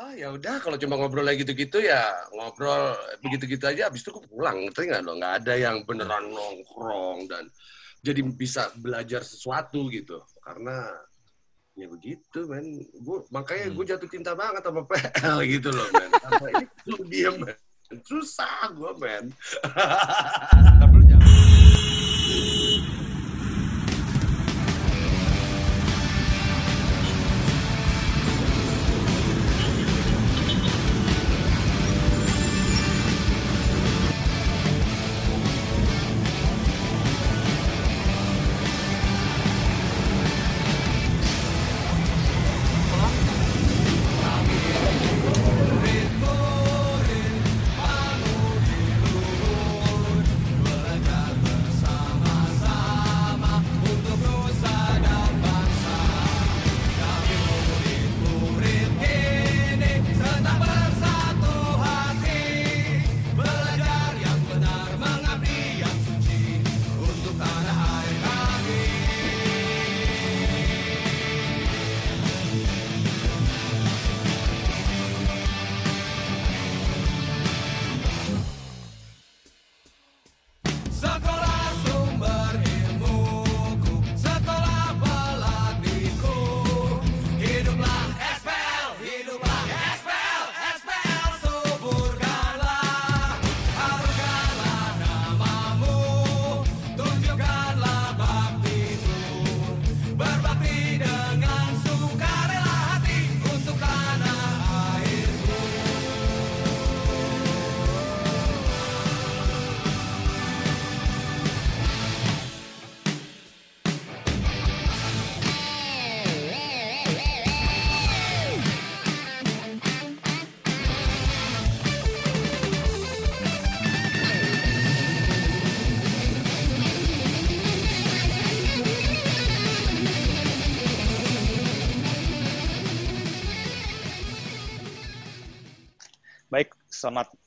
ah ya udah kalau cuma ngobrol lagi gitu-gitu ya ngobrol begitu-gitu aja abis itu aku pulang ngerti nggak lo nggak ada yang beneran nongkrong dan jadi bisa belajar sesuatu gitu. Karena ya begitu men. Gue makanya gue jatuh cinta banget sama PL gitu loh men. Karena itu dia men. Susah gue men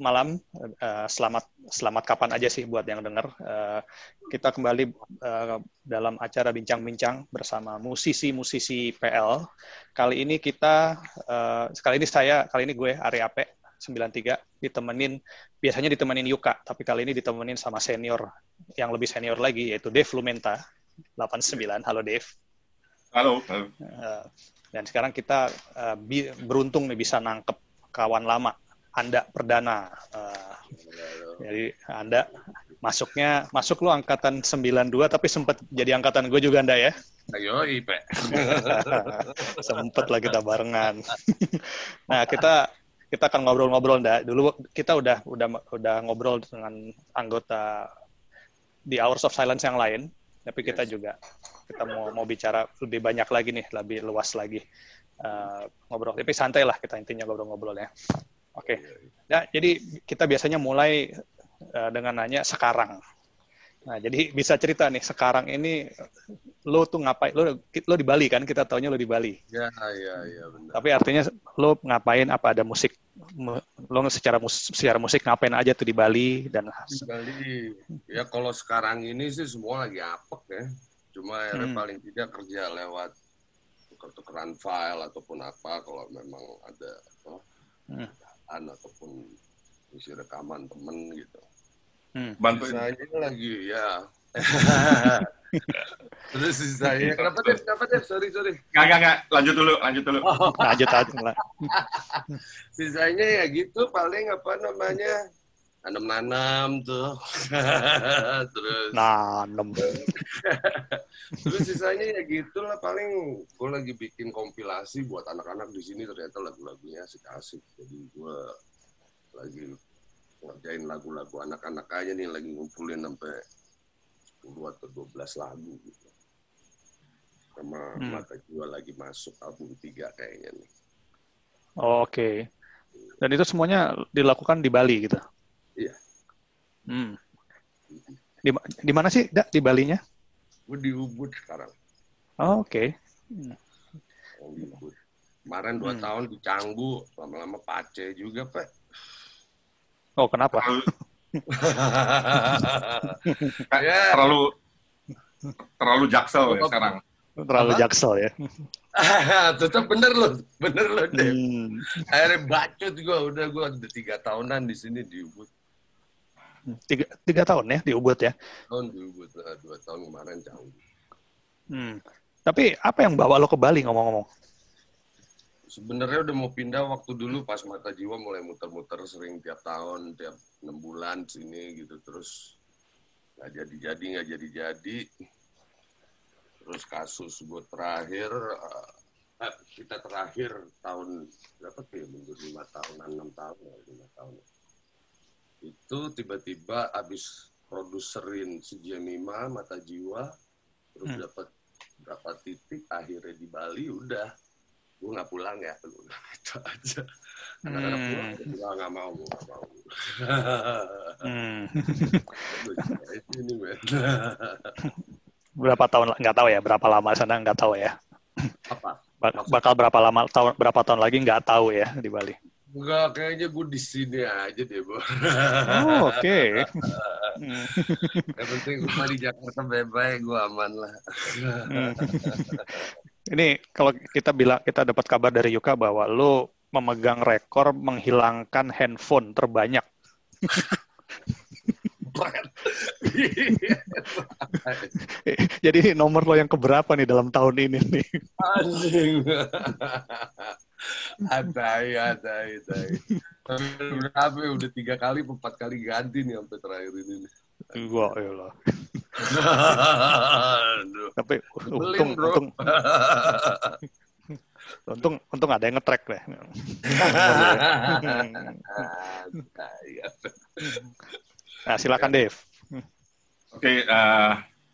malam. Eh, selamat selamat kapan aja sih buat yang dengar. Eh, kita kembali eh, dalam acara bincang-bincang bersama musisi-musisi PL. Kali ini kita kali ini saya, kali ini gue Ari Ape 93 ditemenin biasanya ditemenin Yuka, tapi kali ini ditemenin sama senior yang lebih senior lagi yaitu Dave Lumenta 89. Halo Dave. Halo. halo. Dan sekarang kita beruntung nih bisa nangkep kawan lama anda perdana. Jadi Anda masuknya masuk lu angkatan 92 tapi sempat jadi angkatan gue juga Anda ya. ayo ipe sempet lah kita barengan. nah, kita kita akan ngobrol-ngobrol Nda. Dulu kita udah udah udah ngobrol dengan anggota di Hours of Silence yang lain, tapi kita juga kita mau mau bicara lebih banyak lagi nih, lebih luas lagi. Eh, ngobrol. Tapi santai lah kita intinya ngobrol-ngobrol ya. Oke. Ya, jadi kita biasanya mulai eh, dengan nanya sekarang. Nah, jadi bisa cerita nih sekarang ini lo tuh ngapain? Lo lo di Bali kan? Kita taunya lo di Bali. ya ya ya benar Tapi artinya lo ngapain? Apa ada musik? mu- Lo secara mus secara musik ngapain aja tuh di Bali dan Di Bali ya kalau sekarang ini sih semua lagi apek ya cuma ya Hmm. paling tidak kerja lewat tuker-tukeran file ataupun apa kalau memang ada apa, Hmm. An ataupun isi rekaman temen gitu Hmm. Bantuin. sisanya lagi ya terus sisanya kenapa deh kenapa deh sorry sorry Nggak, nggak, nggak. Lanjut dulu, lanjut dulu. lanjut aja lah. sisanya ya gitu paling apa namanya nanam-nanam tuh terus Nanem. Terus sisanya ya gitu lah paling gue lagi bikin kompilasi buat anak-anak di sini ternyata lagu-lagunya asik-asik. Jadi gue lagi ngerjain lagu-lagu anak-anak aja nih lagi ngumpulin sampai 10 atau 12 lagu gitu. Sama Hmm. mata gue lagi masuk album 3 kayaknya nih. Oh, Oke. Dan itu semuanya dilakukan di Bali gitu. Hmm. Di, di mana sih, Dak, di Balinya? Gue di Ubud sekarang. Oh, Oke. yang di Ubud. Kemarin 2 Hmm. tahun di Canggu, lama-lama pace juga, Pak. Oh, kenapa? Terlalu, ya, terlalu, terlalu jaksel ya sekarang. Terlalu Apa? jaksel ya. Tetap bener loh, bener loh Dev. Hmm. Akhirnya bacot gue, udah gue udah tiga tahunan di sini di Ubud. Tiga, tiga tahun ya di Ubud ya. Tahun di Ubud, dua tahun kemarin jauh. Hmm. Tapi apa yang bawa lo ke Bali ngomong-ngomong? Sebenarnya udah mau pindah waktu dulu pas mata jiwa mulai muter-muter sering tiap tahun, tiap enam bulan sini gitu terus nggak jadi-jadi nggak jadi-jadi. Terus kasus gue terakhir eh, kita terakhir tahun berapa tuh ya mundur lima tahun enam tahun lima tahun itu tiba-tiba abis produserin si Jemima mata jiwa terus Hmm. dapat berapa titik akhirnya di Bali udah gue nggak pulang ya lu itu aja anak-anak Hmm. pulang gue bilang nggak mau gue nggak mau Hmm. Ini men Berapa tahun nggak tahu ya? Berapa lama sana nggak tahu ya? apa Bak- Bakal berapa lama tahun berapa tahun lagi nggak tahu ya di Bali. Enggak, kayaknya gue di sini aja deh, Bu. Oh, oke. Hmm. Yang penting gue di Jakarta bye-bye, gue aman lah. Hmm. Ini kalau kita bilang kita dapat kabar dari Yuka bahwa lo memegang rekor menghilangkan handphone terbanyak. Jadi nomor lo yang keberapa nih dalam tahun ini nih? Anjing. Atai, atai, atai. Berapa ya? Udah tiga kali, empat kali ganti nih sampai terakhir ini. Wah, iyalah. Aduh. Tapi untung, untung, untung, untung ada yang nge-track deh. Nah, silakan Dave. Oke, eh,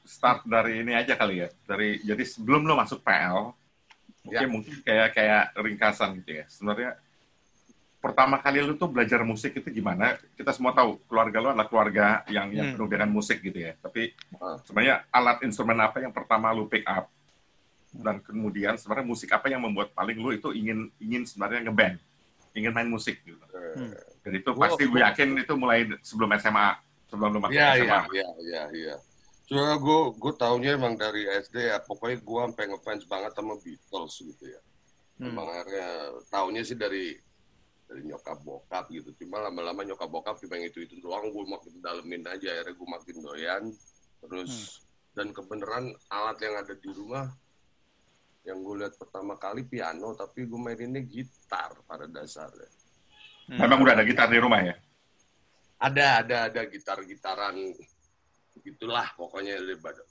start dari ini aja kali ya. Dari jadi sebelum lo masuk PL, oke Ya. mungkin kayak kayak ringkasan gitu ya. Sebenarnya pertama kali lu tuh belajar musik itu gimana? Kita semua tahu keluarga lo adalah keluarga yang yang Hmm. penuh dengan musik gitu ya. Tapi sebenarnya alat instrumen apa yang pertama lu pick up? Dan kemudian sebenarnya musik apa yang membuat paling lu itu ingin ingin sebenarnya ngeband, ingin main musik gitu. Hmm. Dan itu pasti gue yakin itu mulai sebelum SMA, sebelum lu masuk Iya, SMA. iya, iya, iya, iya. Cuma gue gue taunya emang dari SD ya, pokoknya gue sampai ngefans banget sama Beatles gitu ya. Hmm. Emang akhirnya taunya sih dari dari nyokap bokap gitu. Cuma lama-lama nyokap bokap cuma yang itu itu doang, gue makin dalemin aja. Akhirnya gue makin doyan. Terus dan kebenaran alat yang ada di rumah yang gue lihat pertama kali piano, tapi gue maininnya gitar pada dasarnya. Hmm. Memang udah ada gitar di rumah ya? ada ada ada gitar gitaran gitulah pokoknya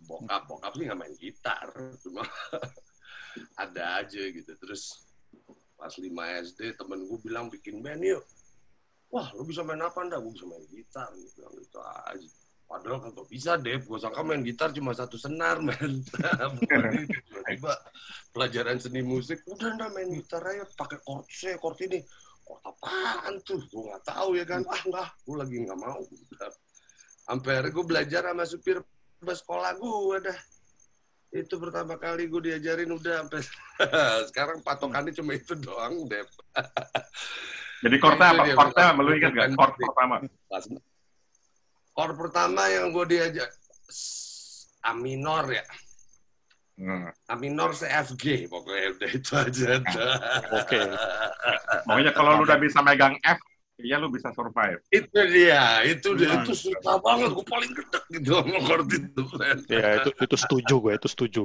bokap bokap sih nggak main gitar cuma ada aja gitu. Terus pas 5 SD temen gue bilang bikin band yuk. Wah lu bisa main apa ndak gue bisa main gitar. Gue bilang gitu aja. Padahal kagak bisa deh gue sangka main gitar cuma satu senar men. Tiba-tiba pelajaran seni musik udah ndak main gitar aja pakai chord C chord ini. Chord apaan tuh? Gue nggak tahu ya kan. Ah nggak gue lagi nggak mau sampai akhirnya gue belajar sama supir bus sekolah gue dah itu pertama kali gue diajarin udah sampai sekarang patokannya cuma itu doang deh Jadi Itu apa? bukan- lu ingat Chord musik. pertama. chord pertama yang gue diajar S- A minor ya Hmm. A minor se F G pokoknya udah itu aja dah. Oke. Pokoknya kalau lu udah bisa megang F, iya lu bisa survive. itu dia itu dia Hmm. itu susah banget gue paling gedek gitu sama chord itu. Ya itu itu setuju gue, itu setuju.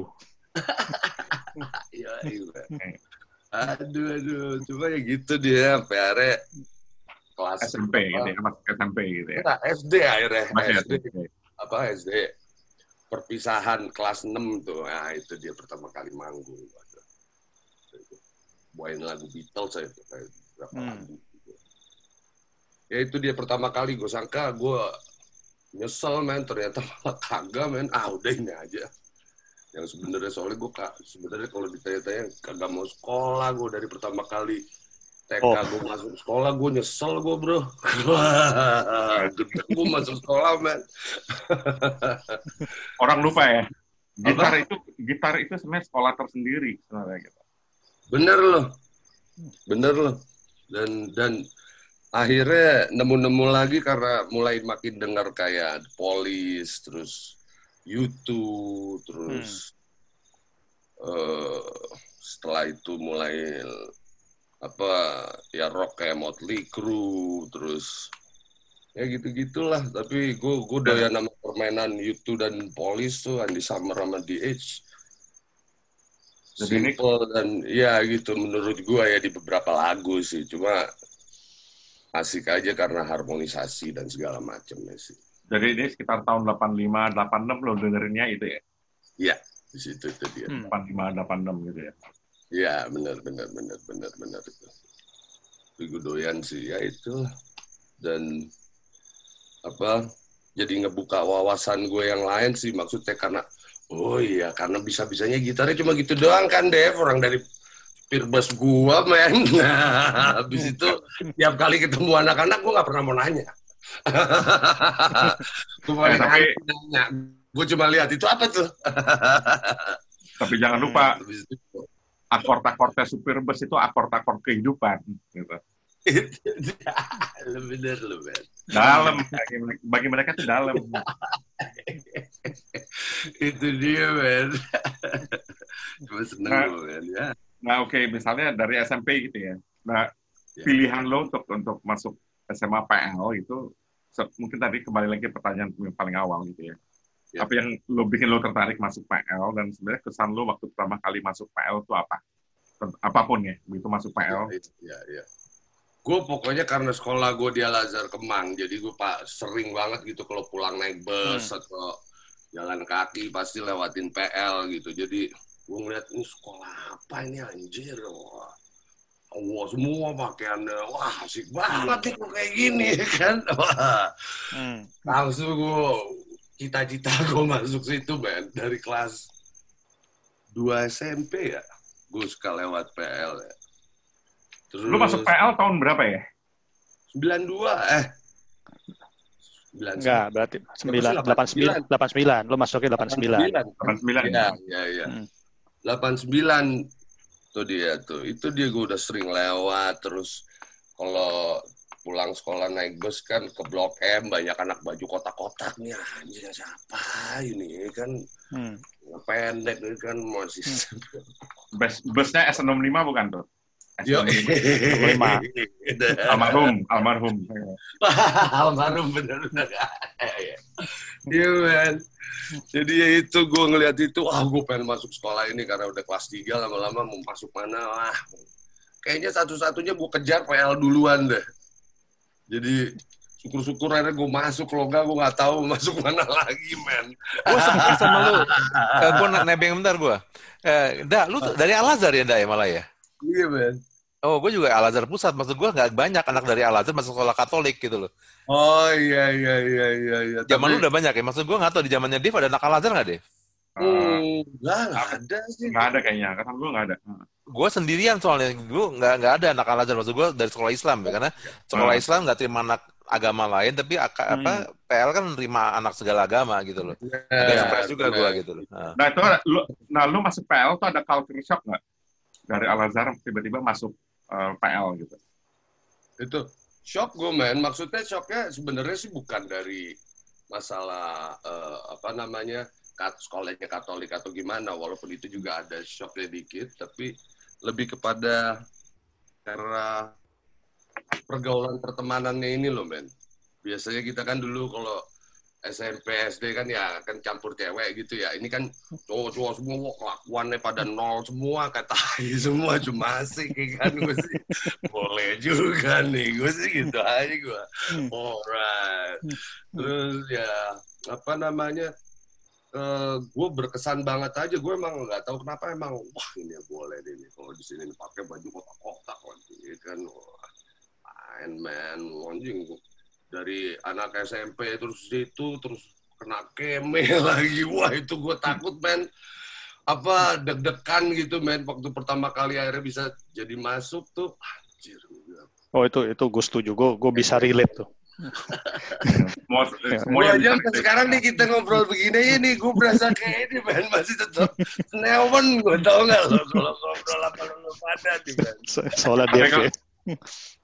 Iya, iya. Aduh, aduh. Cuma ya gitu dia sampai akhirnya kelas SMP gitu ya, masuk SMP gitu ya. Enggak, SD akhirnya. Masih SD. SMP. Apa SD? Perpisahan kelas 6 tuh. Nah, itu dia pertama kali manggung. Bawain lagu Beatles saya berapa Hmm. lagu. Ya itu dia pertama kali gue sangka gue nyesel men. Ternyata malah kagak men. Ah udah ini aja. Yang sebenarnya soalnya gue kak sebenarnya kalau ditanya-tanya kagak mau sekolah gue dari pertama kali. TK Oh. gue masuk sekolah gue nyesel gue bro. Gede gue masuk sekolah men. Orang lupa ya. Gitar itu gitar itu sebenarnya sekolah tersendiri sebenarnya gitu. bener loh. Bener loh. Dan dan akhirnya nemu-nemu lagi karena mulai makin dengar kayak The Police terus YouTube terus eh, setelah itu mulai apa ya rock kayak Motley Crue terus ya gitu gitulah tapi gue gue doyan nama permainan U2 dan Police tuh Andy Summer sama DH Jadi ini- simple dan ya gitu menurut gue ya di beberapa lagu sih. Cuma asik aja karena harmonisasi dan segala macamnya sih Jadi ini sekitar tahun 85, 86 lo dengerinnya itu ya? ya di situ itu dia Hmm. 85, 86 gitu ya? Ya benar benar benar benar benar itu. Gue doyan sih ya itu dan apa jadi ngebuka wawasan gue yang lain sih maksudnya karena oh iya karena bisa bisanya gitarnya cuma gitu doang kan Dev orang dari Pirbes gua men nah habis itu tiap kali ketemu anak-anak gue nggak pernah mau nanya paling Eh, tapi- nanya gue cuma lihat itu apa tuh Tapi jangan lupa, akord-akordnya supir bus itu akord-akord kehidupan. Gitu. bener lu men Dalam, bagi, mereka- bagi mereka itu dalam. itu dia men gue seneng Nah. gue men ya Nah oke, misalnya dari SMP gitu ya. Nah, Ya. pilihan lo untuk untuk masuk SMA PL itu, mungkin tadi kembali lagi pertanyaan yang paling awal gitu ya. Ya. Apa yang lo bikin lo tertarik masuk PL dan sebenarnya kesan lo waktu pertama kali masuk PL itu apa? Apa pun ya, begitu masuk PL. ya ya gue pokoknya karena sekolah gue di Al Azhar Kemang jadi gue pak sering banget gitu kalau pulang naik bus atau jalan kaki pasti lewatin PL gitu jadi gue ngeliat ini sekolah apa ini anjir wah Wah, semua pakaiannya wah asik banget nih kok kayak gini kan wah Hmm. langsung gue cita-cita gue masuk situ men dari kelas 2 SMP ya gue suka lewat PL ya terus Lo masuk PL tahun berapa ya? 92 eh 91. Enggak, berarti 9, 89, 89. Lo masuknya 89. 89. Iya, iya, iya. Hmm. 89 tuh dia tuh. Itu dia gue udah sering lewat terus kalau pulang sekolah naik bus kan ke Blok M banyak anak baju kotak-kotak nih anjir siapa ini kan Hmm. pendek ini kan masih Bus, busnya S65 bukan tuh? Yo, S65. Almarhum, almarhum. almarhum bener-bener. Iya men. Jadi ya itu gue ngeliat itu, wah gue pengen masuk sekolah ini karena udah kelas 3 lama-lama mau masuk mana wah. Kayaknya satu-satunya gue kejar PL duluan deh. Jadi syukur-syukur akhirnya gue masuk kalau enggak gue nggak tahu masuk mana lagi men. Gue sama sama lu. Eh, gue nebeng bentar gue. Eh, da, lu tuh dari Al Azhar ya, da ya malah ya? Iya men. Oh, gue juga Al Azhar pusat. Maksud gue nggak banyak anak dari Al Azhar masuk sekolah Katolik gitu loh. Oh iya iya iya iya. iya. Zaman lu Tapi- udah banyak ya. Maksud gue nggak tahu di zamannya Dev ada anak Al Azhar nggak, Dev? Enggak, nggak ada sih. nggak ada kayaknya, kata gue nggak ada. Gue sendirian soalnya. Gue nggak nggak ada anak Al Azhar. Maksud gue dari sekolah Islam ya. Karena sekolah Hmm. Islam nggak terima anak agama lain, tapi aka- Hmm. apa PL kan menerima anak segala agama gitu loh. Agak Iya, surprise juga benar. gue gitu loh. Nah. Nah itu, lu, nah lu masuk PL tuh ada culture shock nggak? Dari Al Azhar tiba-tiba masuk eh, PL gitu. itu shock gue men. Maksudnya shocknya sebenarnya sih bukan dari masalah eh, apa namanya kat, sekolahnya Katolik atau gimana. Walaupun itu juga ada shocknya dikit tapi lebih kepada karena pergaulan pertemanannya ini loh men. Biasanya kita kan dulu kalau SMP SD kan ya kan campur cewek gitu ya. Ini kan cowok-cowok semua wah, kelakuannya pada nol semua kata semua cuma asik ya kan? Gue sih boleh juga nih gue sih gitu aja gue Hmm. alright. Terus ya apa namanya eh gue berkesan banget aja. Gue emang nggak tahu kenapa emang wah ini boleh deh nih kalau di sini pakai baju kotak-kotak lagi ya kan wah fine man anjing dari anak SMP terus itu terus kena keme lagi wah itu gue takut men apa deg-degan gitu men waktu pertama kali akhirnya bisa jadi masuk tuh anjir. Oh itu itu gue setuju. Gue gue bisa relate tuh. Semua, Ya. semua aja sampai sekarang nih kita ngobrol begini nih, gue berasa kayak ini men masih tetap neon, gue tau nggak lo kalau ngobrol apa lo pada nih Soalnya dia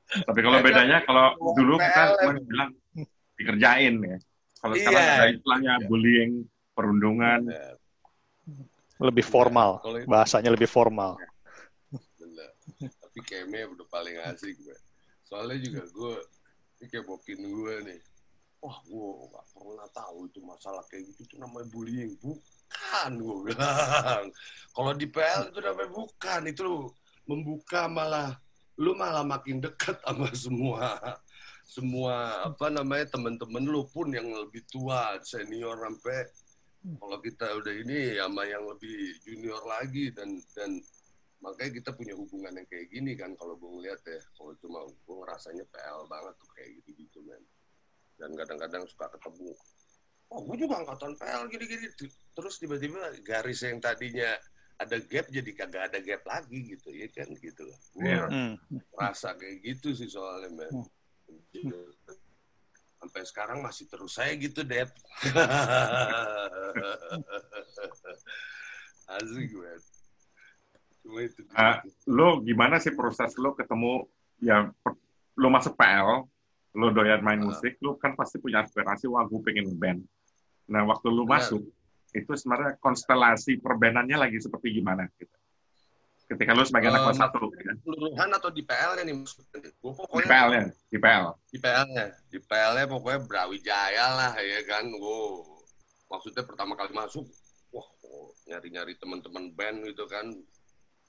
Tapi kalau bedanya kalau dulu kita cuma bilang dikerjain ya. Kalau Iya. sekarang ada istilahnya bullying, perundungan. lebih formal, itu- bahasanya lebih formal. di keme udah paling asik gue. Soalnya juga gue ini kayak bokin gue nih. Wah, gue gak pernah tahu itu masalah kayak gitu itu namanya bullying. Bukan, gue bilang. Kalau di PL itu namanya bukan. Itu membuka malah, lu malah makin dekat sama semua semua apa namanya teman-teman lu pun yang lebih tua senior sampai kalau kita udah ini sama yang lebih junior lagi dan dan makanya kita punya hubungan yang kayak gini kan kalau gue ngeliat ya. Kalau cuma gue ngerasanya PL banget tuh kayak gitu gitu men. Dan kadang-kadang suka ketemu. Oh gue juga angkatan PL gini-gini. Terus tiba-tiba garis yang tadinya ada gap jadi kagak ada gap lagi gitu ya kan gitu loh gue Iya. Hmm. rasa kayak gitu sih soalnya men sampai sekarang masih terus saya gitu Dep asik men cuma itu Ah, lo gimana sih proses lo ketemu ya lo masuk PL lo doyan main Ah. musik lo kan pasti punya aspirasi wah gue pengen band nah waktu lo Benar. masuk itu sebenarnya konstelasi perbandannya lagi seperti gimana gitu. Ketika lo sebagai anak Eh, kelas satu ya, keseluruhan atau di PL-nya nih maksudnya? Di pokoknya PL nya di PL di PL-nya di PL-nya pokoknya Brawijaya lah ya kan? Wow maksudnya pertama kali masuk wah nyari-nyari teman-teman band gitu kan.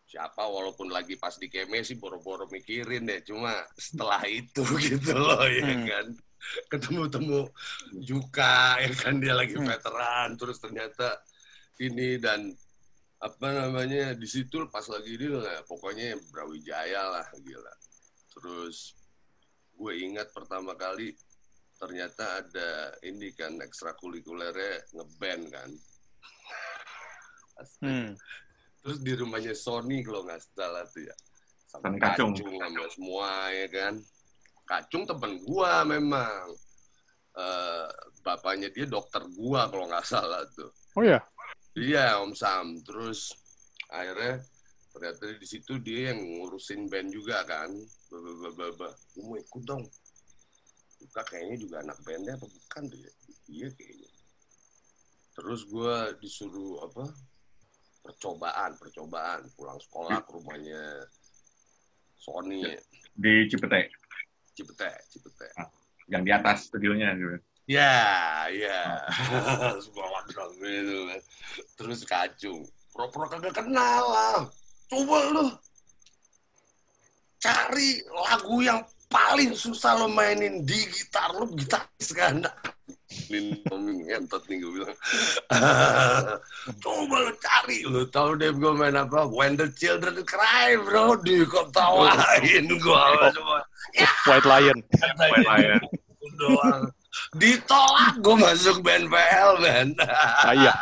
Siapa walaupun lagi pas di keme sih boro-boro mikirin deh. Cuma setelah itu gitu loh ya Hmm. Ketemu-temu Juka ya kan dia lagi Hmm. veteran terus ternyata ini dan apa namanya di situ pas lagi ini lah pokoknya Brawijaya lah gila terus gue ingat pertama kali ternyata ada ini kan ekstrakurikulernya ngeband kan. Hmm. terus di rumahnya Sony kalau nggak salah tuh ya sama Sony Kacung. sama semua ya kan Kacung temen gua memang Eh, bapaknya dia dokter gua kalau nggak salah tuh Oh ya. Iya Om Sam. Terus akhirnya ternyata di situ dia yang ngurusin band juga kan. Babababa. Gue mau ikut dong. Buka kayaknya juga anak bandnya apa bukan tuh ya? Iya kayaknya. Terus gue disuruh apa? Percobaan, percobaan. Pulang sekolah ke rumahnya Sony, di Cipete Cipete, Cipete. yang di atas studionya gitu. Ya, ya. Sebuah drum itu kan. Terus kacung. Pro-pro kagak kenal lah. Coba lu cari lagu yang paling susah lo mainin di gitar lu gitaris kan. Ini Tommy ngentot nih gue bilang. Coba lu cari. Lu tahu deh gue main apa? When the Children Cry bro. Diketawain gue. Cuma, White Lion. White Lion. doang. Ditolak gue masuk band PL, Ben. Ah, iya.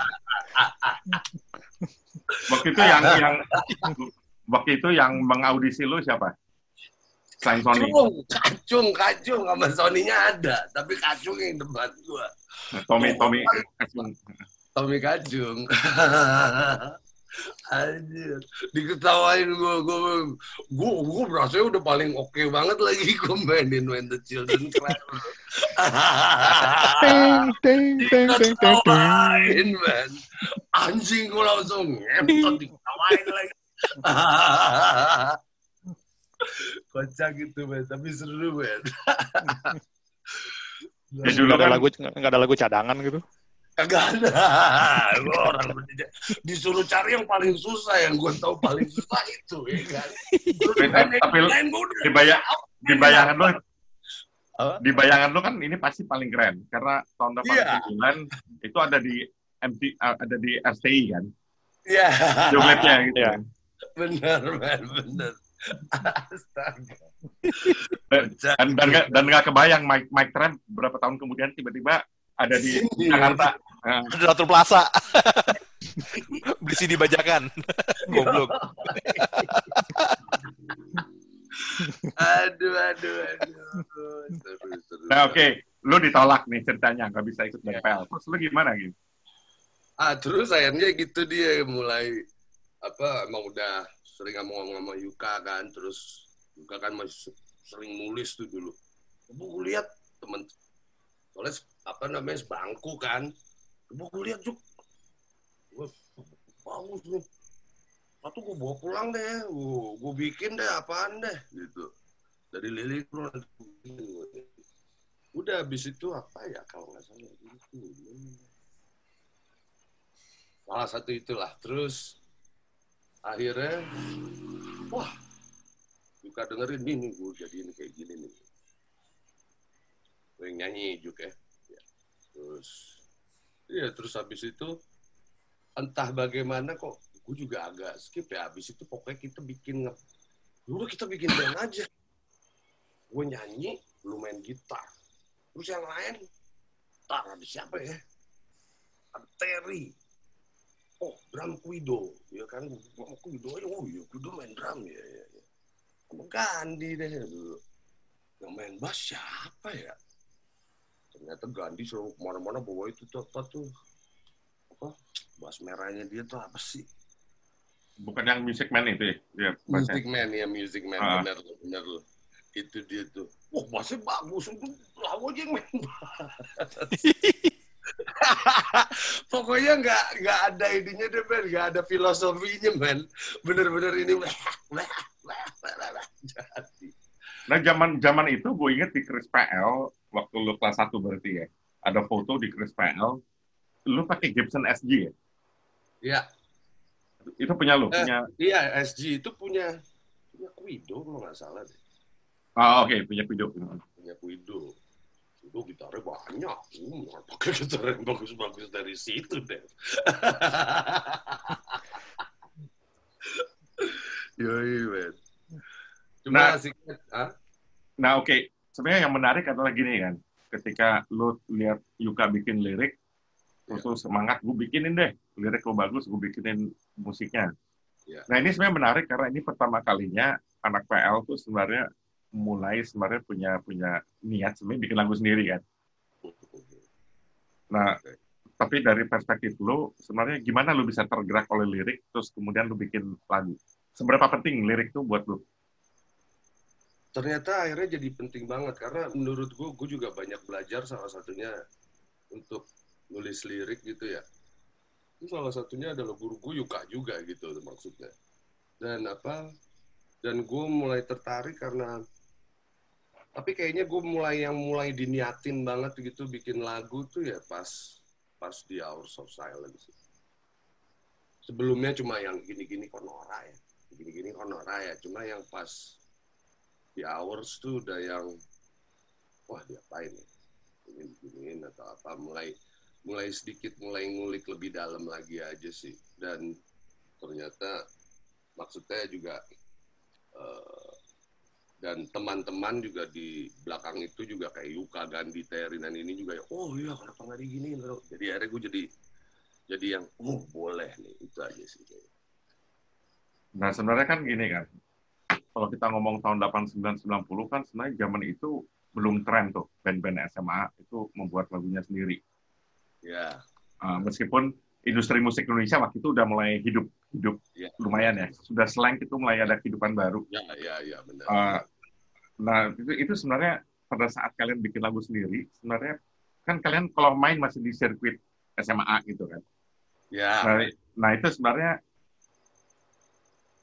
waktu itu yang yang waktu itu yang mengaudisi lu siapa selain Sony Kacung, kacung, kacung sama Sony-nya ada, tapi kacung yang debat gua. Tommy Tommy Tommy Kacung. Anjir, diketawain gua, gua, gua, gua berasa udah paling oke banget lagi gua mainin When the Children Cry. Diketawain, man. Anjing gua langsung ngentot diketawain lagi. Kocak gitu, man. Tapi seru, man. Ya, dulu Nggak ada kan- lagu nggak ada lagu cadangan gitu. Kagak ada. Gua orang. Disuruh cari yang paling susah, yang gue tahu paling susah itu, ya kan. Tapi- main yang tapi- lain gua udah di bayang di bayangan lu Apa? di bayangan lu kan ini pasti paling keren karena tahun Iya. 89 itu ada di MT uh, ada di RCI kan Iya. klipnya gitu Iya. kan. Bener, bener. Astaga. Dan- dan dan nggak dan nggak kebayang Mike Mike Trump berapa tahun kemudian tiba-tiba ada di. Jakarta Nah, Di Ratu Plaza. Beli CD bajakan. Goblok. Aduh, aduh, aduh. Seru, seru. nah oke lu ditolak nih ceritanya nggak bisa ikut Iya. BPL terus lu gimana gitu Ah, terus akhirnya gitu dia mulai apa emang udah sering ngomong sama Yuka kan, terus Yuka kan masih sering nulis tuh dulu. Gue lihat temen, soalnya apa namanya sebangku kan. Gue lihat Juk, bagus nih. satu gue bawa pulang deh gue, gue bikin deh apaan deh gitu dari lirik lu udah habis itu apa ya kalau nggak salah gitu salah satu itulah terus akhirnya wah juga dengerin nih nih gue jadi ini kayak gini nih. Gue nyanyi juga ya. terus iya terus habis itu entah bagaimana kok gue juga agak skip ya. Habis itu pokoknya kita bikin nge- dulu kita bikin band aja. Gue nyanyi lu main gitar. Terus yang lain tar ada siapa ya. Ada Terry oh drum Kuido. Ya kan gue Kuido aja oh iya Kuido main drum ya ya, ya. sama Gandhi deh dulu. Yang main bass siapa ya? Ternyata Gandhi selalu ke mana-mana bawa itu tuh apa tuh? Apa? Bass merahnya dia tuh apa sih? Bukan yang Music Man itu ya? Bahasa- Music Man ya Music Man. Ah. bener bener loh itu dia tuh. Wah bassnya bagus itu lawa aja yang main bass pokoknya nggak nggak ada ininya deh men nggak ada filosofinya men bener-bener ini jadi Nah, zaman zaman itu gue inget di Chris PL waktu lu kelas 1 berarti ya. Ada foto di Chris PL. Lu pakai Gibson SG ya? ya Itu punya lu, Eh. punya iya SG itu punya punya Kuido kalau nggak salah deh Ah, oke, punya video. punya Kuido itu gitarnya banyak hmm, pakai gitar yang bagus-bagus dari situ deh Yoi, men. Cuma Nah. asik, ah? Nah, oke. Sebenarnya yang menarik adalah gini kan. Ketika lu lihat Yuka bikin lirik, terus lu semangat, gue bikinin deh. Lirik lu bagus, gue bikinin musiknya. Iya. Nah, ini sebenarnya menarik karena ini pertama kalinya anak PL tuh sebenarnya mulai sebenarnya punya punya niat sebenarnya bikin lagu sendiri kan. Nah, tapi dari perspektif lu, sebenarnya gimana lu bisa tergerak oleh lirik, terus kemudian lu bikin lagu? Seberapa penting lirik tuh buat lu? ternyata akhirnya jadi penting banget karena menurut gue gue juga banyak belajar salah satunya untuk nulis lirik gitu ya itu salah satunya adalah guru gue Yuka juga gitu maksudnya dan apa dan gue mulai tertarik karena tapi kayaknya gue mulai yang mulai diniatin banget gitu bikin lagu tuh ya pas pas di Hours of Silence. Sebelumnya cuma yang gini-gini konora ya. Gini-gini konora ya. Cuma yang pas di hours tuh udah yang wah diapain ya? Ini giniin atau apa. Mulai mulai sedikit mulai ngulik lebih dalam lagi aja sih. Dan ternyata maksudnya juga eh, dan teman-teman juga di belakang itu juga kayak Yuka Gandhi Terry dan ini juga ya oh iya kenapa nggak diginiin? Jadi akhirnya gue jadi jadi yang oh boleh nih itu aja sih. Nah, sebenarnya kan gini kan, kalau kita ngomong tahun 89-90 kan sebenarnya zaman itu belum tren tuh, band-band SMA itu membuat lagunya sendiri. ya Uh, meskipun industri musik Indonesia waktu itu udah mulai hidup, hidup ya lumayan ya. Sudah slang itu mulai ada kehidupan baru. ya ya ya benar Uh, nah, itu, itu sebenarnya pada saat kalian bikin lagu sendiri, sebenarnya kan kalian kalau main masih di sirkuit SMA gitu kan. ya Nah, nah itu sebenarnya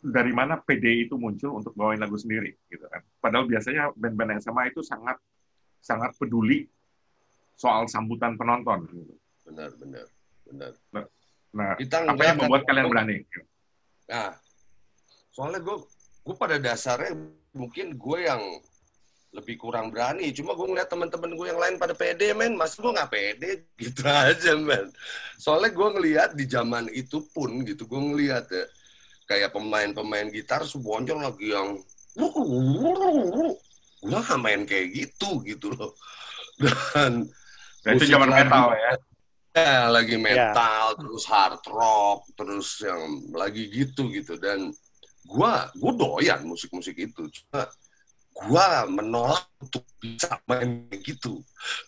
dari mana PD itu muncul untuk bawain lagu sendiri gitu kan. Padahal biasanya band-band SMA itu sangat sangat peduli soal sambutan penonton. Gitu. benar benar benar Nah, kita apa yang membuat kan- kalian berani? Nah, soalnya gue gue pada dasarnya mungkin gue yang lebih kurang berani. Cuma gue ngeliat teman-teman gue yang lain pada pede, men. Mas gue nggak pede, gitu aja, men. Soalnya gue ngeliat di zaman itu pun, gitu. Gue ngeliat ya, kayak pemain-pemain gitar sebonjol lagi yang gue main kayak gitu, gitu loh. Dan Nah, itu zaman metal ya. Ya, lagi metal, terus hard rock, terus yang lagi gitu gitu dan gua gua doyan musik-musik itu. Cuma gua menolak untuk bisa main gitu.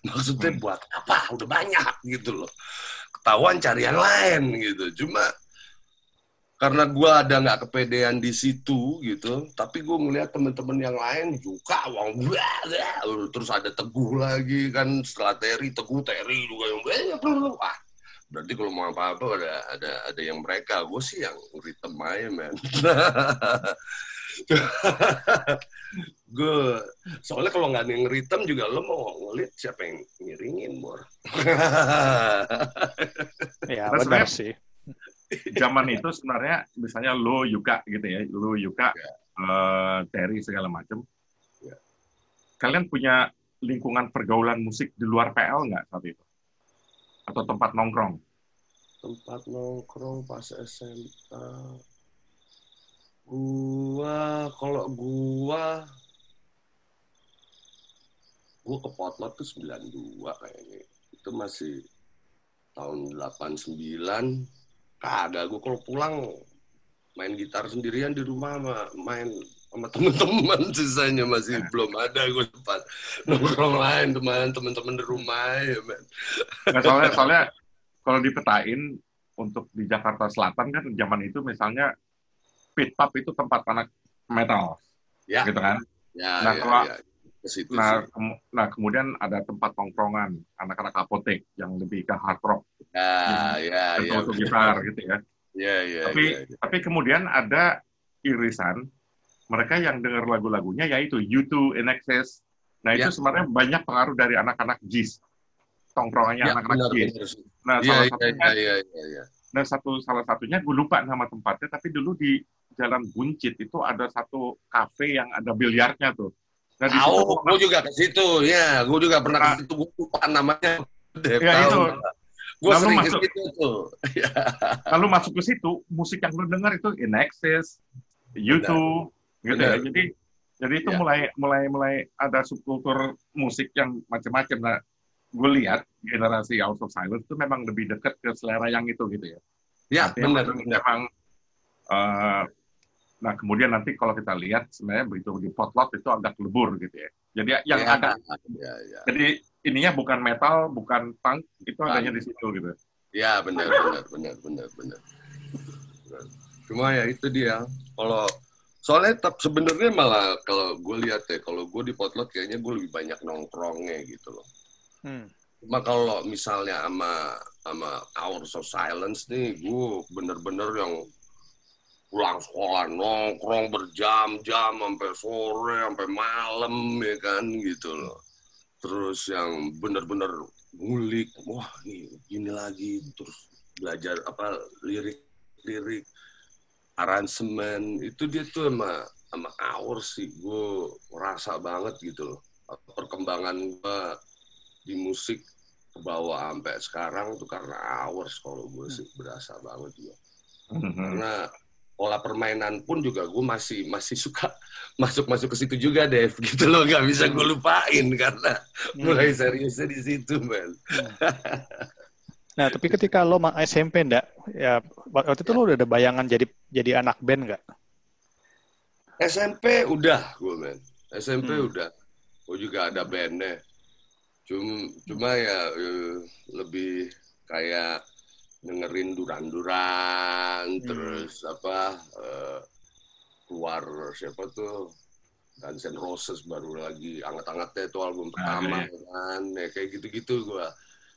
Maksudnya Hmm. buat apa? Udah banyak gitu loh. Ketahuan cari yang lain gitu. Cuma karena gua ada nggak kepedean di situ gitu, tapi gua ngeliat temen-temen yang lain juga, wah, terus ada teguh lagi kan setelah Terry, teguh Terry juga yang wah, berarti kalau mau apa-apa ada ada ada yang mereka. Gue sih yang rhythm aja men. Gue soalnya kalau nggak ada yang rhythm juga lo mau ngelit siapa yang ngiringin bor? Ya, benar sih. Zaman itu sebenarnya misalnya lo Yuka gitu ya, lo Yuka, Ya. eh, Terry segala macam. Ya. Kalian punya lingkungan pergaulan musik di luar PL nggak saat itu? Atau tempat nongkrong? tempat nongkrong pas SMA gua kalau gua gua ke Potlot tuh 92 kayaknya itu masih tahun 89 kagak gua kalau pulang main gitar sendirian di rumah sama main sama teman-teman sisanya masih belum ada gue tempat nongkrong lain teman teman-teman di rumah ya men Nggak, soalnya, soalnya kalau dipetain untuk di Jakarta Selatan kan zaman itu misalnya pit pub itu tempat anak metal, ya gitu kan? ya Nah, ya, kalau- ya. Ke situ Nah, sih. kem- nah kemudian ada tempat nongkrongan anak-anak apotek yang lebih ke hard rock, Ya, ya, ya. atau gitar gitu ya. Ya, ya, tapi ya, ya. tapi kemudian ada irisan mereka yang dengar lagu-lagunya yaitu U2, In Excess. Nah itu Ya. sebenarnya banyak pengaruh dari anak-anak jazz, tongkrongannya Ya, anak-anak sih. Nah Iya, salah iya, satunya, iya, iya, iya. nah satu salah satunya gue lupa nama tempatnya, tapi dulu di Jalan Buncit itu ada satu kafe yang ada biliarnya tuh. Nah Tahu, gue juga ke situ. Ya, gue juga pernah Nah. ke situ. Gue lupa namanya. Ya, tahu. itu. Gue Lalu sering ke masuk. situ tuh. Ya. kalau masuk ke situ musik yang lu dengar itu In U2, gitu ya. Jadi jadi itu Ya. mulai mulai mulai ada subkultur musik yang macam-macam. Nah, gue lihat generasi Out of Silence itu memang lebih dekat ke selera yang itu gitu ya. Ya, benar, memang- benar. Nah kemudian nanti kalau kita lihat sebenarnya begitu di potlot itu agak lebur gitu ya. Jadi yang Ya, ada Ya, ya. jadi ininya bukan metal, bukan punk, itu Bukan. adanya di situ gitu. Ya, benar, benar, benar, benar, benar. Benar. Cuma ya itu dia. Kalau soalnya tetap sebenarnya malah kalau gue lihat ya, kalau gue di potlot kayaknya gue lebih banyak nongkrongnya gitu loh. Hmm. Cuma kalau misalnya sama sama Hours of Silence nih, gue bener-bener yang pulang sekolah nongkrong berjam-jam sampai sore, sampai malam ya kan gitu loh. Terus yang bener-bener ngulik, wah nih gini lagi, terus belajar apa lirik-lirik, aransemen itu dia tuh sama sama Hours sih, gue ngerasa banget gitu loh perkembangan gue di musik ke bawah sampai sekarang tuh karena hours kalau gue sih berasa banget juga Mhm. karena pola permainan pun juga gue masih masih suka masuk masuk ke situ juga Dev gitu loh. Nggak bisa gue lupain karena mulai seriusnya di situ men. Nah, tapi ketika lo SMP ndak, ya waktu itu lo udah ada bayangan jadi jadi anak band nggak? SMP udah gue men. SMP Hmm. udah. Gue juga ada bandnya. Cuma cuma ya eh, lebih kayak dengerin duran-duran Hmm. terus apa eh, keluar siapa tuh Guns N' Roses baru lagi anget-angetnya itu album pertama iya. kan ya kayak gitu-gitu gue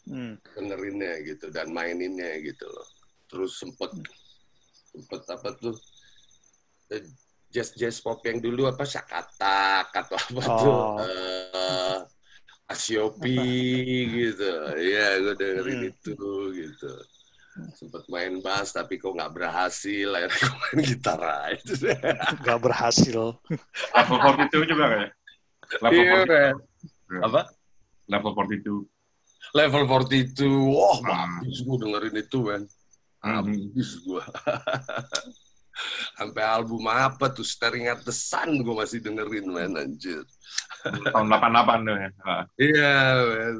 Hmm. dengerinnya gitu dan maininnya gitu loh. Terus sempet sempet apa tuh jazz jazz pop yang dulu apa Sakatak atau apa tuh Oh. eh Asiopi gitu. Iya, gue dengerin Hmm. itu gitu. Sempet main bass tapi kok nggak berhasil. Akhirnya gue main gitar aja. Gak berhasil. Level 42 juga kayak. Level Iya, 42. men. Apa? Level 42. Level 42. Wah, Hmm. habis gue dengerin itu. Mhm. habis gua sampai album apa tuh Staring at the Sun gua masih dengerin man anjir Tahun 88 tuh ya. Ah. iya man.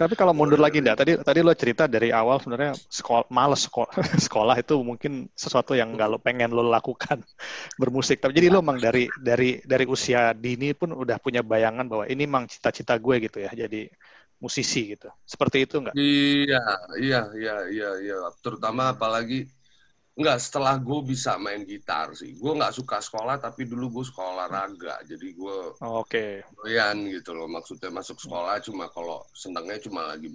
Tapi kalau mundur lagi ndak, tadi tadi lo cerita dari awal sebenarnya sekolah males sekolah, sekolah itu mungkin sesuatu yang nggak lo pengen lo lakukan bermusik. Tapi jadi lo emang dari dari dari usia dini pun udah punya bayangan bahwa ini emang cita-cita gue gitu ya, jadi musisi gitu. Seperti itu nggak? iya iya iya iya iya terutama apalagi Enggak, setelah gue bisa main gitar sih. Gue nggak suka sekolah, tapi dulu gue sekolah olahraga. Jadi gue Oh, Oke. doyan gitu loh. Maksudnya masuk sekolah cuma kalau senangnya cuma lagi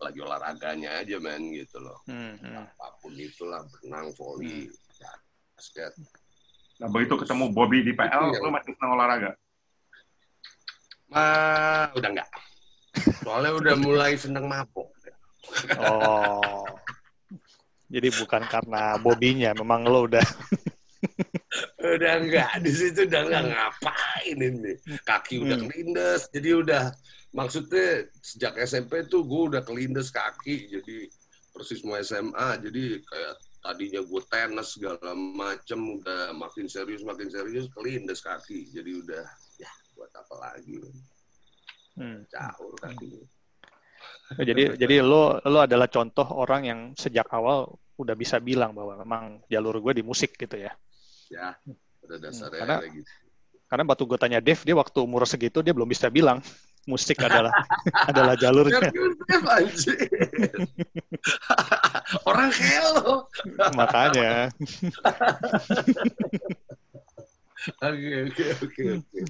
lagi olahraganya aja men gitu loh Hmm, hmm. apa pun itulah berenang volley basket Nah, begitu ketemu Bobby di PL, lu masih senang olahraga. mah udah enggak soalnya udah mulai seneng mabok Oh. Jadi bukan karena bobinya, memang lo udah. Udah enggak di situ udah enggak ngapain ini. Kaki udah Hmm. kelindes jadi udah maksudnya sejak SMP tuh gue udah kelindes kaki jadi persis mau SMA jadi kayak tadinya gue tenis segala macem udah makin serius makin serius kelindes kaki. Jadi udah ya buat apa lagi? Hmm. jauh kaki Jadi jadi lo lo adalah contoh orang yang sejak awal udah bisa bilang bahwa memang jalur gue di musik gitu ya. ya pada dasarnya Karena- gitu Karena batu gue tanya Dev, dia waktu umur segitu dia belum bisa bilang musik adalah adalah jalurnya. Anjir. orang lo Makanya. Oke oke oke oke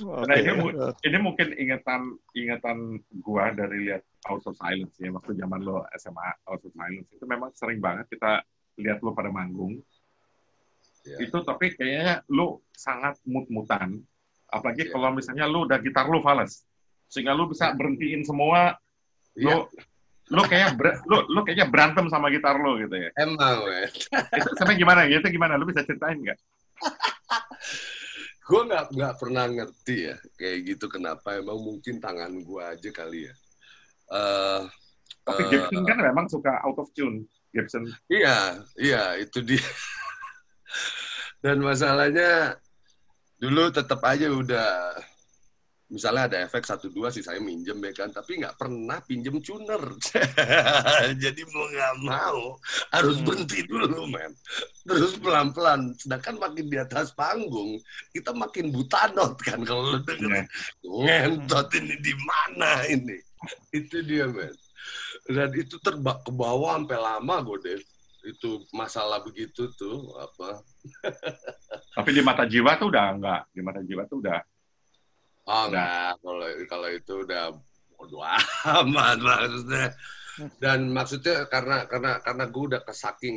Oke. Nah, ini, ini mungkin ingatan ingatan gua dari lihat House of Silence ya, waktu zaman lo SMA House of Silence itu memang sering banget kita lihat lo pada manggung. Ya. Itu tapi kayaknya lo sangat mut-mutan. Apalagi Ya. kalau misalnya lo udah gitar lo fals. Sehingga lo bisa berhentiin semua Iya, lo lo kayak ber- lo lo kayaknya berantem sama gitar lo gitu ya. emang weh Itu sampai gimana? Itu gimana? Lo bisa ceritain nggak? gue nggak nggak pernah ngerti ya kayak gitu kenapa. Emang mungkin tangan gue aja kali ya. Eh, Tapi eh, Gibson kan memang suka out of tune. Gibson. Iya iya itu dia. Dan masalahnya dulu tetap aja udah misalnya ada efek satu dua sih saya minjem ya kan. Tapi nggak pernah pinjem tuner jadi mau nggak mau. Harus Hmm. berhenti dulu men. Terus pelan pelan sedangkan makin di atas panggung kita makin buta not kan kalau lu denger. Iya. ngentot ini di mana ini? Itu dia men. Dan itu terbak ke bawah sampai lama gue itu masalah begitu tuh apa. Tapi di mata jiwa tuh udah enggak. Di mata jiwa tuh udah. Oh enggak, kalau kalau itu udah bodo amat maksudnya. Dan maksudnya karena karena karena gue udah kesaking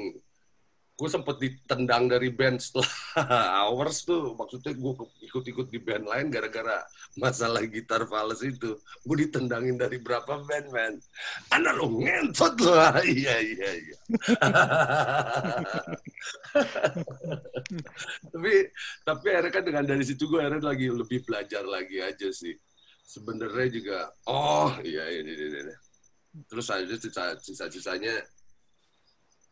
gue sempet ditendang dari band setelah hours tuh. Maksudnya gue ikut-ikut di band lain gara-gara masalah gitar fals itu. Gue ditendangin dari berapa band man anak lo ngentot lo iya iya iya. Tapi tapi akhirnya kan dengan dari situ gue akhirnya lagi lebih belajar lagi aja sih. Sebenarnya juga oh iya ini ini, ini. terus aja sisa sisa sisanya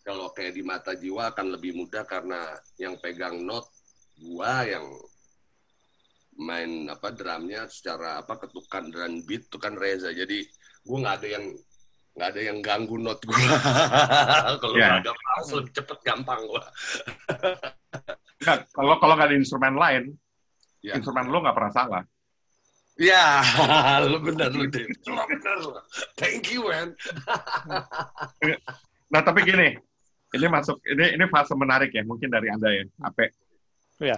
kalau kayak di mata jiwa akan lebih mudah karena yang pegang not gua yang main apa drumnya secara apa ketukan dan beat itu kan Reza jadi gua nggak ada yang nggak ada yang ganggu not gua kalau nggak ada pas lebih cepet gampang gua kalau kalau nggak ada instrumen lain, Ya. instrumen lo nggak pernah salah. Ya, lu benar lu Dave. Lu benar lu. Thank you, man. Nah tapi gini, ini masuk ini ini fase menarik ya mungkin dari anda ya, Ape. Iya.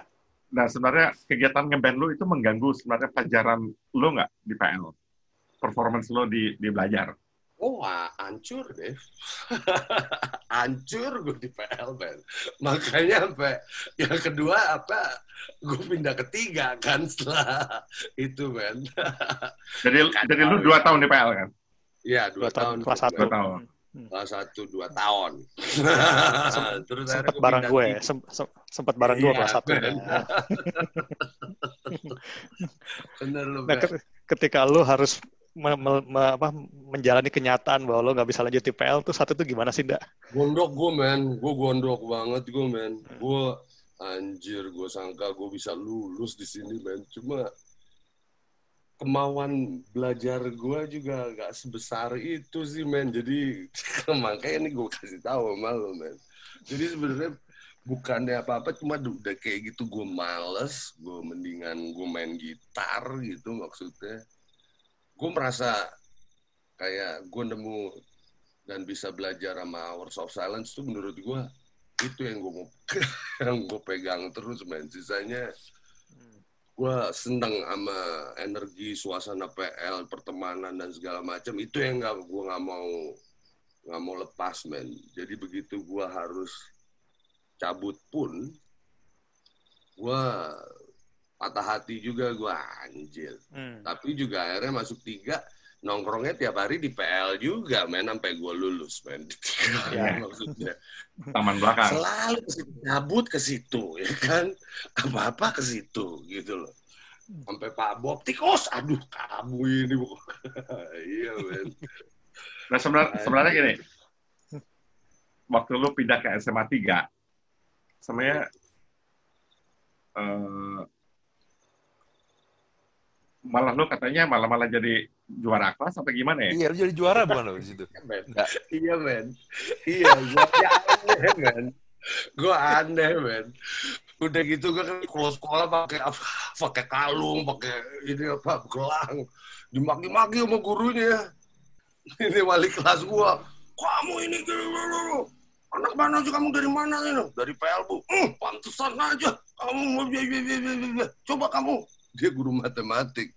Nah sebenarnya kegiatan ngeband lo itu mengganggu sebenarnya pelajaran lo nggak di PL, performance lo di di belajar. Oh, wah, hancur deh. hancur gue di PL, man. Makanya sampai yang kedua apa, gue pindah ketiga kan setelah itu, man. Jadi Kacau, jadi lu dua tahun di PL kan? Iya, Dua dua, tahun, tahun. kelas satu. Dua tahun. Kelas satu, dua tahun. Terus akhirnya Sempet gua bareng pindah gue, sem- sem- sempet bareng gue Iya, kelas satu. Ben. Nah, Bener lu, Nah, ketika lu harus me- me- me- apa, menjalani kenyataan bahwa lu nggak bisa lanjut di PL tuh satu itu gimana sih, Ndak? Gondok gue men, gue gondok banget gue men. Gue anjir, gue sangka gue bisa lulus di sini men. Cuma kemauan belajar gue juga gak sebesar itu sih men. Jadi makanya ini gue kasih tahu sama lo men. Jadi sebenarnya bukannya apa-apa, cuma udah kayak gitu gue males. Gue mendingan gue main gitar gitu maksudnya. Gue merasa kayak gue nemu dan bisa belajar sama Hours of Silence tuh menurut gua itu yang gue mau yang gue pegang terus men sisanya gue seneng sama energi suasana PL pertemanan dan segala macam itu yang nggak gue nggak mau nggak mau lepas men. Jadi begitu gue harus cabut pun gue patah hati juga gue anjir. Hmm. tapi juga akhirnya masuk tiga nongkrongnya tiap hari di PL juga men sampai gue lulus men. Ya. maksudnya. Taman belakang. selalu nyabut ke situ ya kan? Apa apa ke situ gitu loh. Sampai Pak Bob tikus! Aduh kamu ini Bu." iya men. Nah sebenarnya, sebenarnya gini, waktu lu pindah ke SMA 3, sebenarnya eh, malah lu katanya malah malah jadi juara kelas atau gimana ya? Iya, lu jadi juara bukan lo di situ? Iya, men. Enggak. iya men. Iya gua aneh men. Gue aneh men. Udah gitu gue kan kalau sekolah pakai apa pakai kalung pakai ini apa gelang. Dimaki-maki sama gurunya. Ini wali kelas gua kamu ini gini gini anak mana aja kamu dari mana ini? Dari PL bu hmm, pantesan aja. Kamu ya, ya, ya, ya, ya. coba kamu dia guru matematik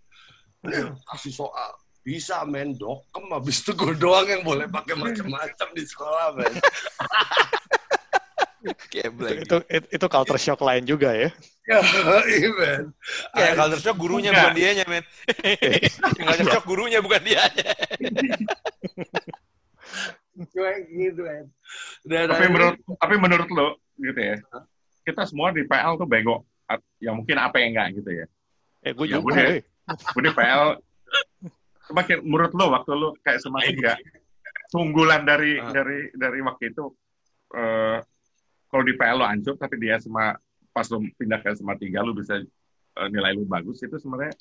Nih, kasih soal bisa men dokem habis itu gue doang yang boleh pakai macam-macam di sekolah men. Itu, itu itu culture shock lain juga ya. ya iya men Ya, culture shock gurunya Enggak. bukan dianya, men. Yang culture shock gurunya bukan dianya. cuek gitu men dan Tapi menurut tapi menurut lo gitu ya, kita semua di PL tuh bego. Ya mungkin apa yang enggak gitu ya. Eh, gue Ya, juga. di PL, semakin menurut lo waktu lo kayak SMA 3, keunggulan dari Ah. dari dari waktu itu eh, kalau di PL lo hancur tapi di SMA pas lo pindah ke SMA 3 lo bisa eh, nilai lo bagus itu sebenarnya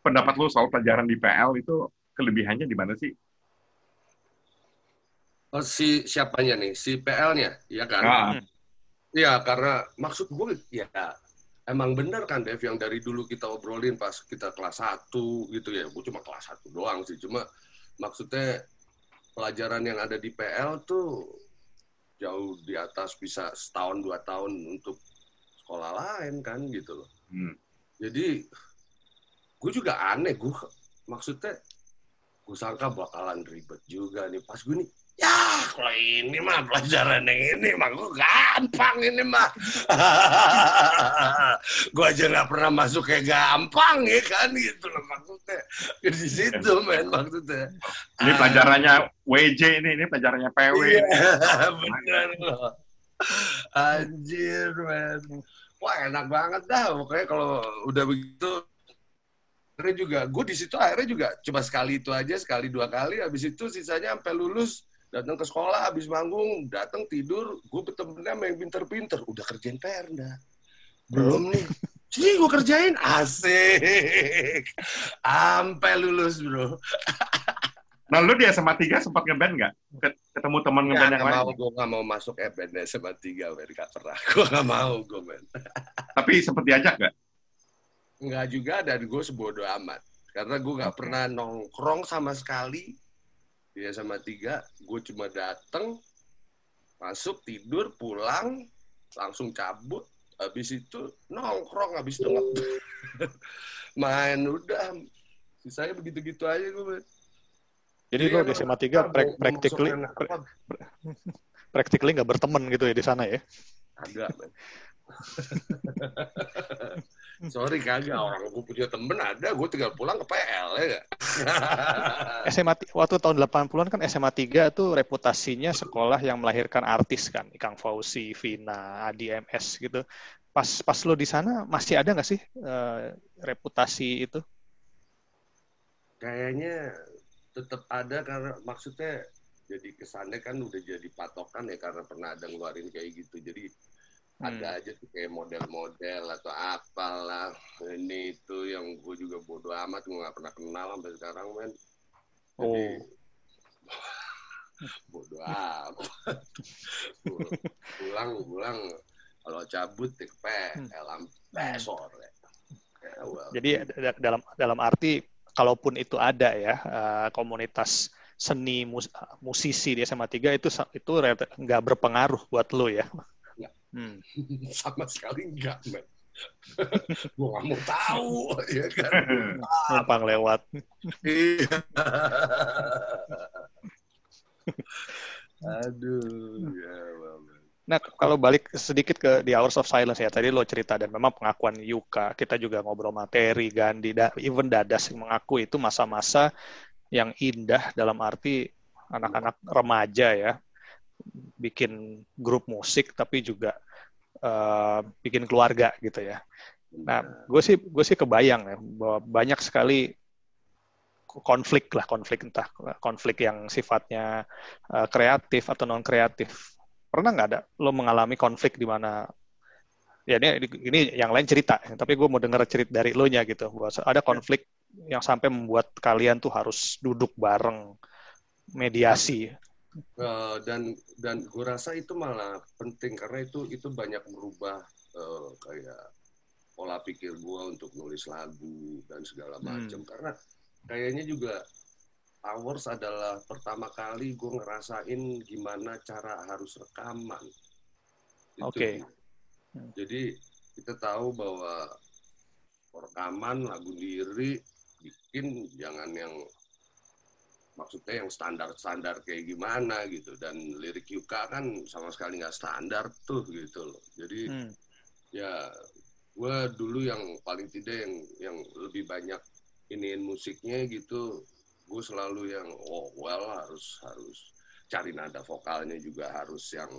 pendapat lo soal pelajaran di PL itu kelebihannya di mana sih? Oh, si siapanya nih? Si PL-nya ya kan? Ah, Iya, karena maksud gue ya emang bener kan Dev yang dari dulu kita obrolin pas kita kelas 1 gitu ya. Gue cuma kelas 1 doang sih. Cuma maksudnya pelajaran yang ada di PL tuh jauh di atas bisa setahun dua tahun untuk sekolah lain kan gitu loh. hmm. Jadi gue juga aneh gue maksudnya gue sangka bakalan ribet juga nih pas gue nih ya kalau ini mah pelajaran yang ini mah gue gampang ini mah gue aja nggak pernah masuk kayak gampang ya kan gitu loh maksudnya di situ men maksudnya Ini pelajarannya WJ ini, ini pelajarannya PW. Iya, bener loh. Anjir, men. Wah, enak banget dah. Pokoknya kalau udah begitu, akhirnya juga, gue di situ akhirnya juga cuma sekali itu aja, sekali dua kali. Habis itu sisanya sampai lulus, datang ke sekolah, habis manggung, datang tidur, gue bertemannya sama yang pinter-pinter. Udah kerjain PR, dah. Belum nih. Sini gue kerjain, asik. Sampai lulus, bro. Nah, lu di SMA 3 sempat ngeband nggak? Ket- Ketemu teman ngeband Nggak yang lain? mau, gue gak mau masuk FBN SMA 3, men. Gak pernah. Gue gak mau, gue, men. Tapi sempat diajak nggak? Enggak juga, dan gue sebodoh amat. Karena gue gak pernah nongkrong sama sekali di SMA 3. Gue cuma dateng, masuk, tidur, pulang, langsung cabut. Habis itu nongkrong, habis itu main udah. Sisanya begitu-gitu aja gue. Jadi lo di SMA 3 pra- practically apa, practically nggak berteman gitu ya di sana ya. Kagak, men. Sorry kagak, orang gue punya temen ada, gue tinggal pulang ke PL ya? SMA waktu tahun 80-an kan SMA 3 tuh reputasinya sekolah yang melahirkan artis kan, Ikang Fauzi, Vina, Adi MS gitu. Pas pas lo di sana masih ada nggak sih eh, reputasi itu? Kayaknya tetap ada karena maksudnya jadi kesannya kan udah jadi patokan ya karena pernah ada ngeluarin kayak gitu. Jadi Hmm. ada aja tuh kayak model-model atau apalah ini itu yang gue juga bodo amat gue nggak pernah kenal sampai sekarang men. Jadi, Oh. bodo amat. Pul- pulang pulang kalau cabut ya ke PL sampai sore. Ya, well. Jadi da- dalam dalam arti kalaupun itu ada ya eh, komunitas seni mus- musisi di SMA 3 itu itu nggak berpengaruh buat lo ya. Hmm. sama sekali enggak men gue nggak mau tahu, ya kan? Numpang lewat. Iya. Aduh, ya. Nah, kalau balik sedikit ke The Hours of Silence ya, tadi lo cerita dan memang pengakuan Yuka, kita juga ngobrol materi, Gandhi, da, even Dadas yang mengaku itu masa-masa yang indah dalam arti anak-anak remaja ya, bikin grup musik tapi juga eh, bikin keluarga gitu ya. Nah, gue sih gue sih kebayang ya bahwa banyak sekali konflik lah, konflik entah konflik yang sifatnya eh, kreatif atau non kreatif. Pernah nggak ada lo mengalami konflik di mana ya ini ini yang lain cerita, tapi gue mau denger cerita dari lo nya gitu. Bahwa ada konflik yang sampai membuat kalian tuh harus duduk bareng mediasi. Eh, dan dan gue rasa itu malah penting karena itu itu banyak merubah eh, kayak pola pikir gue untuk nulis lagu dan segala Hmm. macam karena kayaknya juga Hours adalah pertama kali gue ngerasain gimana cara harus rekaman. Oke. Hmm. Jadi kita tahu bahwa rekaman lagu diri bikin jangan yang maksudnya yang standar-standar kayak gimana gitu. Dan lirik Yuka kan sama sekali nggak standar tuh gitu loh. Jadi Hmm. ya gue dulu yang paling tidak yang yang lebih banyak iniin musiknya gitu gue selalu yang oh well harus harus cari nada vokalnya juga harus yang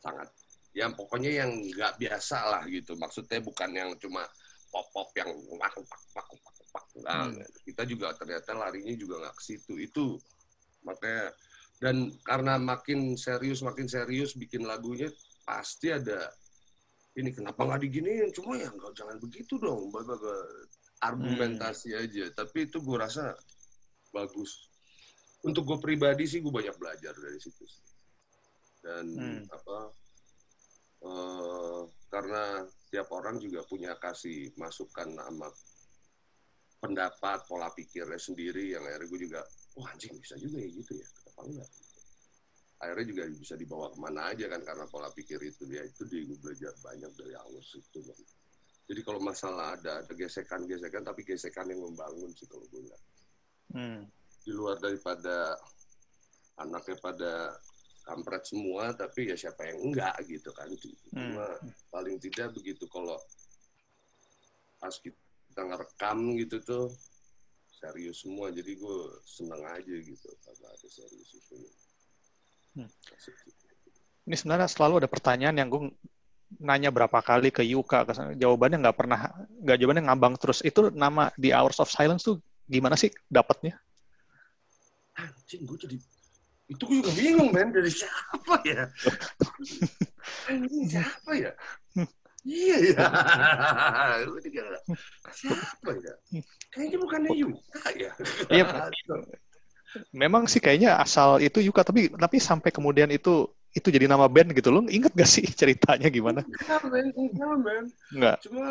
sangat yang pokoknya yang nggak biasa lah gitu. Maksudnya bukan yang cuma pop pop yang pak pak pak pak pak nah, Hmm. kita juga ternyata larinya juga nggak ke situ itu makanya dan karena makin serius makin serius bikin lagunya pasti ada ini kenapa nggak diginiin cuma ya nggak jangan begitu dong Ba- ba- ba- argumentasi aja tapi itu gue rasa bagus untuk gue pribadi sih gue banyak belajar dari situ sih. dan Hmm. apa eh, karena tiap orang juga punya kasih masukan sama pendapat pola pikirnya sendiri. Yang akhirnya gue juga wah anjing bisa juga ya gitu ya kenapa enggak? Akhirnya juga bisa dibawa ke mana aja kan karena pola pikir itu dia itu di gue belajar banyak dari awal itu Bang. jadi kalau masalah ada ada gesekan-gesekan tapi gesekan yang membangun sih kalau gue lihat. Hmm. di luar daripada anaknya pada kampret semua tapi ya siapa yang enggak gitu kan. Cuma paling tidak begitu kalau pas kita ngerekam gitu tuh serius semua jadi gue seneng aja gitu karena ada serius itu Hmm. Ini sebenarnya selalu ada pertanyaan yang gue nanya berapa kali ke Yuka, ke- jawabannya nggak pernah, nggak jawabannya ngambang terus. Itu nama The Hours of Silence tuh gimana sih dapatnya? anjing gue jadi itu gue juga bingung men dari siapa ya anjing siapa ya iya ya siapa ya? Kayaknya bukannya Yuka ya? Iya, memang sih kayaknya asal itu Yuka, tapi tapi sampai kemudian itu itu jadi nama band gitu. Loh. Ingat gak sih ceritanya gimana? enggak men. Enggak men. Enggak. cuma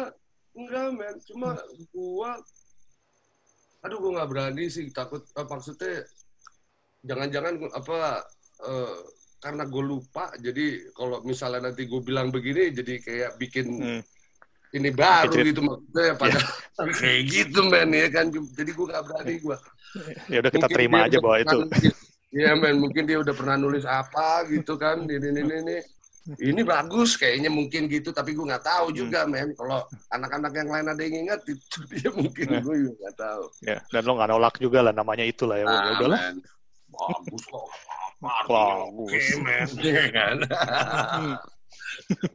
enggak men. Cuma gua aduh gua nggak berani sih. Takut eh, maksudnya jangan-jangan apa eh, karena gue lupa jadi kalau misalnya nanti gue bilang begini jadi kayak bikin Hmm. ini baru Bikin- gitu maksudnya pada kayak gitu men ya kan jadi gue nggak berani gue Ya udah kita Mungkin terima aja bahwa itu. Iya men, mungkin dia udah pernah nulis apa gitu kan, ini ini ini ini. Bagus kayaknya mungkin gitu, tapi gue nggak tahu Hmm. juga men. Kalau anak-anak yang lain ada yang ingat itu dia mungkin Nah. gue juga nggak tahu. Ya, dan lo nggak nolak juga lah namanya itulah ya. Ya Ah, udahlah. Bagus kok. Bagus. Oke men, Iya kan. Hmm.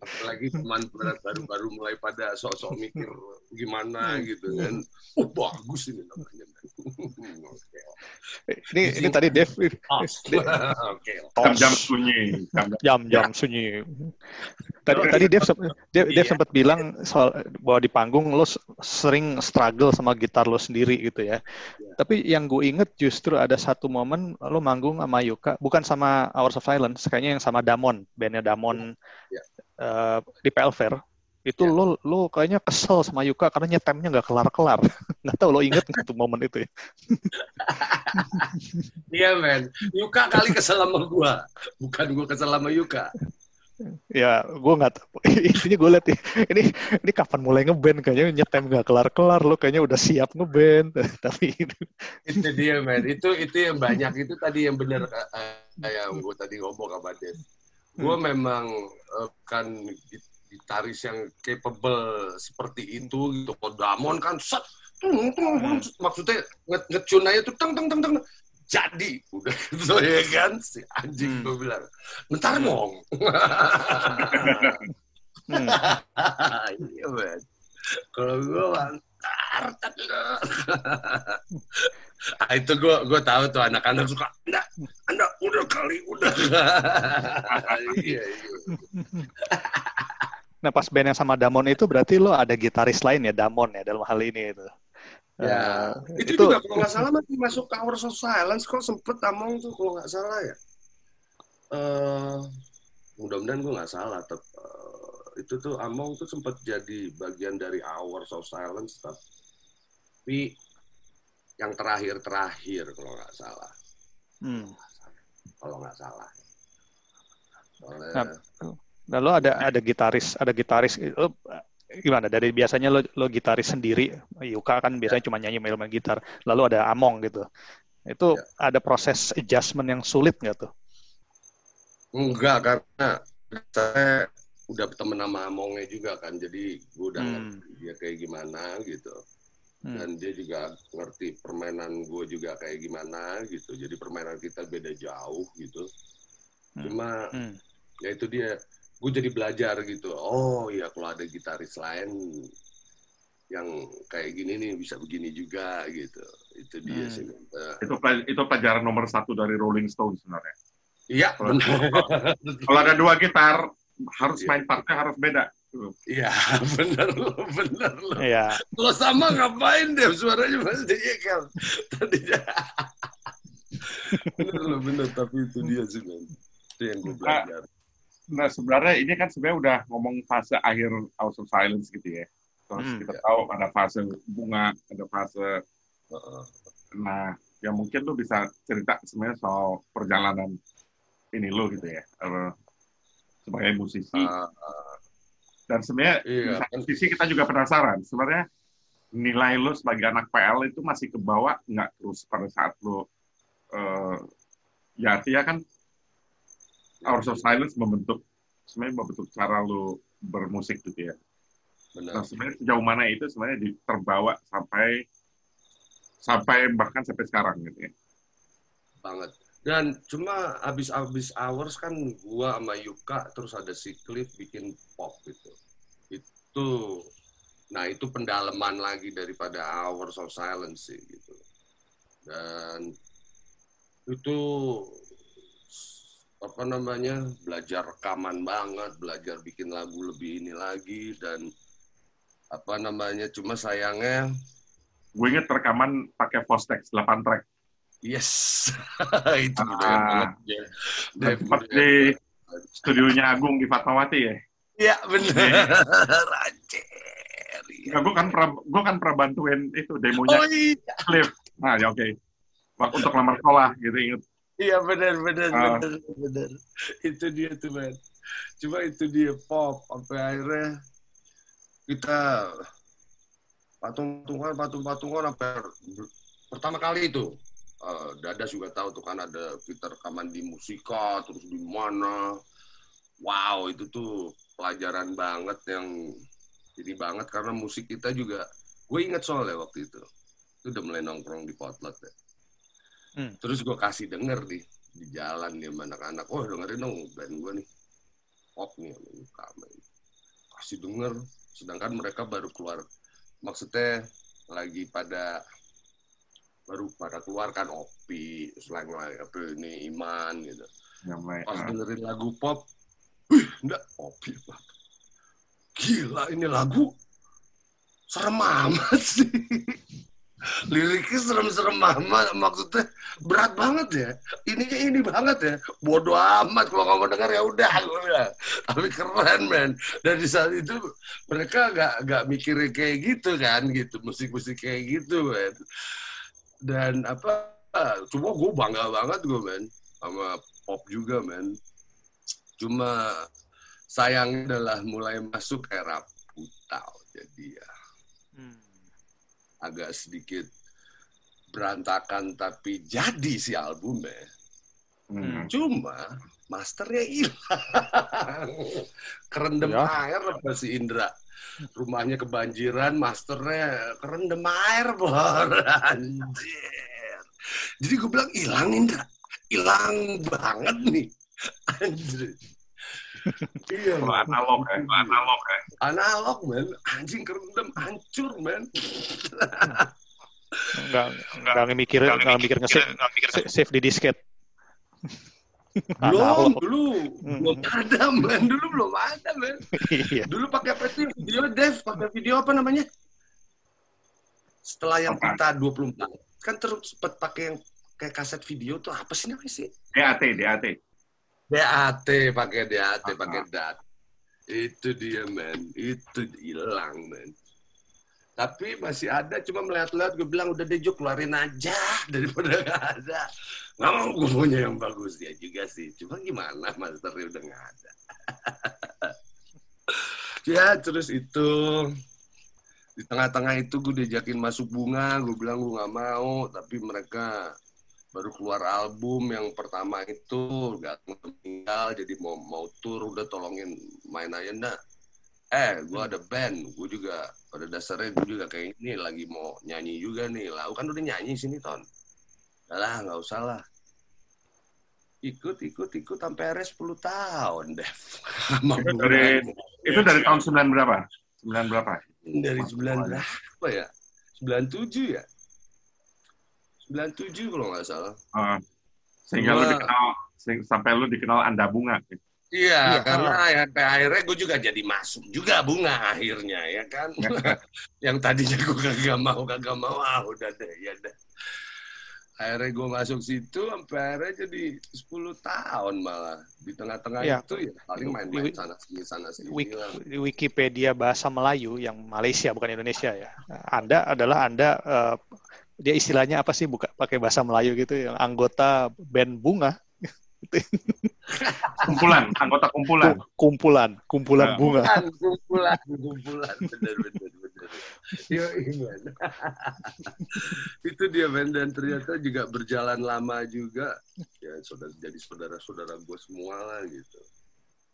Apalagi teman baru-baru mulai pada sosok mikir gimana gitu kan. Oh bagus ini namanya. Ini ini tadi Dev Oke. Jam-jam sunyi. Jam-jam sunyi. Tadi tadi Dev Dev, Dev Iya. sempat bilang soal bahwa di panggung lo sering struggle sama gitar lo sendiri gitu ya. Iya. Tapi yang gue inget justru ada satu momen lo manggung sama Yuka, bukan sama Hours of Silence, kayaknya yang sama Damon, bandnya Damon Eh, di Pelver. Itu Iya. lo lo kayaknya kesel sama Yuka karena nyetemnya nggak kelar-kelar. Nggak tahu lo inget nggak tuh momen itu ya? Iya men, Yuka kali kesel sama gua, bukan gua kesel sama Yuka. Ya, gue nggak tahu. Intinya gue liat nih, ini ini kapan mulai ngeband kayaknya nyetem nggak kelar-kelar lo kayaknya udah siap ngeband tapi itu dia men itu itu yang banyak itu tadi yang benar yang gue tadi ngomong sama Dev gue memang eh, kan git- gitaris yang capable seperti itu gitu. Kalau Damon kan set tung, tung, tung, maksudnya nge- ngecun aja tuh teng teng teng teng. Jadi udah gitu ya kan? Si anjing gue bilang. Bentar dong hmm, iya kalau gue bentar bentar. ah, itu gue gue tahu tuh anak-anak suka enggak enggak udah kali udah iya iya Nah pas band yang sama Damon itu berarti lo ada gitaris lain ya Damon ya dalam hal ini itu. ya Eh, itu, juga kalau nggak salah masih masuk ke Hours of Silence kok sempet Among tuh kalau nggak salah ya eh mudah-mudahan gue nggak salah tapi itu tuh Among tuh sempet jadi bagian dari Hours of Silence tapi yang terakhir-terakhir kalau nggak salah. Hmm. kalau nggak salah. Soalnya, Nah, Nah lo ada ada gitaris ada gitaris lo gimana? Dari biasanya lo lo gitaris sendiri. Yuka kan biasanya cuma nyanyi main main gitar. Lalu ada Among gitu. Itu Ya. ada proses adjustment yang sulit nggak tuh? enggak karena saya udah temen sama Amongnya juga kan jadi gue udah Hmm. ngerti dia kayak gimana gitu Hmm. dan dia juga ngerti permainan gue juga kayak gimana gitu jadi permainan kita beda jauh gitu Hmm. cuma Hmm. ya itu dia gue jadi belajar gitu oh iya kalau ada gitaris lain yang kayak gini nih bisa begini juga gitu itu dia Hmm. sih Eh, Itu itu pelajaran nomor satu dari Rolling Stone sebenarnya. iya Kalau ada dua gitar, harus Iya. main partnya harus beda. iya benar lo benar lo Iya. Kalau sama ngapain deh suaranya pasti iya kan. Tadinya. bener loh bener tapi itu dia sih men. Itu yang gue belajar. Nah sebenarnya ini kan sebenarnya udah ngomong fase akhir House of Silence gitu ya. Terus Hmm, kita ya. tahu ada fase bunga, ada fase. Heeh. Nah, ya mungkin lu bisa cerita sebenarnya soal perjalanan ini lu gitu ya, eh, sebagai musisi. Ah, Dan sebenarnya Iya. di satu sisi kita juga penasaran, sebenarnya nilai lu sebagai anak PL itu masih kebawa nggak terus pada saat lu eh, ya artinya kan Hours of Silence membentuk sebenarnya membentuk cara lu bermusik gitu ya. Nah benar. sebenarnya sejauh mana itu sebenarnya terbawa sampai sampai bahkan sampai sekarang gitu ya. banget. Dan cuma abis-abis hours kan gua sama Yuka terus ada si Cliff bikin pop gitu. Itu nah itu pendalaman lagi daripada hours of silence sih gitu. Dan itu apa namanya belajar rekaman banget, belajar bikin lagu lebih ini lagi dan apa namanya cuma sayangnya Gue inget rekaman pakai Fostex 8 track. Yes itu Ah. budaya banget ya. Budaya di studionya Agung di Fatmawati ya. Iya bener. Racer. Nah, gue kan pernah gue kan pernah bantuin itu demonya Oh iya. Cliff. Nah, ya oke. Waktu untuk lamar sekolah gitu inget. Iya bener bener Ah. bener bener. Itu dia tuh men. Cuma itu dia pop sampai akhirnya kita patung-patungan patung-patungan sampai pertama kali itu eh, Dada juga tahu tuh kan ada kita rekaman di musika terus di mana wow itu tuh pelajaran banget yang jadi banget karena musik kita juga gue inget soalnya waktu itu itu udah mulai nongkrong di potluck ya. Hmm. terus gue kasih denger di di jalan sama anak-anak oh dengerin dong band gue nih pop nih ini." kasih denger sedangkan mereka baru keluar maksudnya lagi pada baru pada keluarkan opi selain apa ini iman gitu. Yang pas ah, dengerin lagu pop wih enggak opi apa gila ini lagu serem amat sih. Liriknya serem-serem amat maksudnya berat banget ya. Ininya ini banget ya. Bodoh amat kalau nggak mau denger ya udah gue bilang. tapi keren men. Dan di saat itu mereka nggak nggak mikirin kayak gitu kan gitu. Musik-musik kayak gitu men dan apa cuma gue bangga banget gue men sama pop juga men cuma sayangnya adalah mulai masuk era putau jadi ya Hmm. agak sedikit berantakan tapi jadi si albumnya Hmm. cuma masternya hilang kerendam Ya. air apa si Indra rumahnya kebanjiran masternya kerendam air bor. Anjir. Jadi gue bilang hilang Indra. Hilang banget nih. Anjir. Iya. Man. analog ya, analog ya. analog man anjing kerendam hancur man Nggak, nggak mikir, nggak mikir nge-save, save di disket. Belum Analog. dulu Hmm. belum ada man dulu belum ada man Iya. Dulu pakai apa sih? Video Dev, pakai video apa namanya? Setelah yang Apa? pita 24. Kan terus sempat pakai yang kayak kaset video tuh apa sih namanya sih? DAT, DAT. DAT, pakai DAT, pakai DAT. Itu dia, men. Itu hilang, men. Tapi masih ada, cuma melihat-lihat gue bilang udah deh keluarin aja daripada nggak ada. Nggak mau gue punya yang bagus ya juga sih. Cuma gimana masternya udah nggak ada. ya terus itu di tengah-tengah itu gue diajakin masuk bunga, gue bilang gue nggak mau, tapi mereka baru keluar album yang pertama itu gak meninggal jadi mau mau tour udah tolongin main aja ndak eh gue ada band gue juga pada dasarnya gue juga kayak ini lagi mau nyanyi juga nih. Lah kan udah nyanyi sini ton. Lah nggak usah lah. Ikut ikut ikut sampai RS 10 tahun deh Itu dari itu dari tahun 9 berapa? 9 berapa? dari 9 berapa ya? 97 ya? 97 kalau nggak salah. Uh, sehingga lu Gua- dikenal sampai lu dikenal Anda Bunga. Iya, Iya. karena ya akhirnya gue juga jadi masuk juga bunga akhirnya ya kan. yang tadinya gue kagak mau kagak mau ah udah deh ya deh. Akhirnya gue masuk situ sampai akhirnya jadi 10 tahun malah di tengah-tengah Iya. itu ya paling main-main sana sini sana sini Wik- lah. Wikipedia bahasa Melayu yang Malaysia bukan Indonesia ya. Anda adalah Anda eh, dia istilahnya apa sih buka pakai bahasa Melayu gitu yang anggota band bunga Kumpulan, anggota kumpulan. Kum- kumpulan kumpulan Nah. bunga Kumpulan, kumpulan, bener. Yo, Iman. itu dia men dan ternyata juga berjalan lama juga ya saudara jadi saudara-saudara gue semua lah gitu.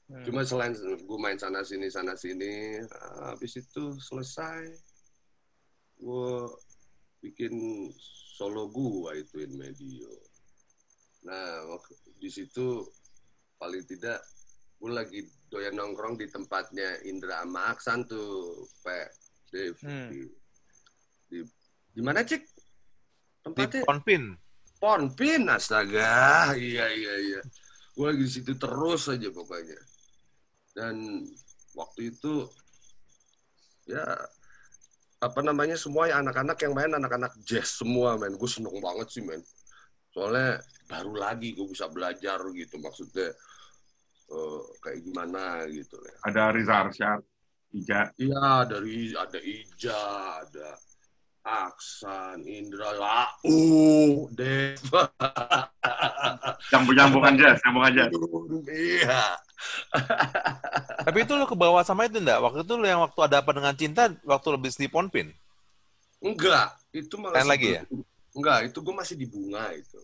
Hmm. Cuma selain gue main sana sini sana sini, habis itu selesai, gue bikin solo gua itu in medio. Nah di situ paling tidak gue lagi doyan nongkrong di tempatnya Indra sama Aksan tuh, Pak Dave. Hmm. Di, di, di mana cik? Di Tempatnya Ponpin. Ponpin, astaga. Iya, iya, iya. Gue lagi di situ terus aja pokoknya. Dan waktu itu, ya, apa namanya, semua ya anak-anak yang main, anak-anak jazz semua, men. Gue seneng banget sih, men. Soalnya baru lagi gue bisa belajar gitu, maksudnya eh, kayak gimana gitu ya. Ada Riza Arsyad, Ija. Iya, dari ada Ija, ada Aksan, Indra, Lau, Dev. Nyambung-nyambungan jazz, nyambungan jazz. Iya. Tapi itu lo ke bawah sama itu enggak? Waktu itu lo yang waktu ada apa dengan cinta, waktu lo bis di Ponpin. Enggak, itu malah Lain lagi ya? Enggak, itu gue masih di bunga itu.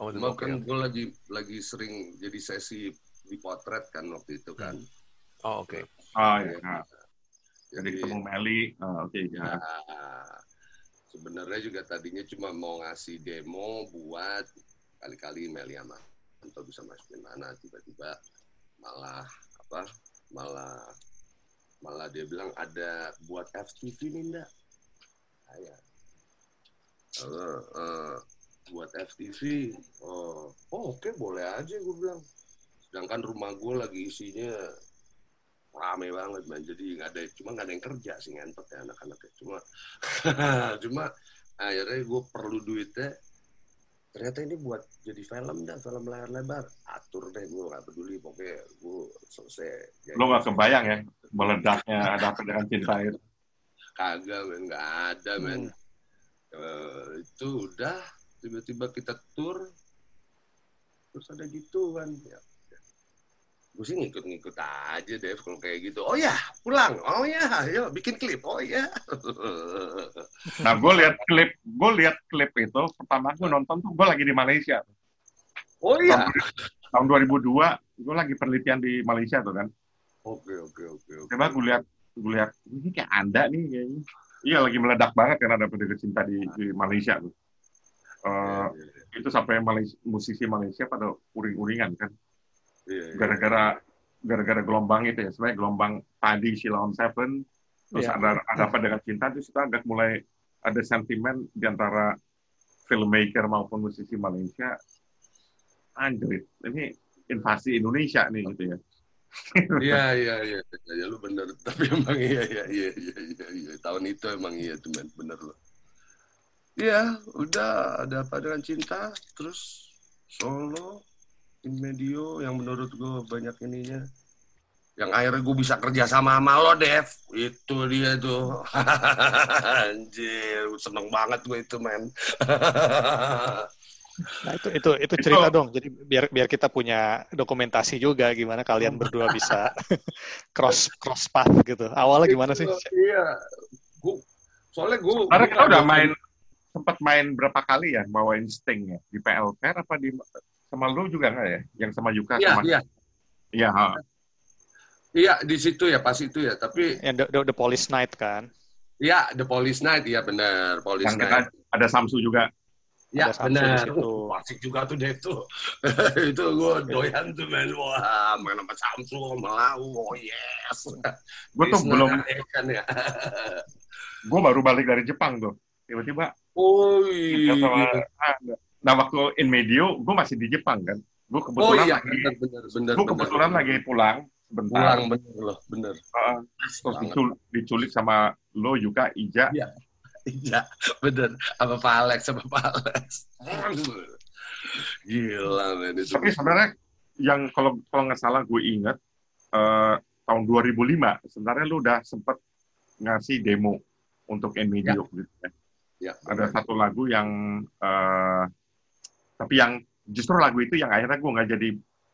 Oh, itu Cuma oke. kan gue lagi lagi sering jadi sesi di potret kan waktu itu kan. Oh, oke. Oh iya. Nah, Jadi jadi ketemu Meli. Oh, Oke, ya. Nah, sebenarnya juga tadinya cuma mau ngasih demo buat kali-kali Meli sama atau bisa masukin mana tiba-tiba malah apa malah malah dia bilang ada buat FTV nih ndak saya Eh, eh, buat FTV oh, oh oke boleh aja gue bilang. Sedangkan rumah gue lagi isinya rame banget man. Jadi nggak ada cuma nggak ada yang kerja sih ngentot ya anak-anaknya. Cuma cuma akhirnya gue perlu duitnya. Ternyata ini buat jadi film dah film layar lebar atur deh gue nggak peduli. Pokoknya gue selesai Lo gak kebayang ya meledaknya ada dengan cinta itu. kagak men. Nggak ada men Eh, itu udah tiba-tiba kita tur terus ada gitu kan ya gue sih ngikut-ngikut aja deh kalau kayak gitu. Oh ya, pulang. Oh ya, ayo bikin klip. Oh ya. Nah, gue lihat klip, gue lihat klip itu pertama gue nonton tuh gue lagi di Malaysia. Oh iya. Tahun 2002, gue lagi penelitian di Malaysia tuh kan. Oke, oke, oke. oke. Coba gue lihat, gue lihat ini kayak anda nih kayaknya. Iya lagi meledak banget kan ada pendekar cinta di, di Malaysia tuh. Eh, itu sampai Malaysia, musisi Malaysia pada uring-uringan kan. Iya, iya. gara-gara gara-gara gelombang itu ya sebenarnya gelombang tadi Shilon Seven terus Iya. ada ada apa dengan cinta itu sudah agak mulai ada sentimen di antara filmmaker maupun musisi Malaysia anjir ini invasi Indonesia nih gitu ya Iya, iya, iya. Ya, lu bener. Tapi emang iya, iya, iya, iya, iya, iya. Tahun itu emang iya tuh, men. Bener lo. Iya, udah ada apa dengan cinta. Terus solo, in medio, yang menurut gue banyak ininya. Yang akhirnya gue bisa kerja sama sama lo, Dev. Itu dia tuh. Anjir, seneng banget gue itu, men. Nah, itu itu itu cerita dong. Jadi biar biar kita punya dokumentasi juga gimana kalian berdua bisa cross cross path gitu. Awalnya gimana sih? Iya. Gua, soalnya gue... karena kita udah main sempat main berapa kali ya bawain Sting ya di PLK apa di sama lu juga nggak ya yang sama Yuka Iya, sama iya. iya ha. Iya, di situ ya, pas itu ya. Tapi Yang the, the, the Police Night kan. Ya, The Police Night, ya benar. Police yang Night. ada Samsu juga Ya, benar. Uh, Asik juga tuh deh tuh. itu gue doyan tuh men. Wah, main sama Samsu, Melau. Oh, yes. gue tuh belum Action ya. gue baru balik dari Jepang tuh tiba-tiba oh, Iya, ah, nah waktu in medio gue masih di Jepang kan gue Oh, kebetulan iya. lagi Benar, benar, benar. gue kebetulan lagi pulang sebentar pulang, bener loh. Bener. Ah, terus diculik, diculik sama lo Yuka Ija Iya. Iya, bener. Apa Pak Alex, sama Pak Alex. Gila, men. Itu. tapi sebenarnya yang kalau kalau nggak salah gue inget eh, tahun 2005 sebenarnya lu udah sempet ngasih demo untuk in medio gitu ya. Ya, ada satu lagu yang eh, tapi yang justru lagu itu yang akhirnya gue nggak jadi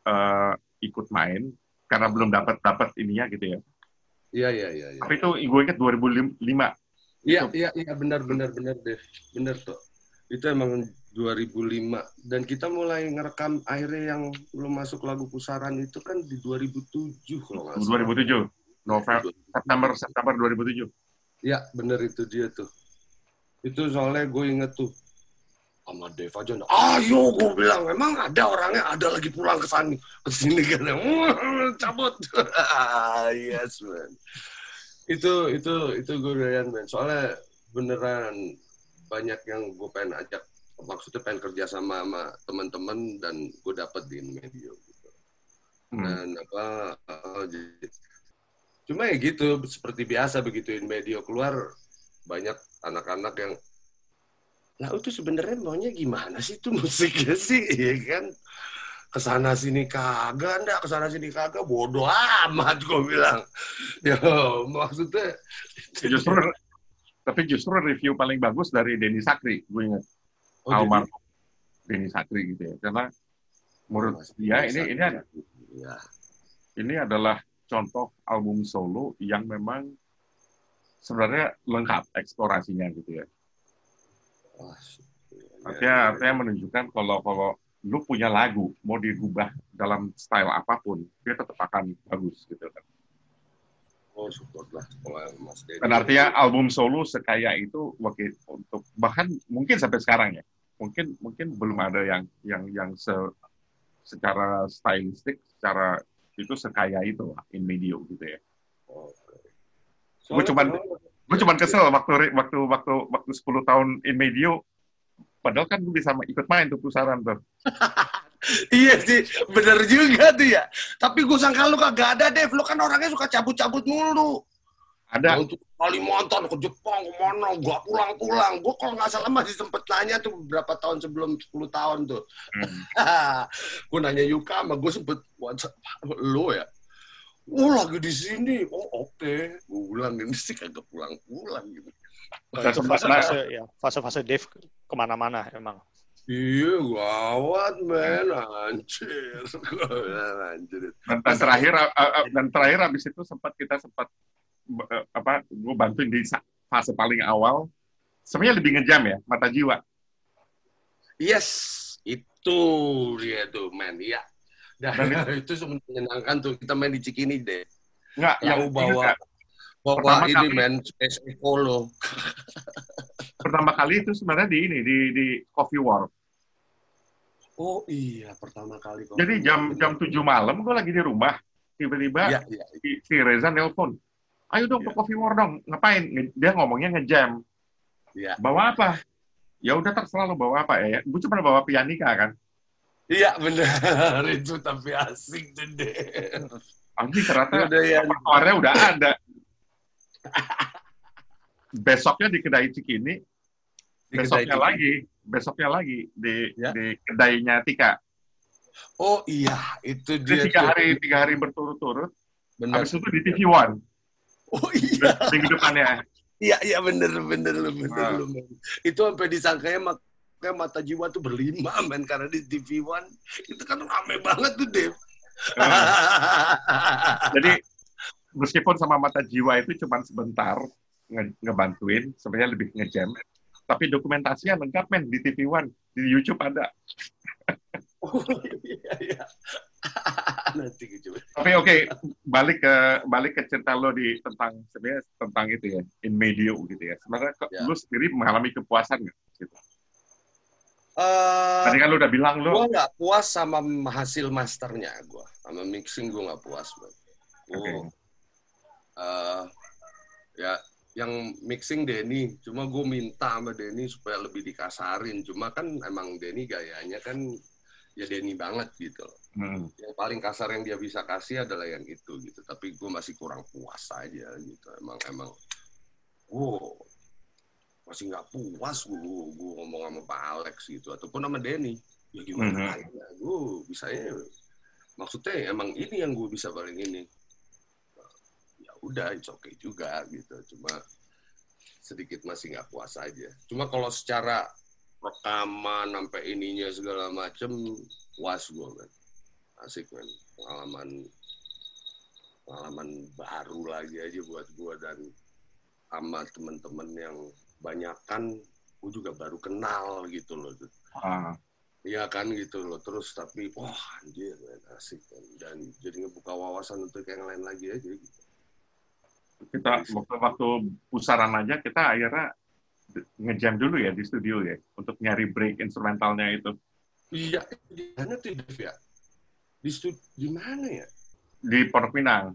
eh, ikut main karena belum dapat dapat ininya gitu ya Iya, iya, iya. iya. tapi itu gue inget 2005 Iya, iya, iya, benar, benar, benar deh. Benar tuh. Itu emang 2005. Dan kita mulai ngerekam akhirnya yang belum masuk lagu pusaran itu kan di 2007 kalau nggak salah. 2007 November September September 2007 Iya, bener itu dia tuh. Itu soalnya gue inget tuh. Sama Dev aja, ayo gue bilang, emang ada orangnya, ada lagi pulang ke sana, ke sini kan, "Hmm, cabut. yes, man. Itu, itu, itu gue doyan, man. Soalnya beneran banyak yang gue pengen ajak, maksudnya pengen kerja sama sama teman-teman dan gue dapet di media gitu. Hmm. Dan apa, jadi- cuma ya gitu, seperti biasa begituin media keluar, banyak anak-anak yang lah itu sebenarnya maunya gimana sih itu musiknya sih ya kan ke sana sini kagak ndak. Ke sana sini kagak. Bodoh amat gue bilang. Ya maksudnya justru tapi justru review paling bagus dari Denny Sakri gue ingat. Oh, almarhum Denny Sakri gitu ya. Karena menurut dia ini ini ada- ya ini adalah contoh album solo yang memang sebenarnya lengkap eksplorasinya gitu ya. Wah, artinya artinya menunjukkan kalau kalau lu punya lagu mau dirubah dalam style apa pun dia tetap akan bagus gitu kan. Oh support lah Mas dan artinya album solo sekaya itu wakil untuk bahkan mungkin sampai sekarang ya mungkin mungkin belum ada yang yang yang se, secara stylistik secara itu sekaya itu lah in medio gitu ya. Oke. Gua cuman- gue cuman kesel waktu waktu waktu waktu 10 tahun in medio padahal kan gue bisa ikut main tuh pusaran tuh Iya sih, bener juga tuh ya. Tapi gue sangka lu kagak ada, Dev. Lu kan orangnya suka cabut-cabut mulu. ada Untuk Kalimantan, ke Jepang, ke mana, gak pulang-pulang. Gue kalau nggak salah masih sempet nanya tuh beberapa tahun sebelum 10 tahun tuh. hmm, gue nanya Yuka sama gue sempet WhatsApp lu ya. Oh lagi di sini. Oh oke. Gue bilang ini sih kagak pulang-pulang gitu. Fase-fase ya, fase-fase Dave ke mana-mana emang. Iya, gawat, men. Anjir. Anjir. Dan, dan terakhir dan terakhir habis itu sempat kita sempat uh, apa gue bantuin di fase paling awal sebenarnya lebih ngejam ya mata jiwa Yes, itu dia tuh, men. Iya. Dan itu sebenarnya menyenangkan tuh. Kita main di Cikini deh. nggak yang bawa bawa Pertama ini kali. men Space pertama kali itu sebenarnya di ini di di Coffee War Oh iya, pertama kali. kok. jadi jam jam 7 malam gue lagi di rumah tiba-tiba Iya, iya. si, si Reza nelpon ayo dong ke Iya. Coffee War dong ngapain dia ngomongnya ngejam Iya. bawa apa ya udah terserah lo bawa apa ya gue cuma bawa pianika kan Iya benar itu tapi asik tuh deh. anjing ternyata Udah ya. repertoarnya udah ada besoknya di kedai Cikini Di besoknya kedai lagi besoknya lagi di Ya. di kedainya Tika Oh iya, itu Jadi dia. tiga tuh. hari tiga hari berturut-turut Benar. habis itu di TV One Oh iya. minggu depannya Iya iya bener bener lu bener Nah. men. Itu sampai disangkanya makanya mata jiwa tuh berlima men karena di TV One itu kan rame banget tuh Dev. jadi meskipun sama mata jiwa itu cuma sebentar nge- ngebantuin sebenarnya lebih ngejam tapi dokumentasinya lengkap men di TV One di YouTube ada oh iya iya. Nanti. Tapi oke, balik ke balik ke cerita lo di tentang sebenarnya tentang itu ya, in medio gitu ya. Sebenarnya Ya. lo sendiri mengalami kepuasan nggak? Gitu. Eh, Tadi kan lo udah bilang gue lo, nggak puas sama hasil masternya gue sama mixing gue nggak puas man. Gua, Oke. eh, ya yang mixing Denny. Cuma gue minta sama Denny supaya lebih dikasarin. Cuma kan emang Denny gayanya kan ya Denny banget gitu. Hmm, yang paling kasar yang dia bisa kasih adalah yang itu gitu. Tapi gue masih kurang puas aja gitu. Emang emang wow masih nggak puas gue gue ngomong sama Pak Alex gitu ataupun sama Denny. Ya gimana Mhm. ya gue bisanya maksudnya emang ini yang gue bisa paling ini. Ya udah it's okay juga gitu cuma sedikit masih nggak puas aja. Cuma kalau secara rekaman sampai ininya segala macem puas gue kan asik men. Pengalaman pengalaman baru lagi aja buat gue dan sama temen-temen yang banyak kan gue juga baru kenal gitu loh. Ah, Iya kan gitu loh. Terus tapi wah anjir men, asik kan dan jadi ngebuka wawasan untuk yang lain lagi aja gitu. Kita waktu waktu pusaran aja kita akhirnya ngejam dulu ya di studio ya untuk nyari break instrumentalnya itu. Iya di mana tuh ya? Di stud di mana ya? Di Pondok Pinang.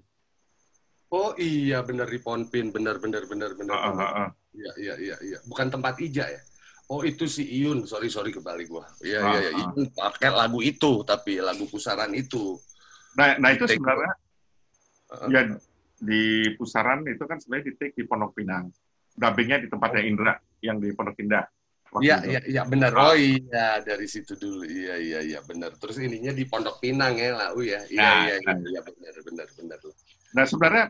oh iya bener di Ponpin bener bener bener bener, Ah, ah, bener. Ah, ah. Iya, iya, iya, iya. Bukan tempat Ija ya? Oh, itu si Iyun. Sorry, sorry kebalik gua. Iya, Ah, iya, iya. ah. Iyun pakai lagu itu, tapi lagu pusaran itu. Nah, nah itu Take- sebenarnya Uh, ya di pusaran itu kan sebenarnya di take di Pondok Pinang. Dubbingnya di tempatnya Indra yang di Pondok Indah. Iya, iya, iya, benar. Oh iya, dari situ dulu. Iya, iya, iya, benar. Terus ininya di Pondok Pinang ya, lah. Oh iya, iya, Nah, iya, iya, nah. iya, benar, benar, benar. Nah sebenarnya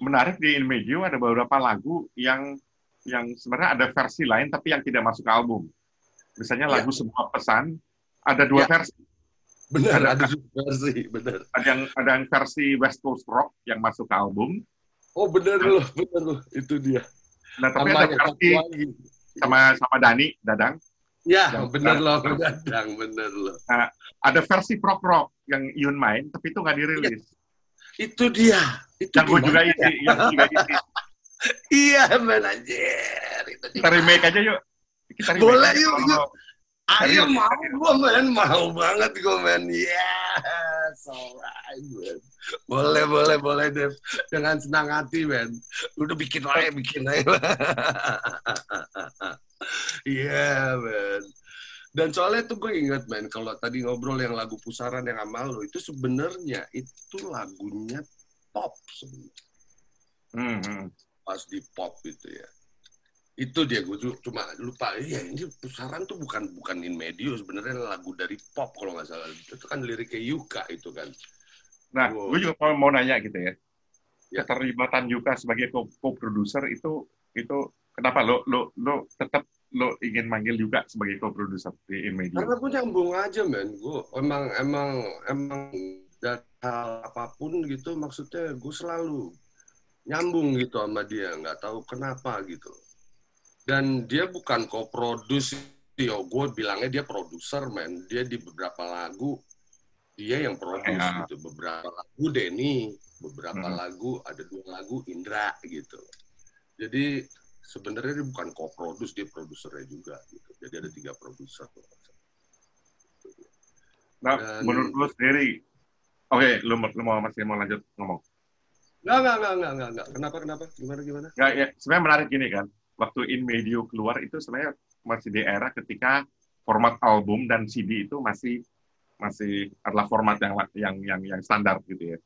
menarik di Inmedio ada beberapa lagu yang yang sebenarnya ada versi lain tapi yang tidak masuk ke album. Misalnya Iya. lagu sebuah pesan ada dua Iya. versi. Benar, Ada- ada versi, benar. Ada yang ada yang versi West Coast Rock yang masuk ke album. Oh, benar loh, benar loh. Itu dia. Nah tapi Sama ada versi sama sama Dani Dadang. Ya, yang- benar loh, dadang, benar loh. Ada versi prog rock yang Iun main tapi itu nggak dirilis. Itu dia. Itu Yang gue juga isi, yang juga isi. Iya, men anjir. Itu Kita remake aja yuk. Kita remake Boleh, yuk, yuk. Ayo mau gue men, mau banget gue men. Yes, alright men. Boleh, boleh, boleh Dev. Dengan senang hati men. Udah bikin aja, bikin aja. Iya men. Dan soalnya tuh gue inget men, kalau tadi ngobrol yang lagu pusaran yang sama lo, itu sebenarnya itu lagunya pop sebenarnya. Hmm, hmm. Pas di pop itu ya. Itu dia gue cuma lupa. Iya ini pusaran tuh bukan bukan in medio sebenarnya lagu dari pop kalau nggak salah. Itu kan liriknya Yuka itu kan. Nah, Wow. gue juga mau, mau nanya gitu ya. Ya. Keterlibatan Yuka sebagai co- co-producer itu itu kenapa lo lo lo tetap lo ingin manggil juga sebagai co-producer di In Media? Karena gue nyambung aja men, gue emang emang emang dari hal apa pun gitu, maksudnya gue selalu nyambung gitu sama dia, nggak tahu kenapa gitu. Dan dia bukan co-produce, yo gue bilangnya dia produser men, dia di beberapa lagu dia yang produce Ya. gitu, beberapa lagu Denny, beberapa Hmm. lagu ada dua lagu Indra gitu. Jadi sebenarnya dia bukan co-produce, dia produsernya juga gitu. Jadi ada tiga produser. Nah, Dan- menurut lo sendiri, oke, lo, mau- lo mau masih mau lanjut ngomong? Nggak, nggak, nggak, nggak, nggak, nggak. Kenapa, kenapa? Gimana, gimana? Nggak, ya, sebenarnya menarik gini kan, waktu In Medio keluar itu sebenarnya masih di era ketika format album dan CD itu masih masih adalah format yang yang yang yang standar gitu ya.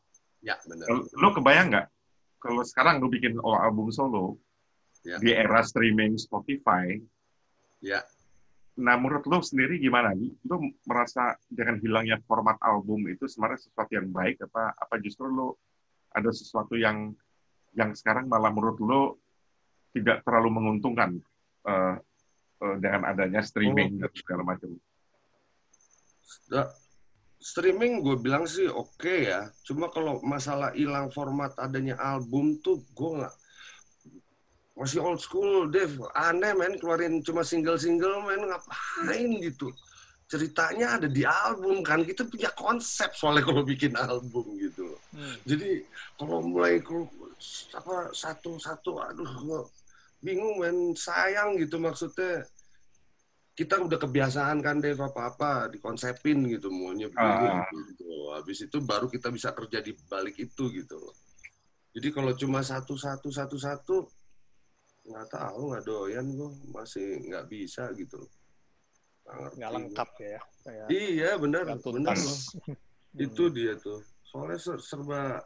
Ya, benar. Lo, lo kebayang nggak kalau sekarang lo bikin album solo Ya. di era streaming Spotify, Ya, Nah, menurut lo sendiri gimana? Lo merasa dengan hilangnya format album itu sebenarnya sesuatu yang baik apa apa justru lo ada sesuatu yang yang sekarang malah menurut lo tidak terlalu menguntungkan eh, eh, dengan adanya streaming dan segala macam? Streaming gue bilang sih oke ya. Cuma kalau masalah hilang format adanya album tuh gue nggak masih old school, Dev. Aneh men keluarin cuma single-single men ngapain gitu. Ceritanya ada di album kan. Kita punya konsep soalnya kalau bikin album gitu. Hmm. Jadi kalau mulai ke apa satu-satu, aduh gua bingung men sayang gitu maksudnya kita udah kebiasaan kan Dev apa-apa dikonsepin gitu maunya begini Ah. gitu. Habis itu baru kita bisa kerja di balik itu gitu. Jadi kalau cuma satu-satu satu-satu nggak tahu nggak doyan gue masih nggak bisa gitu. Ngerti nggak lengkap ya. Kayak Iya benar benar loh. Itu dia tuh. Soalnya ser- serba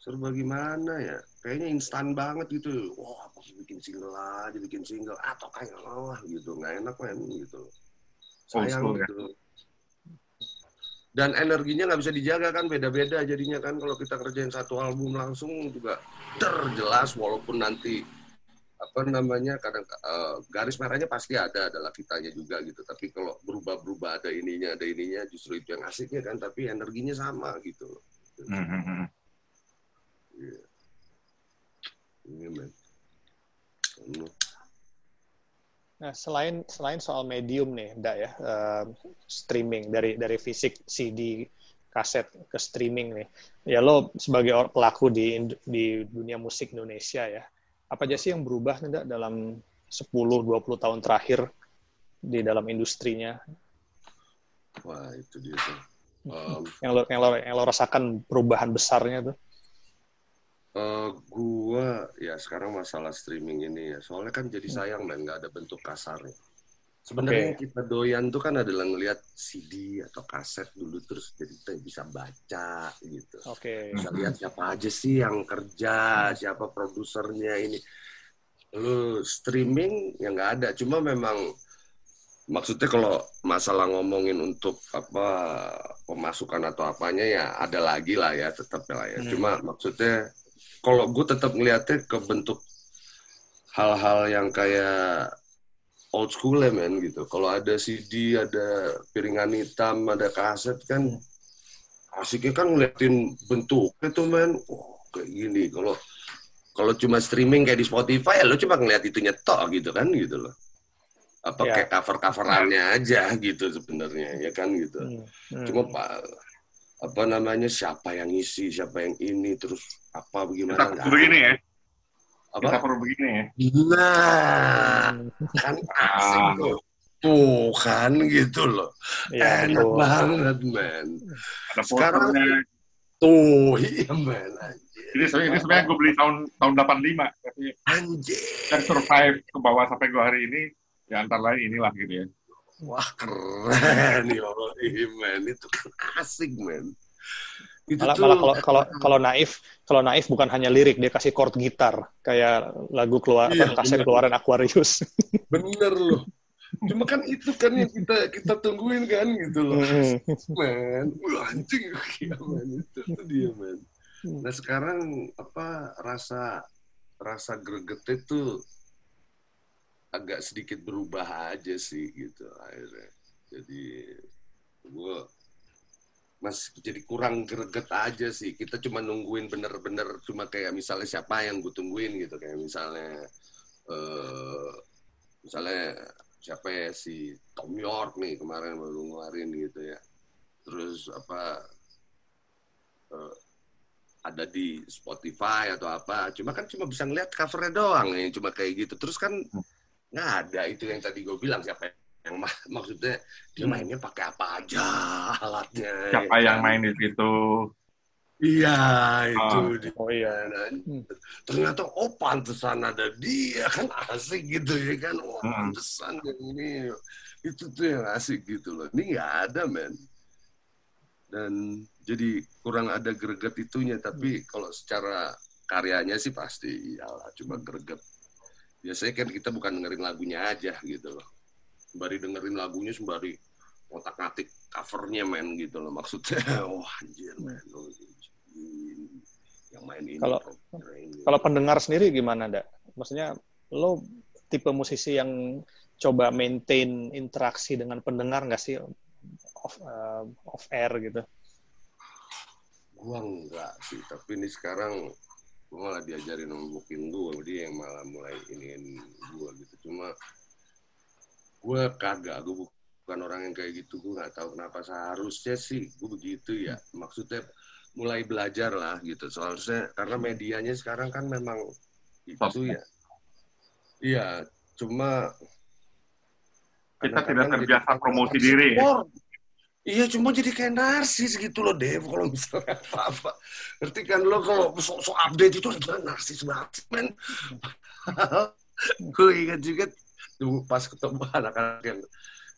serba gimana ya? Kayaknya instan banget gitu. Wah, aku bikin single aja, bikin single atau kayak lah gitu. Nggak enak men gitu. Sayang ya. gitu. Dan energinya nggak bisa dijaga kan beda-beda jadinya kan kalau kita kerjain satu album langsung juga terjelas walaupun nanti apa namanya kadang eh, garis merahnya pasti ada adalah kitanya juga gitu tapi kalau berubah-berubah ada ininya ada ininya justru itu yang asiknya kan tapi energinya sama gitu Hmm, hmm, hmm. Iya. Iya, men. Anu. Nah, selain selain soal medium nih, Nda ya, eh, streaming dari dari fisik CD kaset ke streaming nih. Ya lo sebagai pelaku di di dunia musik Indonesia ya. Apa aja sih yang berubah nih, Nda, dalam 10 20 tahun terakhir di dalam industrinya? Wah itu dia tuh. Em, yang lo yang lo, yang lo rasakan perubahan besarnya tuh? Eh, gua ya sekarang masalah streaming ini ya. Soalnya kan jadi sayang men nggak ada bentuk kasarnya sebenarnya Oke. kita doyan tuh kan adalah ngelihat CD atau kaset dulu terus jadi kita bisa baca gitu Oke. bisa lihat siapa aja sih yang kerja siapa produsernya ini lu streaming ya nggak ada cuma memang maksudnya kalau masalah ngomongin untuk apa pemasukan atau apanya ya ada lagi lah ya tetap lah ya Hmm. cuma maksudnya kalau gue tetap ngeliatnya ke bentuk hal-hal yang kayak old school ya men gitu kalau ada CD ada piringan hitam ada kaset kan asiknya kan ngeliatin bentuknya tuh men oh kayak gini kalau kalau cuma streaming kayak di Spotify ya lo cuma ngeliat itunya tok gitu kan gitu loh apa Ya. kayak cover coverannya aja gitu sebenarnya ya kan gitu Hmm. Hmm. cuma pak apa namanya siapa yang isi siapa yang ini terus apa bagaimana begini ya. Apa Kita perlu begini ya. nah kan asik Ah. tuh tuh kan gitu loh Ya, enak betul. banget men Ada Sekarang- tuh iya men anjir Ini sebenarnya ini sebenarnya gue beli tahun tahun 85 tapi anjir dan survive ke bawah sampai gue hari ini ya antara lain inilah gitu ya. Wah keren ya Allah, Ih, men itu kan asik men. Itu malah tuh malah kalau kalau kalau naif kalau naif bukan hanya lirik dia kasih chord gitar kayak lagu keluar Iya, apa, kaset bener. keluaran Aquarius bener loh. Cuma kan itu kan yang kita kita tungguin kan gitu loh, men. Wah anjing iya men itu, dia. Hmm. Nah sekarang apa rasa rasa gregetnya tuh agak sedikit berubah aja sih gitu akhirnya. Jadi gue mas jadi kurang greget aja sih. Kita cuma nungguin bener-bener cuma kayak misalnya siapa yang gue tungguin gitu kayak misalnya eh misalnya siapa ya si Tom York nih kemarin baru ngeluarin gitu ya. Terus apa eh, ada di Spotify atau apa. Cuma kan cuma bisa ngeliat covernya doang nih, cuma kayak gitu. Terus kan nggak ada itu yang tadi gue bilang siapa yang ma- maksudnya dia Hmm. mainnya pakai apa aja alatnya. Siapa ya yang kan? main di situ? Iya itu Oh. dia. Oh iya. Dan Hmm. ternyata oh pantesan ada dia kan asik gitu ya kan. Oh Hmm. pantesan yang ini itu tuh yang asik gitu loh. Ini nggak ada men. Dan jadi kurang ada greget itunya. Tapi kalau secara karyanya sih pasti iyalah cuma greget. Biasanya kan kita bukan dengerin lagunya aja gitu loh. Sembari dengerin lagunya sembari otak ngatik covernya men gitu loh maksudnya. Wah anjir men. Oh, ini yang main ini. Kalau-. Kalau pendengar sendiri gimana, Dak? Maksudnya lo tipe musisi yang coba maintain interaksi dengan pendengar nggak sih off, uh, off air gitu? Gua enggak sih, tapi ini sekarang gua malah diajarin sama booking gua, dia yang malah mulai iniin gua gitu. Cuma gua kagak, gua bukan orang yang kayak gitu, gua nggak tahu kenapa seharusnya sih gua begitu ya. Maksudnya mulai belajar lah gitu. Soalnya karena medianya sekarang kan memang itu ya. Iya, cuma Kita tidak terbiasa promosi diri ya. Iya, cuma jadi kayak narsis gitu loh, Dev. Kalau misalnya apa-apa. Ngerti kan lo kalau sok-sok update itu udah narsis banget, men. Gue ingat juga pas ketemu anak-anak yang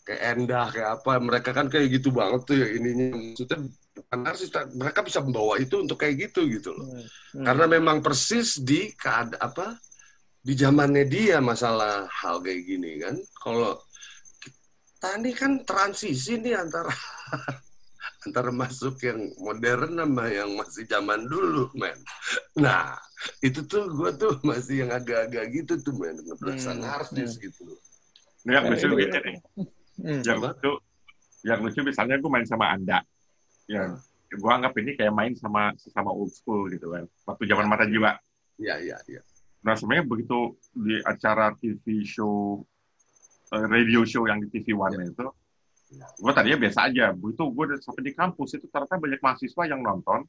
kayak Endah, kayak apa. Mereka kan kayak gitu banget tuh ya ininya. Maksudnya bukan narsis, mereka bisa membawa itu untuk kayak gitu gitu loh. Hmm. Karena memang persis di keada apa di zamannya dia masalah hal kayak gini kan. Kalau kita ini kan transisi nih antara antara masuk yang modern sama yang masih zaman dulu, men. Nah, itu tuh gue tuh masih yang agak-agak gitu tuh, men. Ngeberasa Hmm, narsis gitu. Ini yang Ya, lucu gitu nih. Hmm. Yang lucu, yang lucu misalnya gue main sama Anda. Ya, gue anggap ini kayak main sama sesama old school gitu kan. Waktu zaman mata jiwa. Iya, iya, iya. Nah sebenarnya begitu di acara TV show, eh, radio show yang di TV One itu, gue tadinya biasa aja. Begitu gue udah sampai di kampus itu ternyata banyak mahasiswa yang nonton.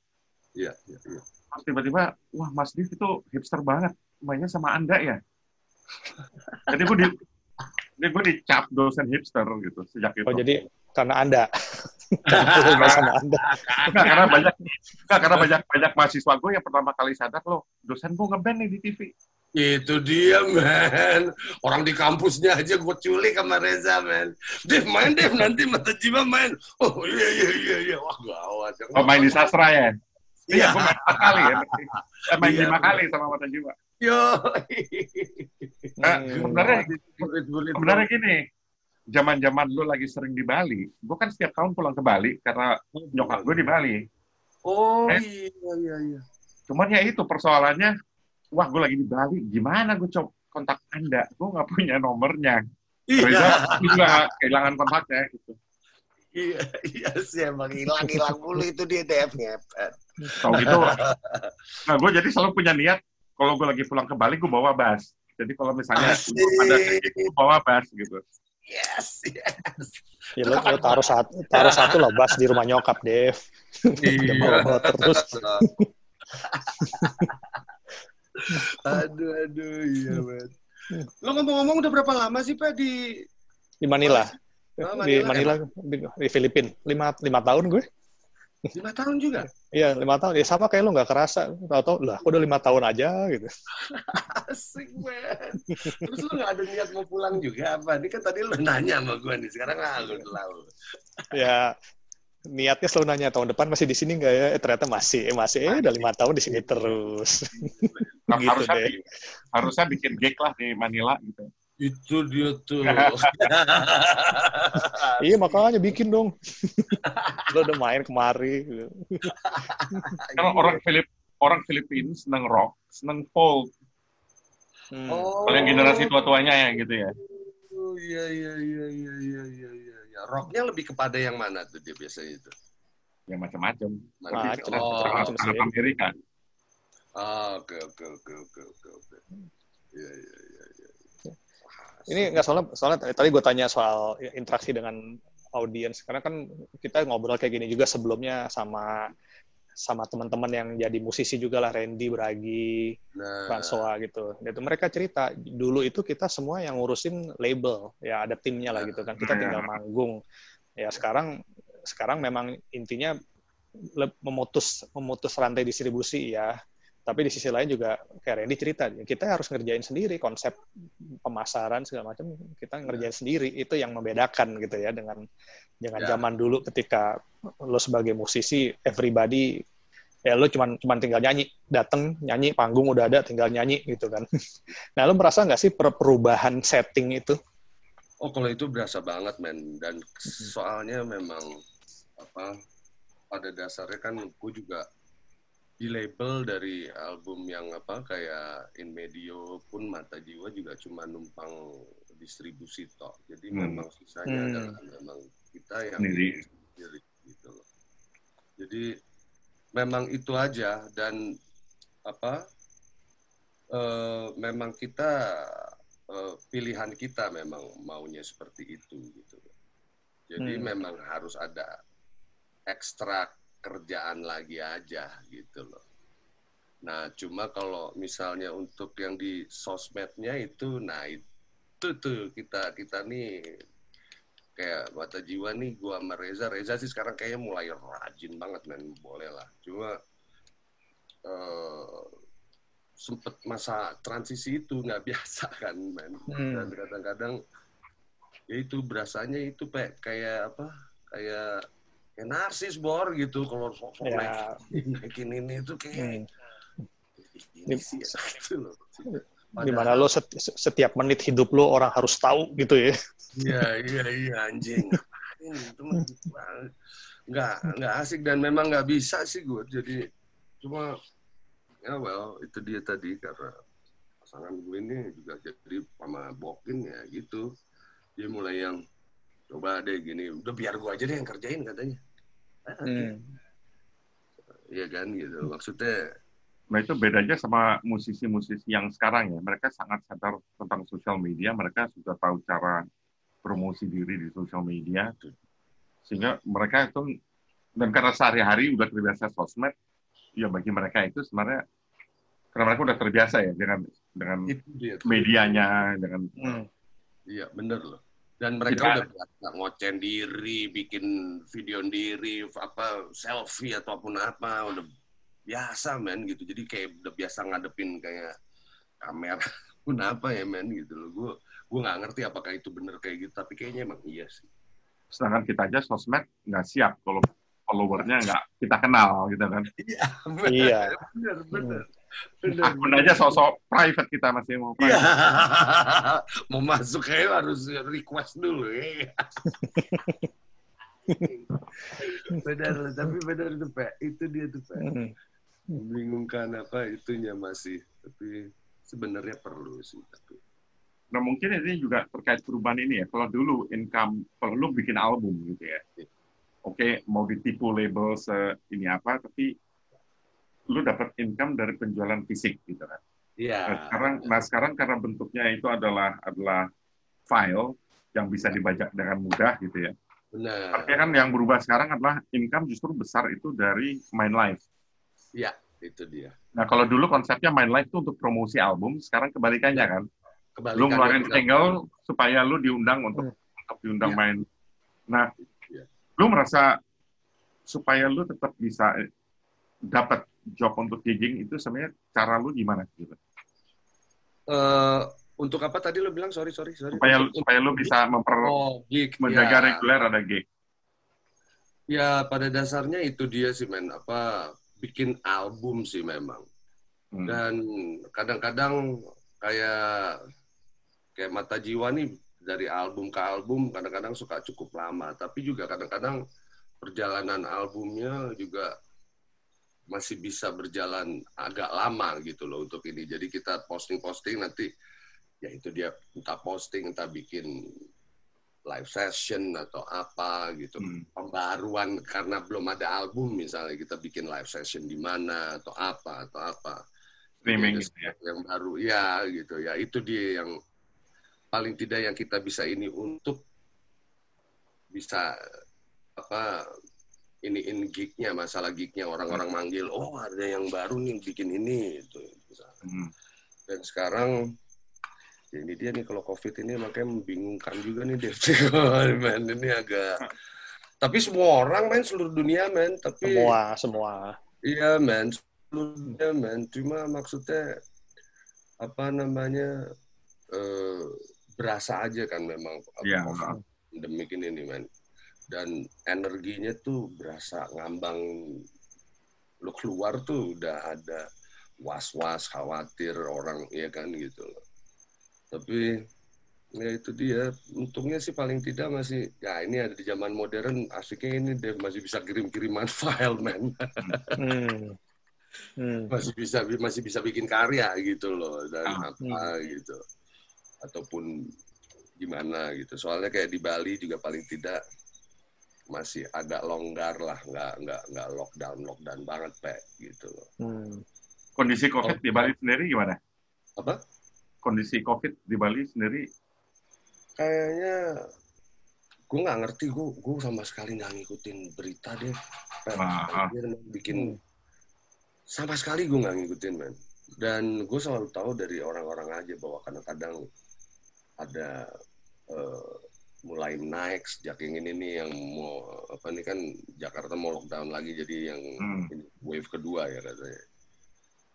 Iya, iya, iya. Terus tiba-tiba, wah Mas Div itu hipster banget, mainnya sama Anda ya. Jadi gue di, jadi gue dicap dosen hipster gitu sejak itu. Oh jadi karena anda, Karena sama anda. Enggak, karena banyak enggak, karena banyak banyak mahasiswa gue yang pertama kali sadar loh, dosen gue ngeband nih di TV. Itu dia, men. Orang di kampusnya aja gue culik sama Reza, men. Dev, main, Dev. Nanti mata jiwa main. Oh, iya, iya, iya. iya. Wah, gawat. Oh main di sastra ya? Iya. Iya, gue main lima kali ya. Eh, main Iya. lima kali sama mata jiwa. Yo. Nah, Hmm. sebenarnya sebenarnya gini, zaman-zaman lu lagi sering di Bali, gue kan setiap tahun pulang ke Bali karena nyokap gue di Bali. Oh, Eh. iya, iya, iya. Cuman ya itu persoalannya, wah gue lagi di Bali, gimana gue coba kontak Anda? Gue nggak punya nomornya. Iya, Reza juga kehilangan kontaknya gitu. iya, iya sih emang hilang-hilang mulu itu dia ngepet. Tahu gitu. Nah, gue jadi selalu punya niat kalau gue lagi pulang ke Bali, gue bawa bas. Jadi kalau misalnya Asik. ada gue bawa bas gitu. Yes, yes. Ya lo, lo taruh satu, taruh satu lah bas di rumah nyokap Dev. Iya. bawa terus. aduh, aduh, iya, men. Lo ngomong-ngomong udah berapa lama sih, Pak, di... Di Manila. Oh, Di Manila, Manila, di, di Filipina. Lima, lima tahun gue. Lima tahun juga? Iya, lima tahun. Ya sama kayak lo nggak kerasa. Tahu-tahu, lah, aku udah lima tahun aja gitu. Asik, men. Terus lu gak ada niat mau pulang juga apa? Ini kan tadi lu nanya sama gue nih, sekarang ah, lu lalu. Ya, niatnya selalu nanya tahun depan masih di sini nggak ya? Eh, ternyata masih, eh, masih. Eh, udah lima tahun di sini terus. Nah, Gitu harusnya, deh. harusnya bikin gig lah di Manila gitu. Itu dia tuh. iya, makanya bikin dong. lo udah main kemari. gitu. Kalau orang Filip orang Filipina seneng rock, seneng folk. Hmm. Oh. Yang generasi tua-tuanya ya gitu ya. Oh, iya iya iya iya iya iya iya. Ya. Rocknya lebih kepada yang mana tuh dia biasanya itu? Ya macam-macam. Oh, macam-macam. Arab Amerika. ah, oke oke oke oke oke oke. Iya iya iya iya. Ini nggak soalnya, soalnya tadi gue tanya soal interaksi dengan audiens karena kan kita ngobrol kayak gini juga sebelumnya sama sama teman-teman yang jadi musisi juga lah Randy, Bragi, Nah, François gitu. Itu mereka cerita dulu itu kita semua yang ngurusin label, ya ada timnya lah gitu kan. Kita tinggal manggung. Ya sekarang sekarang memang intinya memutus memutus rantai distribusi ya. Tapi di sisi lain juga kayak Randy cerita, kita harus ngerjain sendiri konsep pemasaran segala macam kita ngerjain sendiri itu yang membedakan gitu ya dengan dengan Ya. zaman dulu ketika lo sebagai musisi everybody ya lo cuman cuman tinggal nyanyi dateng nyanyi panggung udah ada tinggal nyanyi gitu kan. Nah lo merasa nggak sih per- perubahan setting itu? Oh kalau itu berasa banget men. Dan soalnya memang apa pada dasarnya kan gue juga di label dari album yang apa kayak In Medio pun Mata Jiwa juga cuma numpang distribusi toh jadi Hmm. memang sisanya Hmm. adalah memang kita yang Sendiri. gitu loh jadi memang itu aja dan apa eh, memang kita eh, pilihan kita memang maunya seperti itu gitu. Jadi Hmm. memang harus ada ekstra kerjaan lagi aja gitu loh. Nah, cuma kalau misalnya untuk yang di sosmednya itu, nah itu tuh kita kita nih kayak mata jiwa nih gua sama Reza. Reza sih sekarang kayaknya mulai rajin banget men, boleh lah. Cuma eh sempet masa transisi itu nggak biasa kan men Hmm. dan kadang-kadang ya itu berasanya itu kayak kayak apa kayak kayak narsis bor gitu. Kalau sok-sok Ya. naikin, naikin ini itu kayak Hmm. ini sih ya, gitu loh. di mana lo set- setiap menit hidup lo orang harus tahu gitu ya. Iya iya iya anjing. Ngapain itu nggak nggak asik dan memang nggak bisa sih gue jadi cuma ya well itu dia tadi. Karena pasangan gue ini juga jadi sama Bokin ya gitu. Dia mulai yang coba deh gini udah biar gue aja deh yang kerjain katanya Ah, Hmm. Iya kan gitu maksudnya Nah itu bedanya sama musisi-musisi yang sekarang ya. Mereka sangat sadar tentang sosial media. Mereka sudah tahu cara promosi diri di sosial media. Sehingga mereka itu, dan karena sehari-hari udah terbiasa sosmed, ya bagi mereka itu sebenarnya, karena mereka udah terbiasa ya dengan dengan itu dia tuh. medianya, dengan Hmm. Iya bener loh. Dan mereka Tidak. udah biasa ngocen diri, bikin video diri, apa selfie ataupun apa, udah biasa men gitu. Jadi kayak udah biasa ngadepin kayak kamera pun apa ya men gitu loh. Gue gue nggak ngerti apakah itu bener kayak gitu, tapi kayaknya emang iya sih. sedangkan kita aja sosmed nggak siap kalau followernya nggak kita kenal gitu kan. Iya, Iya. bener, bener. Bener, Akun aja sosok private kita masih mau Iya. private. Mau masuk kayak harus request dulu ya. benar, tapi benar itu Pak. Itu dia tuh Pak. Hmm. Membingungkan apa itunya masih. Tapi sebenarnya perlu sih. Tapi Nah mungkin ini juga terkait perubahan ini ya. Kalau dulu income, kalau lu bikin album gitu ya. Oke, mau ditipu label se ini apa, tapi lu dapat income dari penjualan fisik gitu kan. Nah, Iya. sekarang, nah sekarang karena bentuknya itu adalah adalah file yang bisa dibajak dengan mudah gitu ya. Benar. Artinya kan yang berubah sekarang adalah income justru besar itu dari main live. Iya, itu dia. Nah kalau dulu konsepnya main live itu untuk promosi album, sekarang kebalikannya kan. Kembali lu ngeluarin single supaya lu diundang untuk untuk diundang Iya. main. Nah, Iya. lu merasa supaya lu tetap bisa dapat job untuk gigging itu sebenarnya cara lu gimana gitu? Eh, untuk apa tadi lo bilang? Sorry, sorry, sorry. Supaya Untuk- supaya lu bisa memper Oh, gig. menjaga ya. reguler ada gig. Ya, pada dasarnya itu dia sih, men. Apa, bikin album sih memang. Hmm. Dan kadang-kadang kayak kayak mata jiwa nih dari album ke album kadang-kadang suka cukup lama. Tapi juga kadang-kadang perjalanan albumnya juga masih bisa berjalan agak lama gitu loh untuk ini. Jadi kita posting-posting nanti ya itu dia entah posting entah bikin live session atau apa gitu. Hmm. Pembaruan karena belum ada album misalnya kita bikin live session di mana atau apa atau apa. Streaming gitu ya. yang baru ya gitu ya. Itu dia yang paling tidak yang kita bisa ini untuk bisa apa ini in gignya masalah gignya orang-orang manggil oh ada yang baru nih bikin ini itu misalnya. Hmm. dan sekarang ya ini dia nih kalau covid ini makanya membingungkan juga nih Dev men ini agak tapi semua orang main seluruh dunia men tapi Semua, semua. iya men seluruh dunia men cuma maksudnya apa namanya eh, berasa aja kan memang apa, Iya. Pandemik ini nih men dan energinya tuh berasa ngambang. Lu keluar tuh udah ada was-was khawatir orang ya kan gitu loh. Tapi ya itu dia. Untungnya sih paling tidak masih ya ini ada di zaman modern asiknya ini deh masih bisa kirim-kiriman file men. Hmm. Hmm. masih bisa masih bisa bikin karya gitu loh dan Ah. apa gitu. Ataupun gimana gitu. Soalnya kayak di Bali juga paling tidak masih agak longgar lah nggak nggak nggak lockdown lockdown banget pe gitu loh Hmm. Kondisi COVID di Bali sendiri gimana? apa Kondisi COVID di Bali sendiri kayaknya gue nggak ngerti gue gue sama sekali nggak ngikutin berita deh Pe. Ah, ah. Bikin sama sekali gue nggak ngikutin men dan gue selalu tahu dari orang-orang aja bahwa kadang-kadang ada eh, mulai naik sejak yang ini nih yang mau apa nih kan Jakarta mau lockdown lagi jadi yang Hmm. ini, wave kedua ya katanya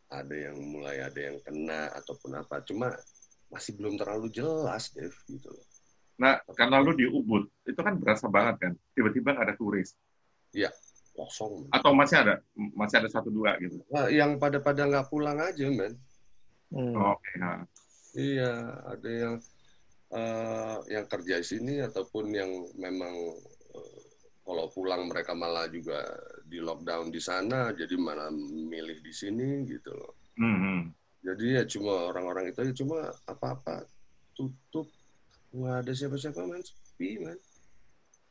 ada yang mulai ada yang kena ataupun apa cuma masih belum terlalu jelas Dev gitu loh Nah, karena lu di Ubud, itu kan berasa banget kan. Tiba-tiba ada turis. kosong men. Atau masih ada, masih ada satu dua gitu. Nah, yang pada pada nggak pulang aja men Hmm. Oke, nah. Iya, ada yang eh, yang kerja di sini ataupun yang memang eh, kalau pulang mereka malah juga di lockdown di sana, jadi malah milih di sini gitu loh. Hmm, hmm. Jadi ya cuma orang-orang itu aja cuma apa-apa tutup, nggak ada siapa-siapa men, sepi men.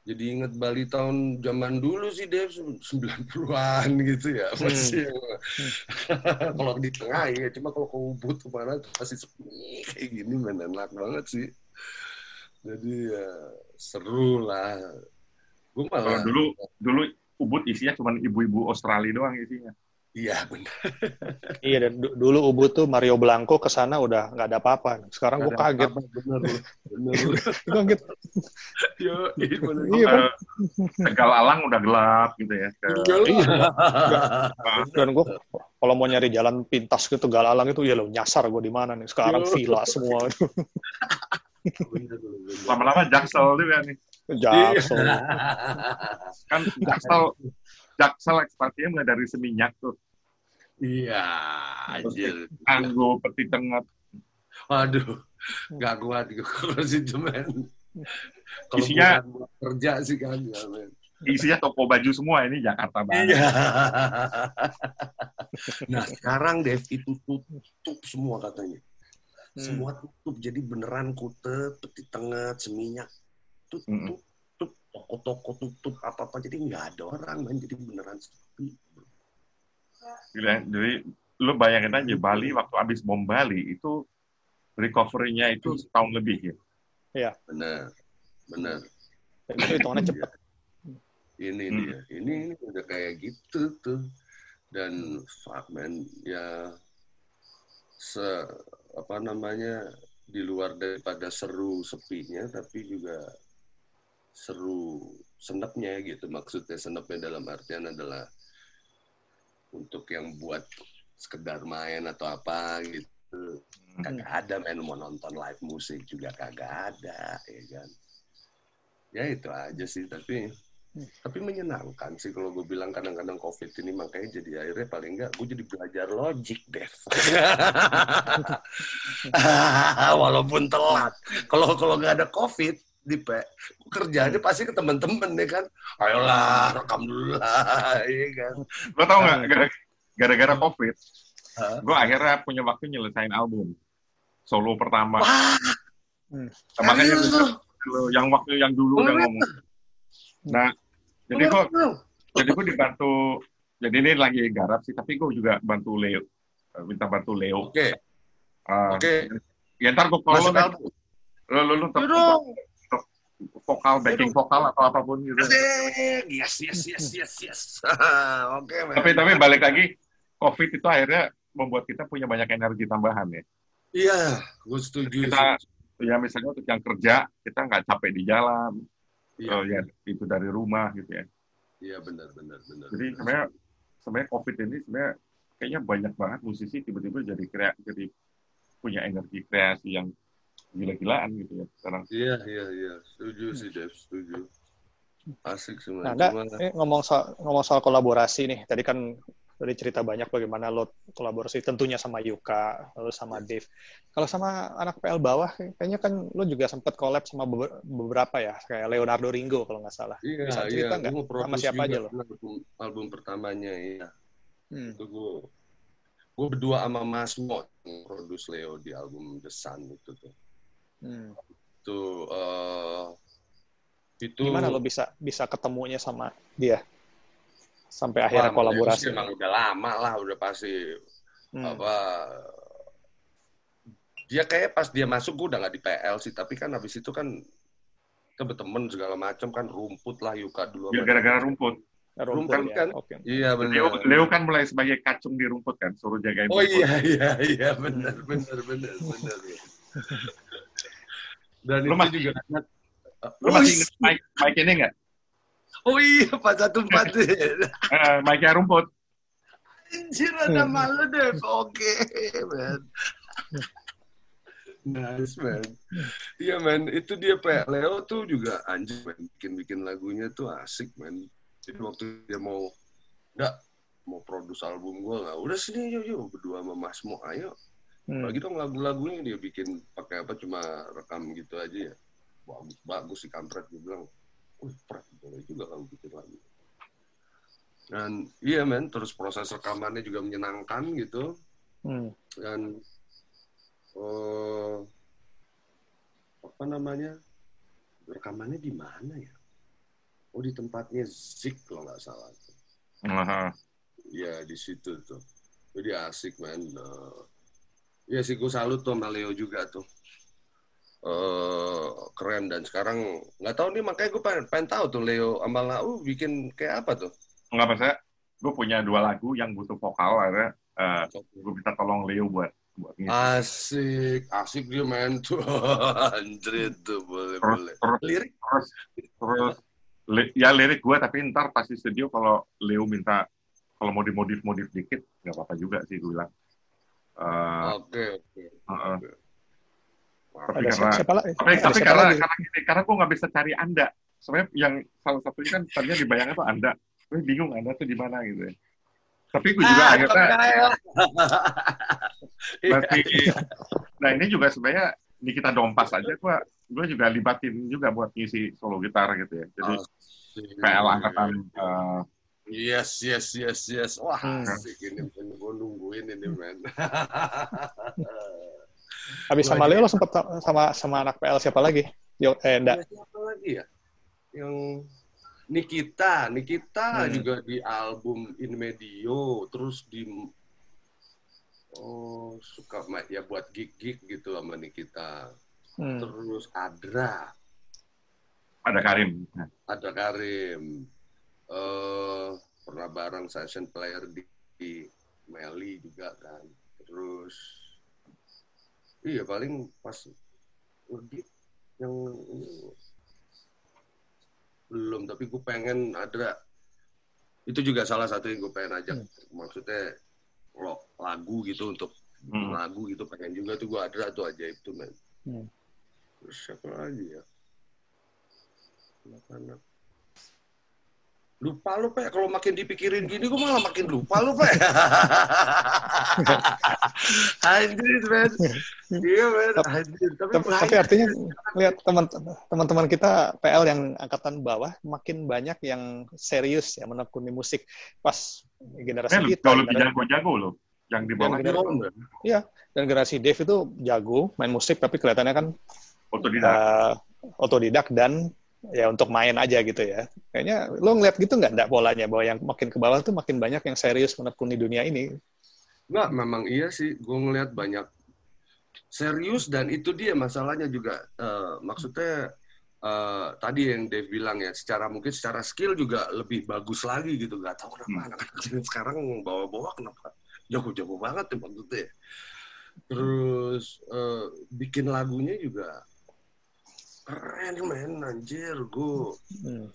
Jadi inget Bali tahun zaman dulu sih Dev 90-an gitu ya. Masih kalau di tengah ya cuma kalau ke Ubud ke mana masih sepi. Kayak gini men enak banget sih jadi ya seru lah gue Kalau malah dulu, dulu Ubud isinya cuma ibu-ibu Australia doang isinya. iya benar Iya, dan du- dulu Ubud tuh Mario Blanco ke sana udah nggak ada apa-apa. Sekarang gue kaget. bener bener kaget. yo iya Iya kan? Tegal Alang udah gelap gitu ya. Ke- Iya. Dan gue kalau mau nyari jalan pintas gitu Galalang itu ya lo nyasar gue di mana nih. Sekarang Yo. villa semua Lama-lama Jaksel juga nih. Jaksel. Kan Jaksel, Jaksel ekspansinya mulai dari Seminyak tuh. iya anjir Anggo, Peti Tengah. Waduh, nggak kuat gue kalau situ men. Kalau Isinya- buat kerja sih kan, ya, men. Isinya toko baju semua ini Jakarta banget. Iya. nah sekarang Dev itu tutup semua katanya. Semua tutup, jadi beneran kute, peti tengah, seminyak, tutup, Mm-mm. tutup, toko-toko tutup, apa-apa. Jadi nggak ada orang, men. Jadi beneran sepi. Gila, jadi lu bayangin aja Bali waktu habis bom Bali itu recovery-nya itu setahun lebih ya. Bener. Dan itu hitungannya cepet. Ini Hmm. dia, ini, ini udah kayak gitu tuh. Dan fuck man, ya se apa namanya di luar daripada seru sepinya, tapi juga seru senepnya gitu. Maksudnya senepnya dalam artian adalah untuk yang buat sekedar main atau apa gitu. Kagak ada main mau nonton live musik juga kagak ada, ya kan. Ya itu aja sih, tapi tapi menyenangkan sih kalau gue bilang kadang-kadang covid ini makanya jadi akhirnya paling enggak gue jadi belajar logic Dev. Walaupun telat. Kalau kalau nggak ada covid di P kerjanya pasti ke temen-temen ya kan? Ayolah rekam dulu lah ya kan? Lo tau nggak gara- gara-gara COVID, gue akhirnya punya waktu nyelesain album. Solo pertama. Wah, Hmm. Nah, makanya yang waktu yang dulu udah ngomong. Nah, jadi gue jadi gue dibantu. Jadi ini lagi garap sih, tapi gue juga bantu Leo, Eh, minta bantu Leo. Oke, Eh, oke. Ya ntar gue kalau Masuk lu, untuk vokal, backing vokal atau apa pun gitu. Yes, yes, yes, yes, yes. Oke, man. Tapi tapi balik lagi, COVID itu akhirnya membuat kita punya banyak energi tambahan ya. Iya, gue setuju. Kita ya misalnya untuk yang kerja kita nggak capek di jalan, Iya, oh, ya itu dari rumah gitu ya. iya benar, benar, benar. Jadi sebenarnya sebenarnya COVID ini sebenarnya kayaknya banyak banget musisi tiba-tiba jadi krea, jadi punya energi kreasi yang gila-gilaan gitu ya sekarang. Iya, iya, iya. Setuju sih, Dev. Setuju. Asik sih, Nah, Cuma, ngomong soal ngomong soal kolaborasi nih. Tadi kan dari cerita banyak bagaimana lo kolaborasi tentunya sama Yuka, lalu sama Dave. Kalau sama anak PL bawah, kayaknya kan lo juga sempat collab sama beber- beberapa ya, kayak Leonardo Ringo kalau nggak salah. iya, Bisa iya. cerita nggak? Gue Sama siapa aja lo? album, album pertamanya, iya. Hmm. Itu gue gue berdua sama Mas Mo produce Leo di album The Sun itu tuh. Hmm. Itu eh itu Gimana lo bisa bisa ketemunya sama dia sampai Wah, akhirnya Leo kolaborasi? sih Emang udah lama lah, udah pasti Hmm. apa dia kayak pas dia masuk gue udah nggak di PL sih tapi kan habis itu kan kita berteman segala macam kan rumput lah Yuka dulu Ya, gara-gara rumput. Rumput kan, ya. kan? Oke. iya Leo, benar Leo kan mulai sebagai kacung di rumput kan, suruh jagain oh rumput. iya iya iya benar benar benar benar dan Lu itu masih- juga Lu masih inget mic, mic ini nggak? Oh iya pas satu empat Eh, mic-nya rumput. anjir ada malu deh oke man. Nice man. Iya man, itu dia Pak. Leo tuh juga anjir man, bikin-bikin lagunya tuh asik man. Jadi waktu dia mau enggak mau produce album gua nggak udah sini yuk yuk berdua sama Mas Mo ayo. Hmm. bagi dong lagu-lagunya dia bikin pakai apa cuma rekam gitu aja ya. Bagus bagus si kampret dia bilang wih pret boleh juga kamu bikin lagu dan iya men terus proses rekamannya juga menyenangkan gitu. Hmm. dan eh apa namanya rekamannya di mana ya? Oh di tempatnya Zik kalau nggak salah. Aha. ya di situ tuh. Jadi asik man Eh, Iya sih gue salut tuh sama Leo juga tuh eh keren. Dan sekarang nggak tahu nih makanya gue pengen, pengen tahu tuh Leo sama Lau bikin kayak apa tuh? Nggak maksudnya, gue punya dua lagu yang butuh vokal, akhirnya eh, gue minta tolong Leo buat buat asik asik dia main tuh. Anjir tuh boleh terus, boleh. terus, lirik? terus, terus, li- ya lirik gue, tapi ntar pasti studio kalau Leo minta, kalau mau dimodif-modif dikit, nggak apa-apa juga sih gue bilang. Eh, oke oke Heeh. oke. Tapi Ada karena- siapa, siapa lagi? tapi, Ada tapi siapa karena, lagi? karena gini, karena gue nggak bisa cari anda. Sebenarnya yang salah satunya kan tadinya dibayangkan tuh anda. Gue bingung anda tuh di mana gitu ya. Tapi gue juga Ah, akhirnya. Berarti, nah ini juga sebenarnya Nikita Dompas aja gue gue juga libatin juga buat ngisi solo gitar gitu ya. Jadi Asik. PL angkatan eh, Yes, yes, yes, yes. Wah, Hmm. asik ini. Gue nungguin ini, men. Habis sama Leo lo sempat sama sama anak PL siapa lagi? Yo, eh, enggak. Siapa lagi ya? Yang Nikita, Nikita Hmm. juga di album In Medio, terus di oh suka ya buat gig-gig gitu sama Nikita. Hmm. Terus Adra, ada Karim. Ada Karim, eh pernah bareng session player di, di Meli juga kan. Terus iya paling pas lagi yang ini. Belum tapi gue pengen ada. Itu juga salah satu yang gue pengen ajak. Maksudnya lo lagu gitu untuk Hmm. lagu gitu pengen juga tuh gue ada tuh ajaib tuh men. Hmm. terus siapa lagi ya? Anak-anak lupa lu pe kalau makin dipikirin gini gue malah makin lupa lu pe anjir men. Iya men. Anjir. Tapi, Tapi, tapi artinya lihat teman teman-teman kita PL yang angkatan bawah makin banyak yang serius ya menekuni musik pas generasi Eh, kita jauh lebih jago-jago lo. Yang di bawah Iya, dan generasi Dave itu jago main musik tapi kelihatannya kan otodidak. eh, otodidak dan ya untuk main aja gitu ya. Kayaknya lo ngeliat gitu nggak nggak polanya bahwa yang makin ke bawah tuh makin banyak yang serius menekuni dunia ini. Nggak, memang iya sih. Gue ngeliat banyak serius dan itu dia masalahnya juga. Eh, maksudnya eh, tadi yang Dave bilang ya, secara mungkin secara skill juga lebih bagus lagi gitu. Gak tahu kenapa anak-anak zaman sekarang bawa-bawa kenapa jago-jago banget ya maksudnya. Terus eh, bikin lagunya juga keren men anjir gue Hmm.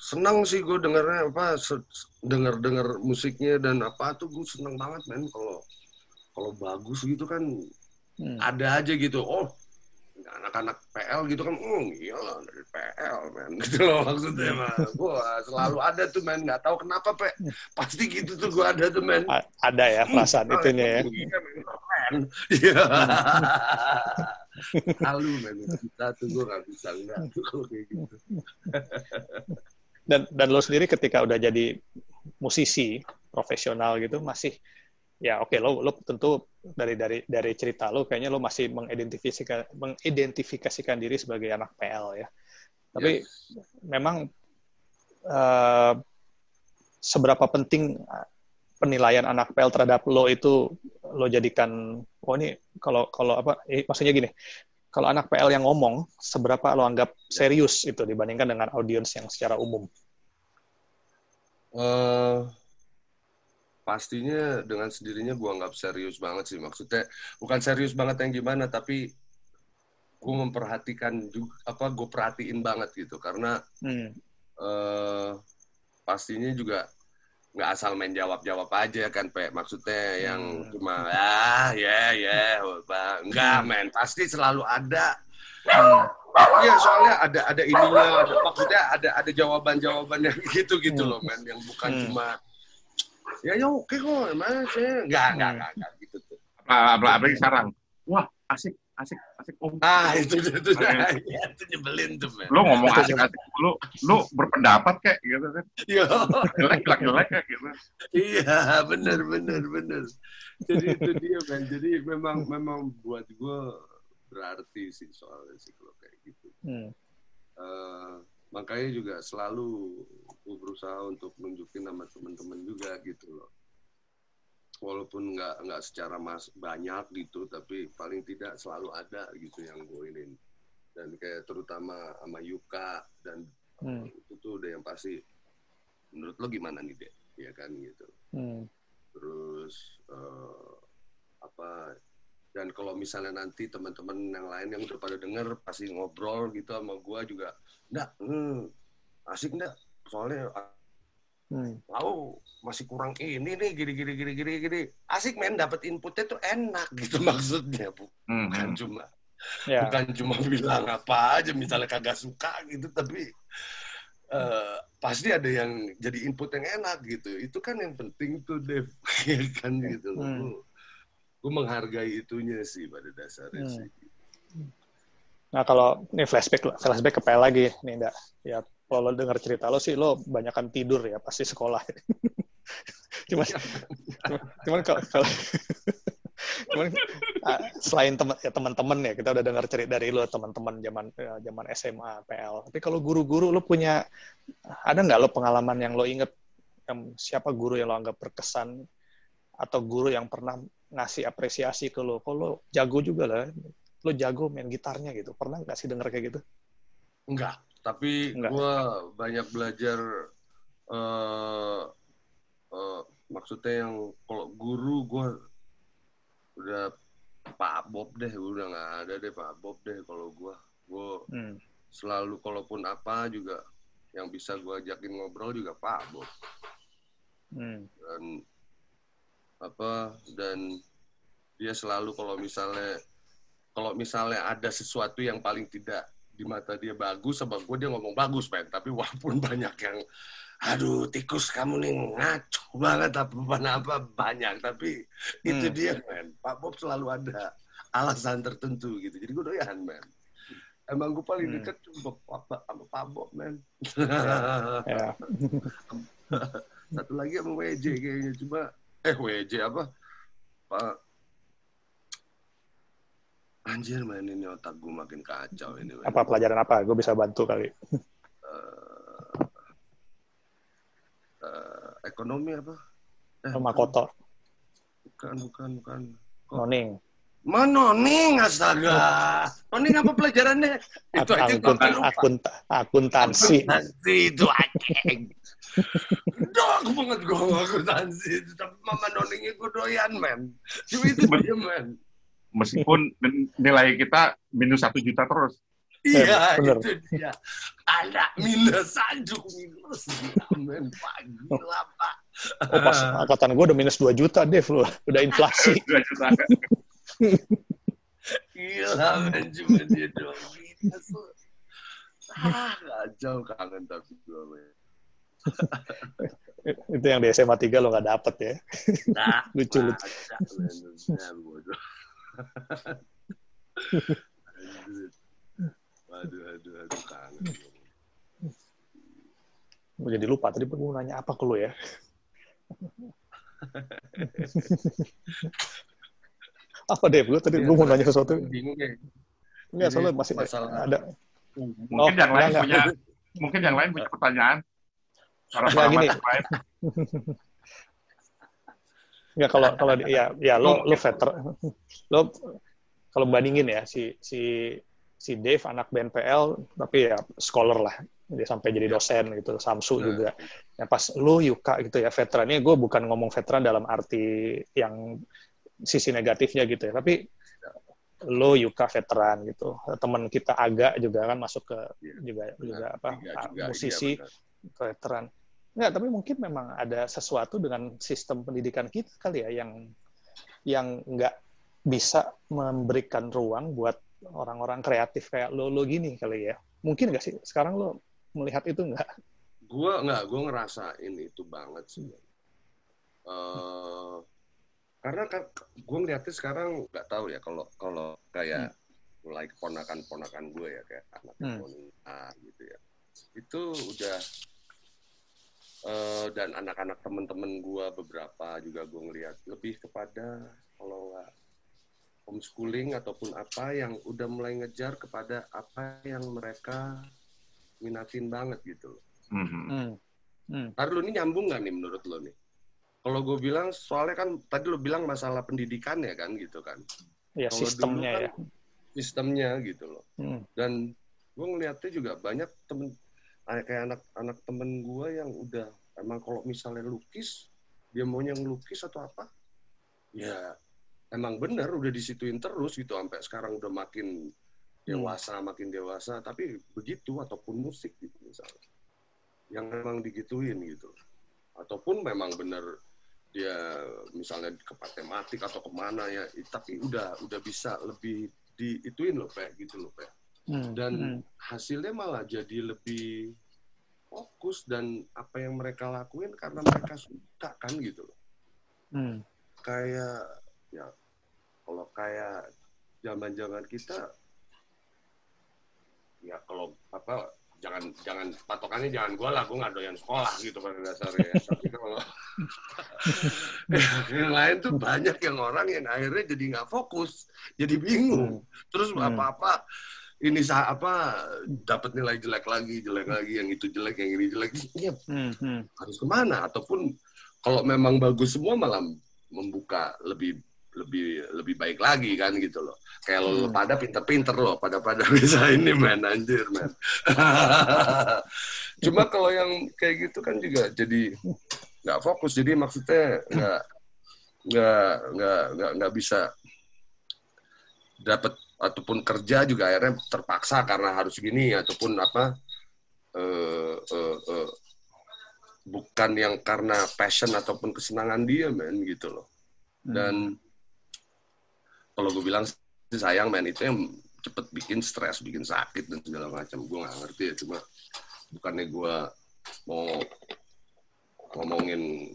senang sih gue dengernya apa denger denger musiknya dan apa tuh gue seneng banget men kalau kalau bagus gitu kan Hmm. ada aja gitu. Oh anak-anak PL gitu kan oh iya lah dari PL men gitu loh maksudnya mah gue selalu ada tuh men nggak tahu kenapa pe. Pasti gitu tuh gue ada tuh men. A- Ada ya perasaan Hmm, itunya ya. iya, men, keren. Iya halu men kita tuh gue nggak bisa tuh kalau kayak gitu. Dan dan lo sendiri ketika udah jadi musisi profesional gitu masih ya oke lo lo tentu dari dari dari cerita lo kayaknya lo masih mengidentifikasikan mengidentifikasikan diri sebagai anak PL ya. Tapi memang eh, seberapa penting penilaian anak PL terhadap lo itu lo jadikan oh ini kalau kalau apa eh, maksudnya gini kalau anak PL yang ngomong seberapa lo anggap serius itu dibandingkan dengan audiens yang secara umum? Eh pastinya dengan sendirinya gua anggap serius banget sih. Maksudnya bukan serius banget yang gimana tapi gue memperhatikan juga apa gue perhatiin banget gitu. Karena Hmm. eh pastinya juga nggak asal main jawab jawab aja kan pe maksudnya yang Hmm. cuma ah ya ya Pak." enggak men pasti selalu ada Iya soalnya ada ada ininya ada maksudnya ada ada jawaban jawaban yang gitu gitu loh men yang bukan Hmm. cuma ya ya oke kok emang saya nggak nggak Hmm. nggak nggak gitu tuh Apalagi apalagi sekarang. Wah, asik, asik, asik. Om. ah itu itu itu, Iya. ya, itu nyebelin tuh men Lu ngomong asik, asik. Lu, lu berpendapat kayak gitu kan. Iya. Jelek, jelek, jelek kayak gitu. Iya, benar benar benar. Jadi itu dia kan. Jadi memang memang buat gue berarti sih soalnya sih kalau kayak gitu. Hmm. Eh, makanya juga selalu gue berusaha untuk nunjukin sama teman-teman juga gitu loh. Walaupun nggak nggak secara mas banyak gitu, tapi paling tidak selalu ada gitu yang gue ini. Dan kayak terutama sama Yuka dan Hmm. itu tuh udah yang pasti. Menurut lo gimana nih deh? Ya kan gitu Hmm. terus eh, apa dan kalau misalnya nanti teman-teman yang lain yang udah pada denger pasti ngobrol gitu sama gua juga enggak hmm, asik enggak soalnya Hmm. tahu masih kurang ini nih gini gini gini gini gini asik men dapat inputnya tuh enak gitu maksudnya Bu- Hmm, bukan hmm. cuma Ya. bukan cuma bilang apa aja misalnya kagak suka gitu tapi eh, pasti ada yang jadi input yang enak gitu itu kan yang penting tuh Dev ya kan gitu loh Hmm. gue menghargai itunya sih pada dasarnya Hmm. sih Nah kalau ini flashback flashback ke PL lagi nih Nda. Ya kalau lo dengar cerita lo sih lo banyakan tidur ya pasti sekolah. cuman cuman, cuman kalau kalau- cuman ah, selain teman ya teman-teman ya kita udah dengar cerita dari lo teman-teman zaman ya, zaman SMA PL. Tapi kalau guru-guru lo punya ada nggak lo pengalaman yang lo inget yang siapa guru yang lo anggap berkesan atau guru yang pernah ngasih apresiasi ke lo, kok lo jago juga lah, lo jago main gitarnya gitu. Pernah nggak sih denger kayak gitu? enggak tapi gue banyak belajar eh eh, maksudnya yang kalau guru gue udah Pak Bob deh udah nggak ada deh Pak Bob deh kalau gue gue Hmm. selalu kalaupun apa juga yang bisa gue ajakin ngobrol juga Pak Bob Hmm. dan apa dan dia selalu kalau misalnya kalau misalnya ada sesuatu yang paling tidak di mata dia bagus sama gue dia ngomong bagus men. Tapi walaupun banyak yang aduh tikus kamu nih ngaco banget apa apa banyak tapi itu Hmm. dia men. Pak Bob selalu ada alasan tertentu gitu. Jadi gue doyan men. Emang gue paling Hmm. deket cuma Pak- sama Pak Bob men. Ya. satu lagi sama WJ kayaknya cuma eh WJ apa? Pak Anjir men ini otak gue makin kacau ini men. Apa pelajaran apa? Gue bisa bantu kali. Eh, ekonomi apa? Eh, Sama Koto, bukan, bukan, bukan. Noning. Manoning astaga. Noning apa pelajarannya? Itu aja Akun, akun, akuntansi. Akuntansi itu anjing. Dok banget gue akuntansi. Tapi mama noningnya gue doyan, men. Cuma itu dia, men. Meskipun nilai kita minus satu juta terus. Iya, bener. itu dia. Ada minus anjuk minus. Men. Pak, gila, Pak. Oh, pas angkatan gue udah minus 2 juta, Dev. Lu. Udah inflasi. Dua juta. Gila, men. Cuma dia doang minus. loh. Ah, kacau kangen tapi gue, men. Itu yang di SMA 3 lo nggak dapet ya. Nah, Lucu, lucu. Waduh, aduh, aduh, kangen. Gue jadi lupa. Tadi gue mau nanya apa ke lu ya. apa Dev? Lu tadi gue mau nanya sesuatu. Bingung ya. Enggak, Ini soalnya masih masalah- ada. Mungkin Oh, yang lain enggak, punya mungkin yang lain punya pertanyaan. Para gini. pengamat lain. Enggak kalau kalau di- ya ya lo lo veteran lo kalau bandingin ya si si si Dave anak BNPL tapi ya scholar lah dia sampai jadi dosen gitu Samsu Nah. juga ya pas lo Yuka gitu ya veterannya gue bukan ngomong veteran dalam arti yang sisi negatifnya gitu ya tapi lo Yuka veteran gitu teman kita agak juga kan masuk ke Iya, juga benar. juga apa juga, musisi iya, benar. veteran. Enggak, tapi mungkin memang ada sesuatu dengan sistem pendidikan kita kali ya yang yang nggak bisa memberikan ruang buat orang-orang kreatif kayak lo lo gini kali ya. Mungkin nggak sih sekarang lo melihat itu nggak? gue nggak gue ngerasain itu banget sih Eh, karena kan gue ngeliatnya sekarang nggak tahu ya kalau kalau kayak mulai keponakan ponakan gue ya kayak anak Hmm. hmm. gitu ya itu udah eh, dan anak-anak temen-temen gue beberapa juga gue ngeliat lebih kepada kalau nggak homeschooling ataupun apa yang udah mulai ngejar kepada apa yang mereka minatin banget gitu loh. Mhm. Hmm. Hmm. Ntar lu ini nyambung nggak nih menurut lo nih? Kalau gue bilang soalnya kan tadi lo bilang masalah pendidikan ya kan gitu kan, Ya Kalau sistemnya dulu ya. kan sistemnya gitu loh. Hmm. Dan gue ngeliatnya juga banyak temen kayak kayak anak-anak temen gue yang udah emang kalau misalnya lukis dia maunya ngelukis atau apa, ya emang bener udah disituin terus gitu. Sampai sekarang udah makin dewasa makin dewasa tapi begitu ataupun musik gitu misalnya. Yang memang digituin gitu. Ataupun memang bener dia misalnya ke matematik atau ke mana ya tapi udah udah bisa lebih diituin loh pak gitu loh pak Hmm. dan Hmm. hasilnya malah jadi lebih fokus dan apa yang mereka lakuin karena mereka suka kan gitu loh Hmm. kayak ya kalau kayak zaman-zaman kita ya kalau apa jangan jangan patokannya jangan gue lah gue nggak doyan sekolah gitu pada dasarnya tapi kalau yang lain tuh banyak yang orang yang akhirnya jadi nggak fokus jadi bingung terus Hmm. Ini sah apa dapat nilai jelek lagi jelek lagi yang itu jelek yang ini jelek ya Hmm. Hmm. harus ke mana ataupun kalau memang bagus semua malah membuka lebih lebih lebih baik lagi kan gitu loh kayak lo Hmm. pada pinter-pinter loh pada pada bisa ini men anjir men cuma kalau yang kayak gitu kan juga jadi nggak fokus jadi maksudnya nggak nggak nggak nggak bisa dapat ataupun kerja juga akhirnya terpaksa karena harus gini ataupun apa eh, eh, eh, bukan yang karena passion ataupun kesenangan dia men gitu loh. Dan kalau gue bilang sih sayang men itu yang cepet bikin stres bikin sakit dan segala macam. Gue nggak ngerti ya cuma bukannya gue mau ngomongin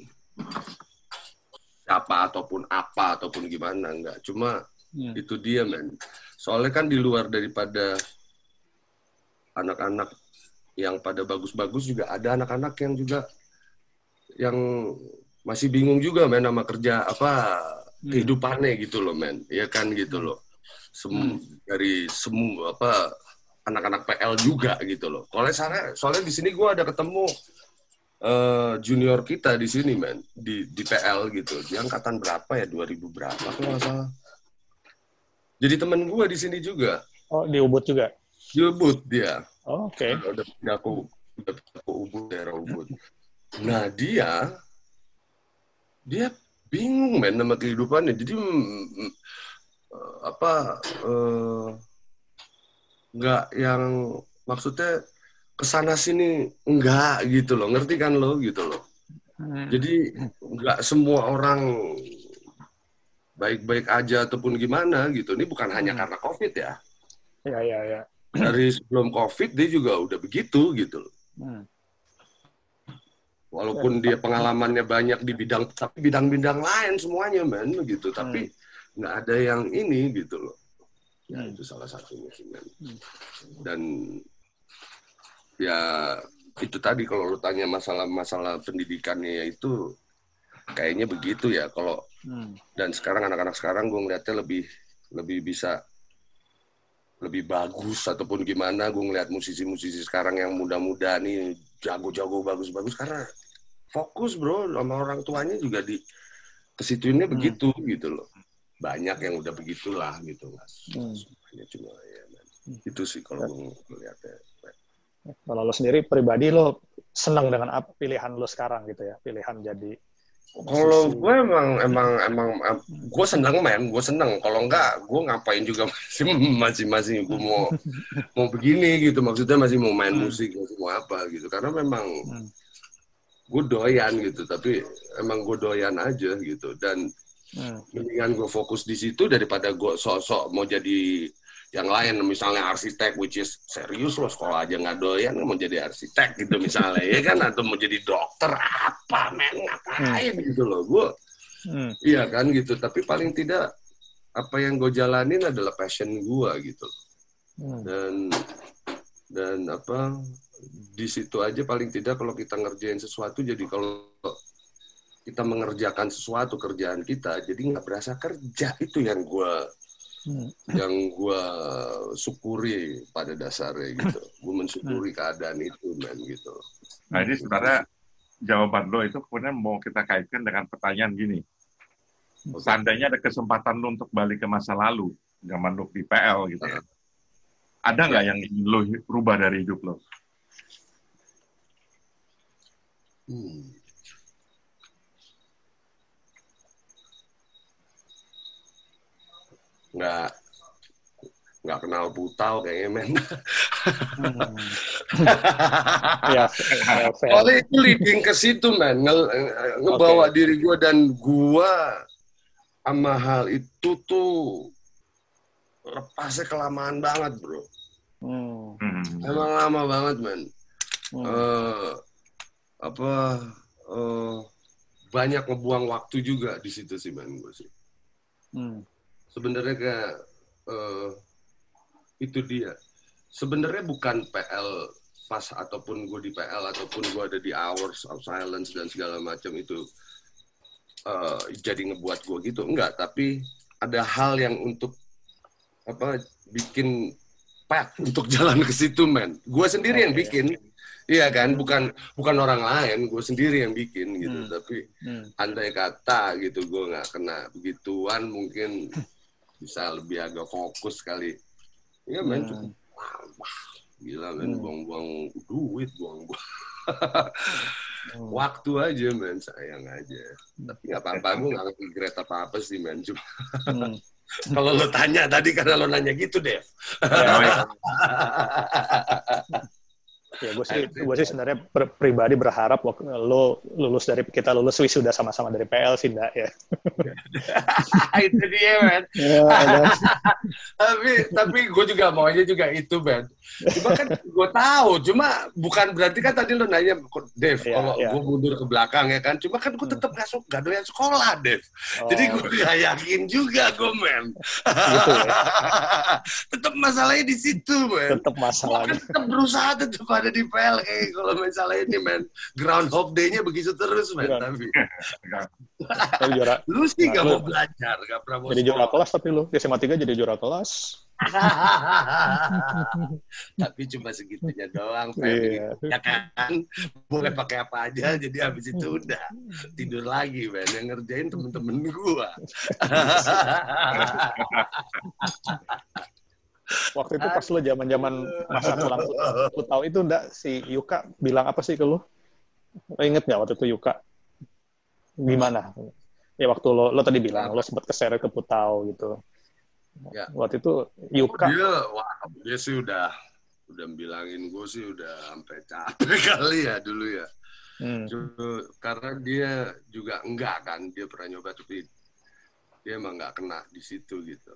siapa ataupun apa ataupun gimana enggak cuma Hmm. itu dia men. Soalnya kan di luar daripada anak-anak yang pada bagus-bagus juga ada anak-anak yang juga yang masih bingung juga men sama kerja apa Hmm. kehidupannya gitu loh men. Ya kan gitu loh. Sem- dari semua apa anak-anak PL juga gitu loh. Soalnya soalnya, soalnya di sini gue ada ketemu eh, junior kita di sini men di di PL gitu. Dia angkatan berapa ya? 2000 berapa kalau nggak salah jadi temen gue di sini juga. Oh, di Ubud juga. Ubud dia. Oh, Oke. udah pindah ke udah pindah ke Ubud daerah Ubud. Nah dia dia bingung men sama kehidupannya. Jadi mm, mm, eh, apa eh, nggak yang maksudnya ke sana sini enggak gitu loh. Ngerti kan lo? Gitu loh. Hmm. jadi nggak semua orang baik-baik aja ataupun gimana gitu ini bukan hanya Hmm. karena covid ya Ya, ya, ya. dari sebelum covid dia juga udah begitu gitu loh Hmm. walaupun dia pengalamannya banyak di bidang tapi bidang-bidang lain semuanya men gitu tapi nggak ada yang ini gitu loh ya Hmm. itu salah satunya sih men Hmm. dan ya itu tadi kalau lu tanya masalah masalah pendidikannya ya itu kayaknya begitu ya kalau Hmm. dan sekarang anak-anak sekarang gue ngeliatnya lebih lebih bisa lebih bagus ataupun gimana gue ngeliat musisi-musisi sekarang yang muda-muda nih jago-jago bagus-bagus karena fokus bro sama orang tuanya juga di kesituinnya Hmm. begitu gitu loh banyak yang udah begitulah gitu mas Hmm. semuanya cuma ya men. Hmm. itu sih kalau gue ngeliatnya Kalau lo sendiri pribadi lo senang dengan apa pilihan lo sekarang gitu ya? Pilihan jadi Kalau gue emang emang emang gue seneng men, gue seneng. Kalau enggak, gue ngapain juga masih masih masih gue mau mau begini gitu. Maksudnya masih mau main Hmm. musik, masih mau apa gitu. Karena memang Hmm. gue doyan gitu. Tapi emang gue doyan aja gitu. Dan Hmm. mendingan gue fokus di situ daripada gue sok-sok mau jadi yang lain misalnya arsitek which is serius loh sekolah aja nggak doyan mau jadi arsitek gitu misalnya ya kan atau mau jadi dokter apa men ngapain gitu loh gue Hmm. Iya kan gitu, tapi paling tidak apa yang gue jalanin adalah passion gue gitu. Hmm. Dan dan apa di situ aja paling tidak kalau kita ngerjain sesuatu jadi kalau kita mengerjakan sesuatu kerjaan kita jadi nggak berasa kerja itu yang gue Hmm. Yang gue syukuri pada dasarnya gitu. Gue mensyukuri keadaan itu men gitu. Nah, ini sebenarnya jawaban lo itu kemudian mau kita kaitkan dengan pertanyaan gini. Seandainya ada kesempatan lo untuk balik ke masa lalu, zaman lo di PL gitu ya. Ada nggak yang ingin lo rubah dari hidup lo? Hmm. Nggak nggak kenal putau kayaknya men. Hmm. Ya, fair. Soalnya itu leading ke situ men, Nge- nge- ngebawa diri gue dan gua sama hal itu tuh lepasnya kelamaan banget bro. Hmm. Emang lama banget men. Hmm. eh apa eh banyak ngebuang waktu juga di situ sih man gue sih Hmm. Sebenarnya kayak eh itu dia. Sebenarnya bukan PL pas ataupun gue di PL ataupun gue ada di hours of silence dan segala macam itu eh jadi ngebuat gue gitu. Enggak tapi ada hal yang untuk apa bikin path untuk jalan ke situ men. Gue sendiri yang bikin. iya kan? Bukan bukan orang lain. Gue sendiri yang bikin gitu. Hmm. tapi Hmm. andai kata gitu gue nggak kena begituan mungkin bisa lebih agak fokus kali ya men Hmm. cukup lama gila men Hmm. buang-buang duit buang-buang Hmm. waktu aja men sayang aja tapi nggak apa-apa gue nggak ngerti grade apa apa sih men cuma Hmm. kalau lo tanya tadi karena lo nanya gitu Dev Ya, ya. Ya, gue sih, gue sih sebenarnya per- pribadi berharap waktu lo lulus dari kita lulus wisuda sama-sama dari PL sih, enggak ya. itu dia, men. Ya, tapi tapi gue juga maunya juga itu Ben cuma kan gue tahu cuma bukan berarti kan tadi lo nanya Dev Iya, kalau iya. gue mundur ke belakang ya kan cuma kan gue tetap nggak suka gak doyan sekolah Dev Oh, jadi gue gak yakin juga gue men Gitu ya. tetap masalahnya di situ men tetap gue masalahnya. kan tetap berusaha tetap ada di PL kayak kalau masalah ini men Groundhog Day-nya begitu terus men Ground- tapi juara, lu sih Nah, gak lu- mau belajar gak pernah mau jadi juara sekolah. kelas tapi lo di SMA 3 jadi juara kelas. Tapi cuma segitunya doang, Iya. Ya kan? Boleh pakai apa aja, jadi habis itu udah tidur lagi, Ben. Yang ngerjain temen-temen gua. Waktu itu pas lo zaman-zaman masa pulang lu tahu itu enggak si Yuka bilang apa sih ke lo? Lo inget nggak waktu itu Yuka? Gimana? Ya waktu lo, lo tadi bilang lo sempat keseret ke Putau gitu. Ya. Waktu itu Yuka, Dia, wah, dia sih udah udah bilangin gue sih udah sampai capek kali ya dulu ya. hmm, Cuma- Karena dia juga enggak kan, dia pernah nyoba tapi dia emang nggak kena di situ gitu.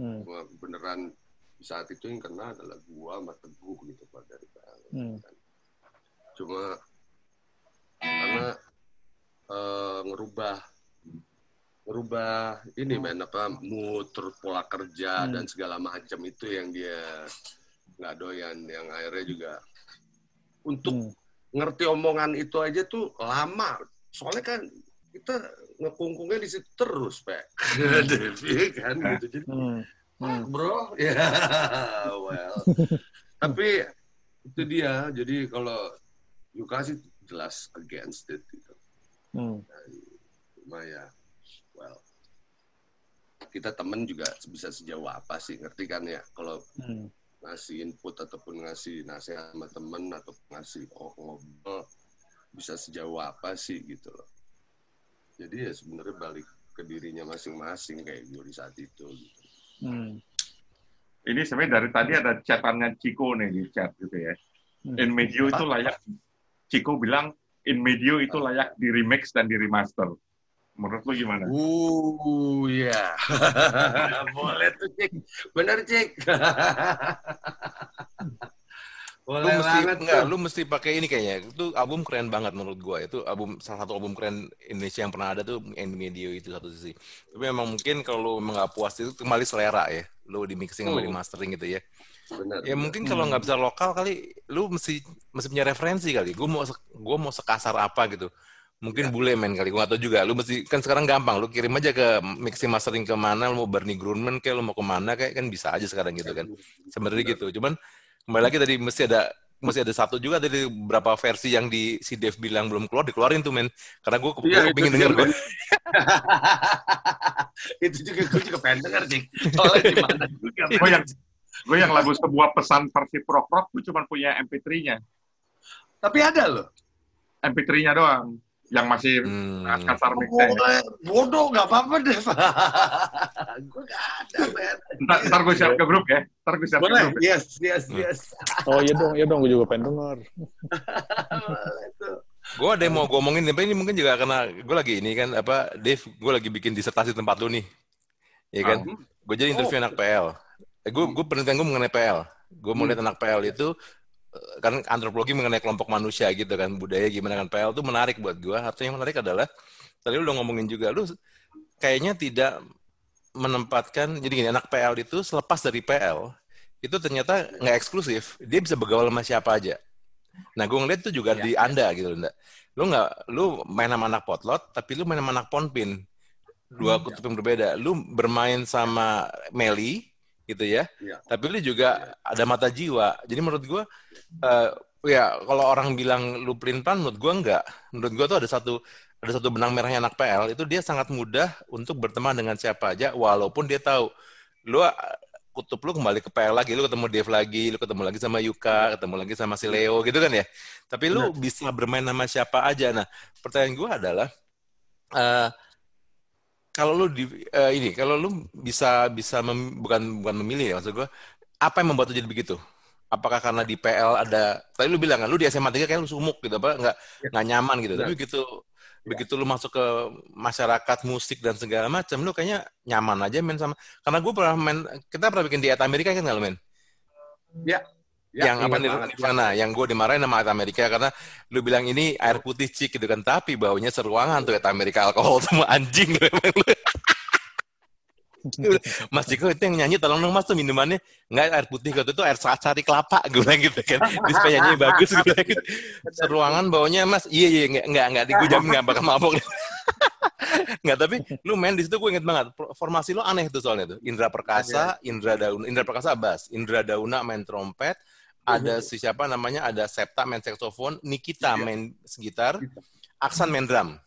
Hmm, Gua beneran di saat itu yang kena adalah gua sama Teguh gitu Pak dari PL. hmm, Cuma karena eh, ngerubah ngerubah ini men apa mood terus pola kerja Hmm. dan segala macam itu yang dia nggak doyan yang akhirnya juga untuk hmm, ngerti omongan itu aja tuh lama. Soalnya kan kita ngekungkungnya di situ terus pak. Devi kan gitu jadi hmm, hmm. bro. Ya well. Tapi itu dia. Jadi kalau Yuka sih jelas against it gitu. Hmm. cuma ya well. Kita temen juga bisa sejauh apa sih ngerti kan ya? Kalau hmm. ngasih input ataupun ngasih nasihat sama temen atau ngasih oh, ngobrol bisa sejauh apa sih gitu loh jadi ya sebenarnya balik ke dirinya masing-masing kayak gue di saat itu gitu. hmm. Ini sebenarnya dari tadi ada chatannya Ciko nih di chat gitu ya. Hmm. In Medio itu layak, Ciko bilang In Medio itu layak di remix dan di remaster. Menurut lu gimana? Uh, ya. Boleh tuh, Cik. Bener, Cik. Lu Boleh mesti banget enggak, tuh. lu mesti pakai ini kayaknya. Itu album keren banget menurut gua. Itu album salah satu album keren Indonesia yang pernah ada tuh In Medio itu satu sisi. Tapi memang mungkin kalau lu nggak puas itu kembali selera ya. Lu di mixing sama Hmm. di mastering gitu ya. Bener, Ya mungkin kalau nggak bisa lokal kali, lu mesti mesti punya referensi kali. Gue mau gua mau sekasar apa gitu. Mungkin bule men kali, gue nggak tahu juga. Lu mesti kan sekarang gampang, lu kirim aja ke mixing mastering ke mana, lu mau Bernie Grunman kayak lu mau ke mana kayak kan bisa aja sekarang gitu kan. Sebenarnya gitu. Cuman kembali lagi tadi mesti ada mesti ada satu juga dari beberapa versi yang di si Dev bilang belum keluar dikeluarin tuh men. Karena gue itu pengen denger gue. itu juga gue juga pengen denger. Soalnya mana juga. Gue yang gue yang lagu sebuah pesan versi prok rock gue cuma punya MP3-nya, Tapi ada loh. MP3-nya doang, yang masih Hmm. kasar mixnya. Boleh. Bodoh, nggak apa-apa deh. gue nggak ada, men. Ntar, ntar gue share ke grup ya, ntar gue share ke Boleh, grup. yes, yes, yes. Oh iya dong, iya dong, gue juga pengen denger. Gue ada yang mau gue omongin, tapi ini mungkin juga karena gue lagi ini kan apa, Dave, gue lagi bikin disertasi tempat lu nih, ya kan? Ah. Gue jadi interview anak PL. Eh, gue gue penelitian gue mengenai PL. Gue mau lihat anak PL itu kan antropologi mengenai kelompok manusia gitu kan, budaya gimana kan PL itu menarik buat gue. Artinya yang menarik adalah tadi lu udah ngomongin juga, lu kayaknya tidak menempatkan. Jadi gini, anak PL itu selepas dari PL itu ternyata nggak eksklusif. Dia bisa bergaul sama siapa aja. Nah, gue ngeliat itu juga Iya, di Anda gitu, Nda. Lu nggak, lu main sama anak potlot, tapi lu main sama anak ponpin. Dua Hmm, kutub yang berbeda. Lu bermain sama Meli, gitu ya. Iya. Tapi lu juga ada mata jiwa. Jadi menurut gue, eh, ya kalau orang bilang lu pelin-pelan, menurut gue enggak. Menurut gue tuh ada satu ada satu benang merahnya anak PL, itu dia sangat mudah untuk berteman dengan siapa aja, walaupun dia tahu lu eh, kutub lu kembali ke PL lagi, lu ketemu Dev lagi, lu ketemu lagi sama Yuka, ketemu lagi sama si Leo gitu kan ya. Tapi lu bisa bermain sama siapa aja. Nah, pertanyaan gue adalah eh kalau lu di eh, ini, kalau lu bisa bisa mem- bukan bukan memilih ya maksud gue, apa yang membuat lu jadi begitu? apakah karena di PL ada tadi lu bilang kan lu di SMA 3 kayak lu sumuk gitu apa nggak nggak nyaman gitu. Tapi begitu begitu lu masuk ke masyarakat musik dan segala macam lu kayaknya nyaman aja main sama karena gue pernah main kita pernah bikin di At Amerika kan nggak lu main Ya. Ya, yang apa nih. Nirvana yang gue dimarahin sama Amerika karena lu bilang ini air putih cik gitu kan tapi baunya seruangan tuh Amerika alkohol semua anjing. Lu emang lu. Mas Ciko itu yang nyanyi tolong dong mas tuh minumannya. Nggak air putih gitu itu air sari kelapa gue bilang gitu kan. Supaya nyanyi bagus bilang gitu. seruangan baunya mas. Iya iya nggak nggak nggak gue jamin nggak bakal mabok. Nggak tapi lu main di situ gue inget banget formasi lu aneh tuh soalnya tuh. Indra Perkasa Indra Dauna Indra Perkasa bass Indra Dauna main trompet ada si siapa namanya ada Septa main saxophone Nikita Iya. main gitar Aksan main drum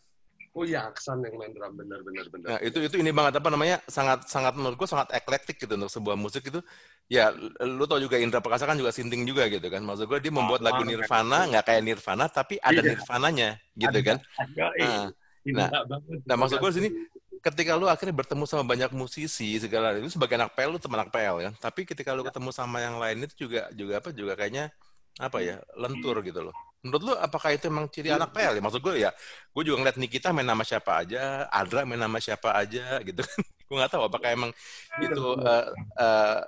Oh iya, Aksan yang main drum bener bener bener. Nah, itu itu ini banget apa namanya? sangat sangat menurut gua sangat eklektik gitu untuk sebuah musik itu. Ya, lu tau juga Indra Perkasa kan juga sinting juga gitu kan. Maksud gua dia membuat Ah, lagu ah, Nirvana nggak kayak Nirvana tapi ada Iya. Nirvananya gitu kan. Nah, Nah, Nah, maksud gua di sini ketika lu akhirnya bertemu sama banyak musisi segala itu sebagai anak PL lu teman anak PL kan. Tapi ketika lu ketemu sama yang lain itu juga juga apa juga kayaknya apa ya lentur gitu loh. Menurut lu apakah itu emang ciri anak PL ya? Maksud gue ya, gue juga ngeliat Nikita main nama siapa aja, Adra main nama siapa aja gitu kan. gue nggak tahu apakah emang itu eh, eh,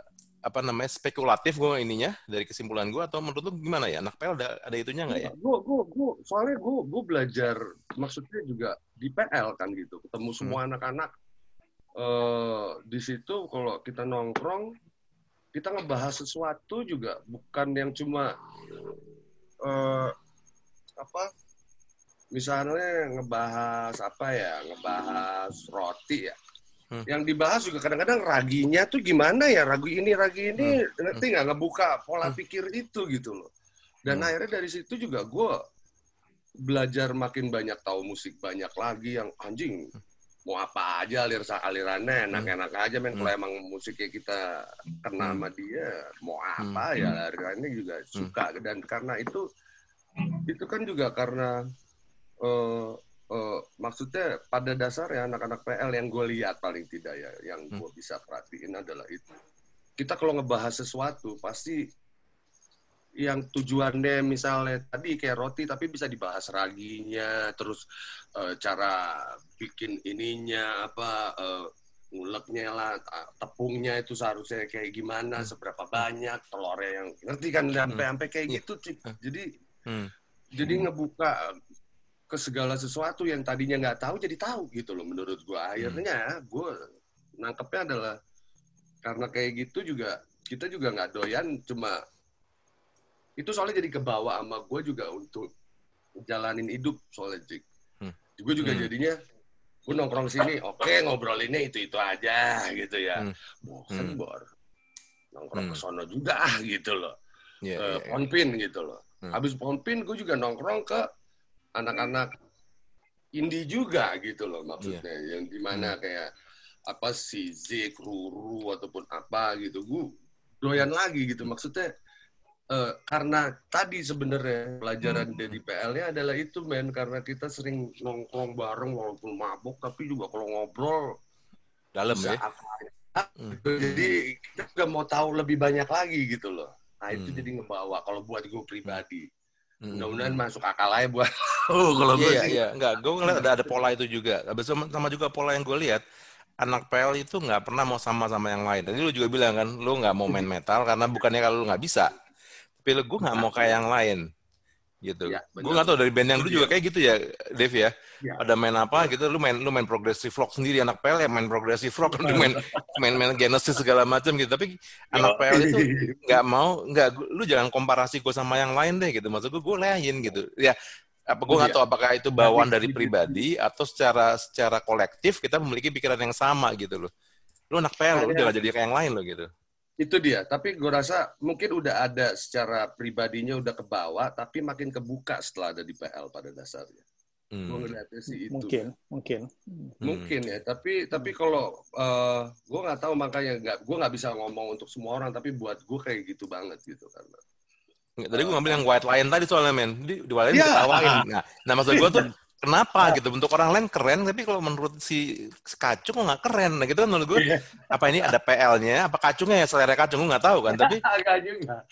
apa namanya spekulatif gue ininya dari kesimpulan gue atau menurut lu gimana ya? Anak PL ada ada itunya nggak ya? Gue gue gue soalnya gue gue belajar maksudnya juga di PL kan gitu, ketemu semua anak-anak eh di situ kalau kita nongkrong kita ngebahas sesuatu juga bukan yang cuma eh apa misalnya ngebahas apa ya ngebahas roti ya Hmm. yang dibahas juga kadang-kadang raginya tuh gimana ya? Ragu ini ragi ini ngerti nggak ngebuka pola Hmm. pikir itu gitu loh. Dan Hmm. akhirnya dari situ juga gue belajar makin banyak tahu musik banyak lagi yang anjing mau apa aja alir alirannya enak-enak aja men. Kalau emang musiknya kita kena Hmm. sama dia mau apa Hmm. ya? Alirannya juga suka. Dan karena itu itu kan juga karena eh eh, maksudnya pada dasarnya anak-anak PL yang gue lihat paling tidak ya yang gue bisa perhatiin adalah itu kita kalau ngebahas sesuatu pasti yang tujuannya misalnya tadi kayak roti tapi bisa dibahas raginya terus eh, cara bikin ininya apa eh, nguleknya lah tepungnya itu seharusnya kayak gimana seberapa banyak telurnya yang ngerti kan sampai sampai kayak Iya. gitu Cik. jadi Hmm. jadi ngebuka ke segala sesuatu yang tadinya nggak tahu jadi tahu gitu loh menurut gua akhirnya gue nangkepnya adalah karena kayak gitu juga kita juga nggak doyan cuma itu soalnya jadi kebawa sama gue juga untuk jalanin hidup soalnya cik Hmm. gue juga Hmm. jadinya gue nongkrong sini oke ngobrolinnya itu itu aja gitu ya Hmm. bosen Hmm. bor nongkrong Hmm. ke sono juga ah gitu loh eh, iya, iya. ponpin gitu loh. Hmm. Habis ponpin gue juga nongkrong ke anak-anak indie juga gitu loh maksudnya Iya. yang Hmm. di mana kayak apa si Zik, Ruru ataupun apa gitu gue doyan lagi gitu maksudnya eh, karena tadi sebenarnya pelajaran Hmm. dari PL-nya adalah itu men karena kita sering nongkrong bareng walaupun mabuk tapi juga kalau ngobrol Dalam ya. apa Hmm. jadi kita juga mau tahu lebih banyak lagi gitu loh. Nah itu Hmm. jadi ngebawa kalau buat gue pribadi. Hmm. Mudah-mudahan masuk akal aja buat oh, kalau gue Iya, sih. iya, enggak. Gue ngeliat ada ada pola itu juga. Habis sama juga pola yang gue lihat, anak PL itu nggak pernah mau sama sama yang lain. Tadi lu juga bilang kan, lu nggak mau main metal karena bukannya kalau lu nggak bisa, tapi lu gue nggak mau kayak yang lain, gitu. Iya, gue nggak tahu dari band yang dulu juga dia. kayak gitu ya, Dave ya. Iya. Ada main apa gitu, lu main lu main progressive rock sendiri anak PL ya main progressive rock, lu main main main Genesis segala macam gitu. Tapi anak PL itu nggak mau nggak lu jangan komparasi gue sama yang lain deh gitu maksud gue gue lain gitu ya apa gue nggak Iya. tahu apakah itu bawaan dari pribadi atau secara secara kolektif kita memiliki pikiran yang sama gitu loh lu anak PL lu jangan jadi kayak yang lain lo gitu itu dia. Tapi gue rasa mungkin udah ada secara pribadinya udah ke bawah, tapi makin kebuka setelah ada di PL pada dasarnya. Gue Hmm. ngeliatnya sih itu. Mungkin, mungkin. Mungkin ya. Tapi tapi kalau eh, gue nggak tahu makanya nggak gue nggak bisa ngomong untuk semua orang. Tapi buat gue kayak gitu banget gitu karena. Tadi gue ngambil yang White Lion tadi soalnya men. Di, di White Lion Iya. diketawain. Nah, nah maksud gue tuh kenapa gitu bentuk orang lain keren tapi kalau menurut si kacung nggak keren nah gitu kan menurut gue Iya. apa ini ada PL-nya apa kacungnya ya selera kacung gue nggak tahu kan tapi.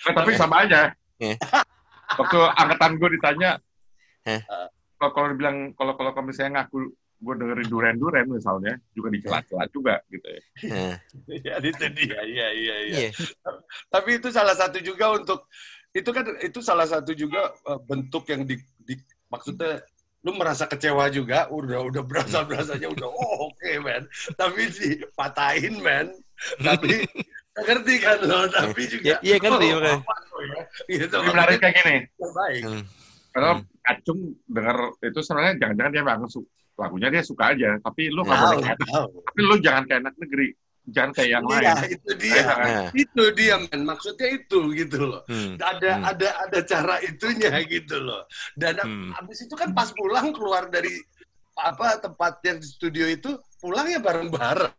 Eh, tapi sama aja. Iya. Waktu angkatan gue ditanya, Eh. kalau kalau dibilang kalau kalau kalau misalnya ngaku gue dengerin duren duren misalnya juga dicela-cela juga gitu ya. eh, Ya itu dia. Iya iya iya. iya Tapi itu salah satu juga untuk itu kan itu salah satu juga eh, bentuk yang di, di maksudnya lu merasa kecewa juga? Udah udah berasa berasanya udah oh oke men tapi dipatahin men tapi ngerti kan lo tapi juga. Iya, iya, ngerti, oh, apa lo ya? Gitu. Menarik kayak gini. Baik Hmm. Kalau Hmm. kacung denger itu sebenarnya jangan-jangan dia memang lagunya dia suka aja, tapi lu nggak boleh kayak, tapi lu jangan kayak anak negeri, jangan kayak yang iya lain. itu dia. Nah, itu dia men. Maksudnya itu gitu loh. Hmm. ada Hmm. ada ada cara itunya gitu loh. Dan Hmm. habis itu kan pas pulang keluar dari apa tempat yang di studio itu pulangnya bareng-bareng.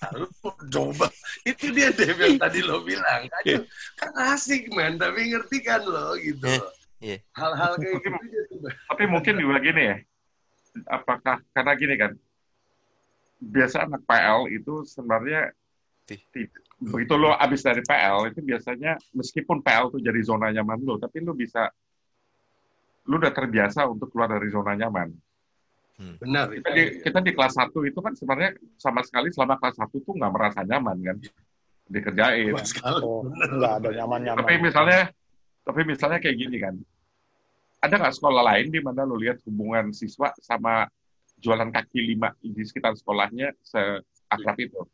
Nah, lu coba. Itu dia Dev yang tadi lo bilang. Kan, kan asik man tapi ngerti kan lo gitu Iya, loh. iya. hal-hal kayak gitu Tapi mungkin juga gini ya, apakah karena gini kan, biasa anak PL itu sebenarnya begitu lo abis dari PL itu biasanya meskipun PL tuh jadi zona nyaman lo, tapi lo bisa lo udah terbiasa untuk keluar dari zona nyaman. benar. Kita di, kita di kelas 1 itu kan sebenarnya sama sekali selama kelas 1 tuh nggak merasa nyaman kan? Dikerjain. Oh, nggak ada nyaman-nyaman. Tapi misalnya, tapi misalnya kayak gini kan, ada nggak sekolah lain di mana lo lihat hubungan siswa sama jualan kaki lima di sekitar sekolahnya seakrab itu?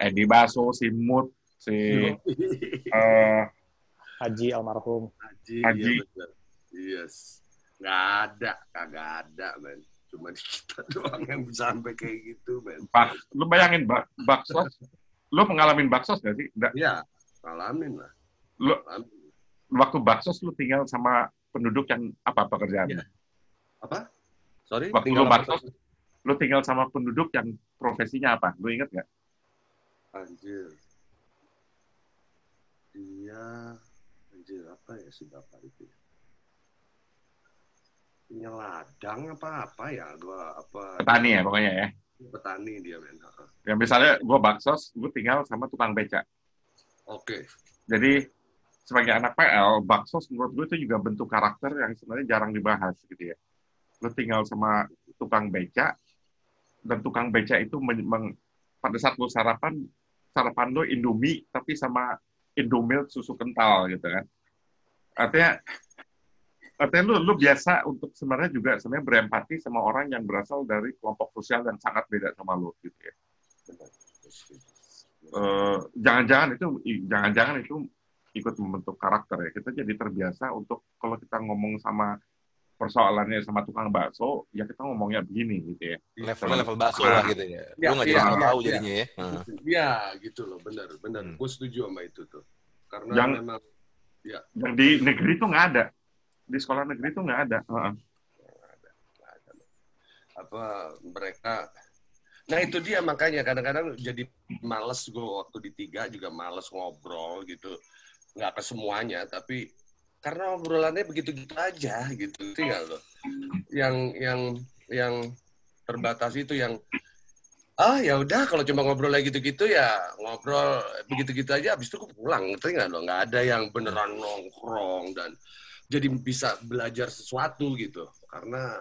Edi Baso, si Mut, si eh, Haji almarhum. Haji, Haji. iya bener. Yes. Nggak ada, kagak ada, men. Cuma kita doang yang bisa sampai kayak gitu, men. Bak, lu bayangin bak, baksos, lu mengalami baksos nggak sih? Nggak. Ya, alamin lah. Lu Alamin. waktu baksos lu tinggal sama penduduk yang apa pekerjaan? Iya. Apa? Sorry, Waktu tinggal lu lu tinggal sama penduduk yang profesinya apa? Lu inget nggak? Anjir. Dia, anjir apa ya si bapak itu? Punya ladang apa apa ya? Gua apa? Petani ya pokoknya ya. Petani dia, men. Ya misalnya gue baksos, gue tinggal sama tukang beca. Oke. Jadi sebagai anak PL, baksos menurut gue itu juga bentuk karakter yang sebenarnya jarang dibahas gitu ya. Lo tinggal sama tukang beca, dan tukang beca itu men- pada saat lo sarapan, sarapan lo Indomie, tapi sama Indomilk susu kental gitu kan. Artinya, artinya lu, lu biasa untuk sebenarnya juga sebenarnya berempati sama orang yang berasal dari kelompok sosial yang sangat beda sama lo gitu ya. Eh, jangan-jangan itu jangan-jangan itu ikut membentuk karakter ya. Kita jadi terbiasa untuk kalau kita ngomong sama persoalannya sama tukang bakso, ya kita ngomongnya begini gitu ya. levelnya level bakso lah gitu ya Iya, lu nggak iya, jadi iya, tahu iya. jadinya ya Heeh. Ya, gitu loh, benar, benar. Hmm. Gue setuju sama itu tuh. Karena Yang- memang Yang di negeri itu nggak ada. Di sekolah negeri itu nggak ada. Heeh. apa mereka nah itu dia makanya kadang-kadang jadi males gue waktu di tiga juga males ngobrol gitu nggak ke semuanya tapi karena obrolannya begitu-gitu aja gitu. Tinggal loh yang yang yang terbatas itu yang ah ya udah kalau cuma ngobrol lagi gitu-gitu ya ngobrol begitu-gitu aja. Habis itu gue pulang ngerti nggak lo? Nggak ada yang beneran nongkrong dan jadi bisa belajar sesuatu gitu. Karena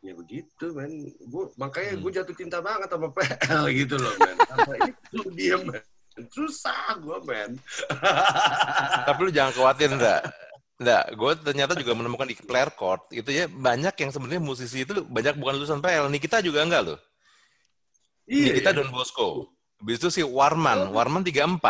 ya begitu men. Gue makanya gue jatuh cinta banget sama PL gitu loh men. Karena itu dia men. Susah gue men. Tapi lu jangan khawatir, enggak. Enggak, gue ternyata juga menemukan di player court itu ya banyak yang sebenarnya musisi itu banyak bukan lulusan PL. Nikita juga enggak loh. Nikita iya Don Bosco. Habis itu si Warman, Warman 34.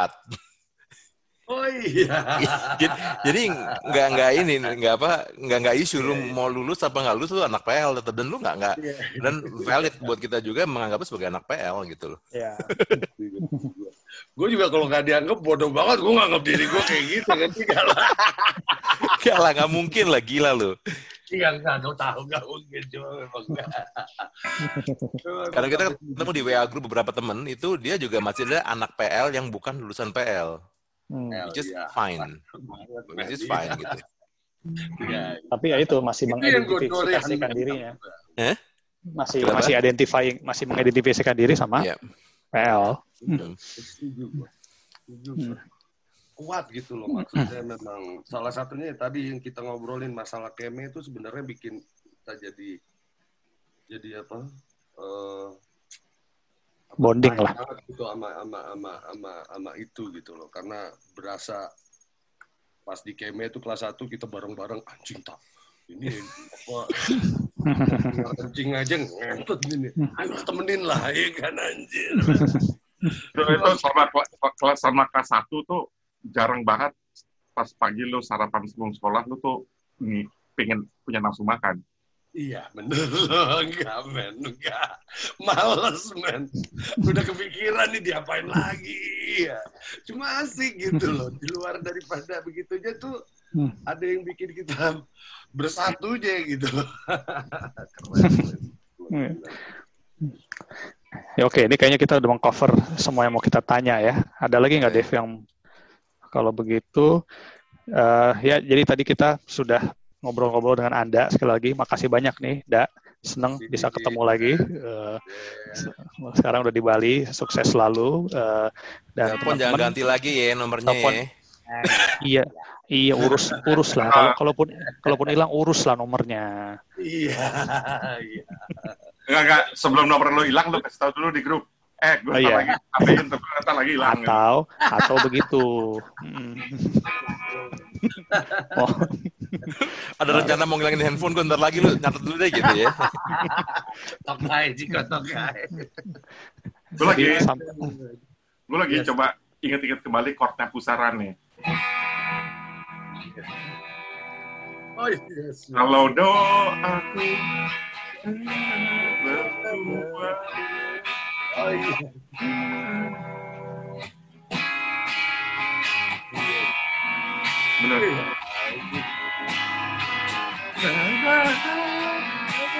oh iya jadi, jadi nggak nggak ini nggak apa nggak nggak isu lu mau lulus apa nggak lulus lu anak PL tetap dan lu nggak nggak Iya. dan valid buat kita juga menganggapnya sebagai anak PL gitu loh. Ya. gue juga kalau nggak dianggap bodoh banget gue nganggap diri gue kayak gitu kan tidak lah Gak lah nggak mungkin lah gila lu. Iya nggak tahu nggak mungkin cuma memang nggak. Karena kita ketemu di WA group beberapa temen itu dia juga masih ada anak PL yang bukan lulusan PL, Hmm. Which is iya. fine, which is men. fine gitu. Ya, Tapi ya itu masih mengidentifikasikan dirinya. Eh? Masih Kenapa? masih identifying masih mengidentifikasikan diri sama Iya. PL. Setuju gua. Setuju Hmm. Kuat gitu loh maksudnya memang salah satunya ya tadi yang kita ngobrolin masalah keme itu sebenarnya bikin kita jadi jadi apa? eh, Bonding lah. gitu sama sama sama sama sama itu gitu loh karena berasa pas di keme itu kelas 1 kita bareng-bareng anjing tak ini apa anjing aja ngentot gini ayo temenin lah ya kan anjir Itu, kela- kelas sama kelas satu tuh jarang banget. Pas pagi lu sarapan sebelum sekolah lu tuh nih pengen punya nafsu makan. iya bener loh enggak men enggak. Males men. Udah kepikiran nih diapain lagi? Ya cuma asik gitu loh di luar daripada begitu aja tuh Hmm. ada yang bikin kita bersatu aja gitu loh. Keren men. Ya oke, ini kayaknya kita udah mengcover semua yang mau kita tanya ya. Ada lagi nggak Dev yang kalau begitu? eh, ya, jadi tadi kita sudah ngobrol-ngobrol dengan Anda sekali lagi. Makasih banyak nih, Da. Seneng Makasih, bisa ketemu lagi. Eh, sekarang udah di Bali, sukses selalu. Eh, dan Telepon jangan ganti lagi ya nomornya Telepon. ya. iya, iya urus urus lah. Kalau kalaupun kalaupun hilang urus lah nomornya. iya iya Enggak, enggak. Sebelum nomor lu hilang, lu kasih tahu dulu di grup. Eh, gue Oh, iya. lagi tuh, gue lagi hilang. Atau atau begitu. Hmm. Oh, Ada rencana mau ngilangin handphone gue ntar lagi lu nyatet dulu deh gitu ya. tokai jika tokai Gue lagi, gue lagi Yes. coba inget-inget kembali chordnya pusaran nih. oh yes Kalau doaku oh iya.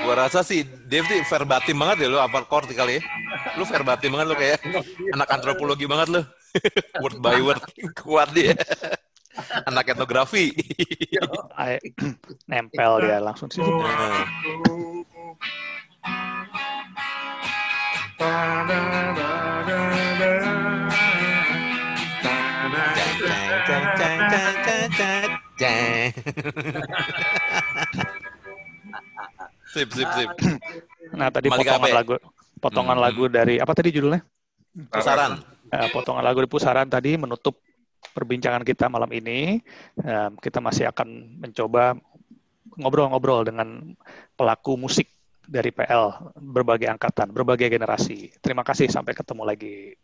Gua rasa sih Dave tuh verbatim banget ya lu apa chord kali ya. Lu verbatim banget lu kayak anak antropologi banget lu. word by word kuat dia. anak etnografi. I- nempel dia langsung sih. Sip, sip, sip. Nah tadi Kembali ke potongan apa ya? lagu, potongan Hmm. lagu dari apa tadi judulnya? Pusaran. Eh, potongan lagu di pusaran tadi menutup perbincangan kita malam ini. Kita masih akan mencoba ngobrol-ngobrol dengan pelaku musik dari PL berbagai angkatan, berbagai generasi. Terima kasih, sampai ketemu lagi.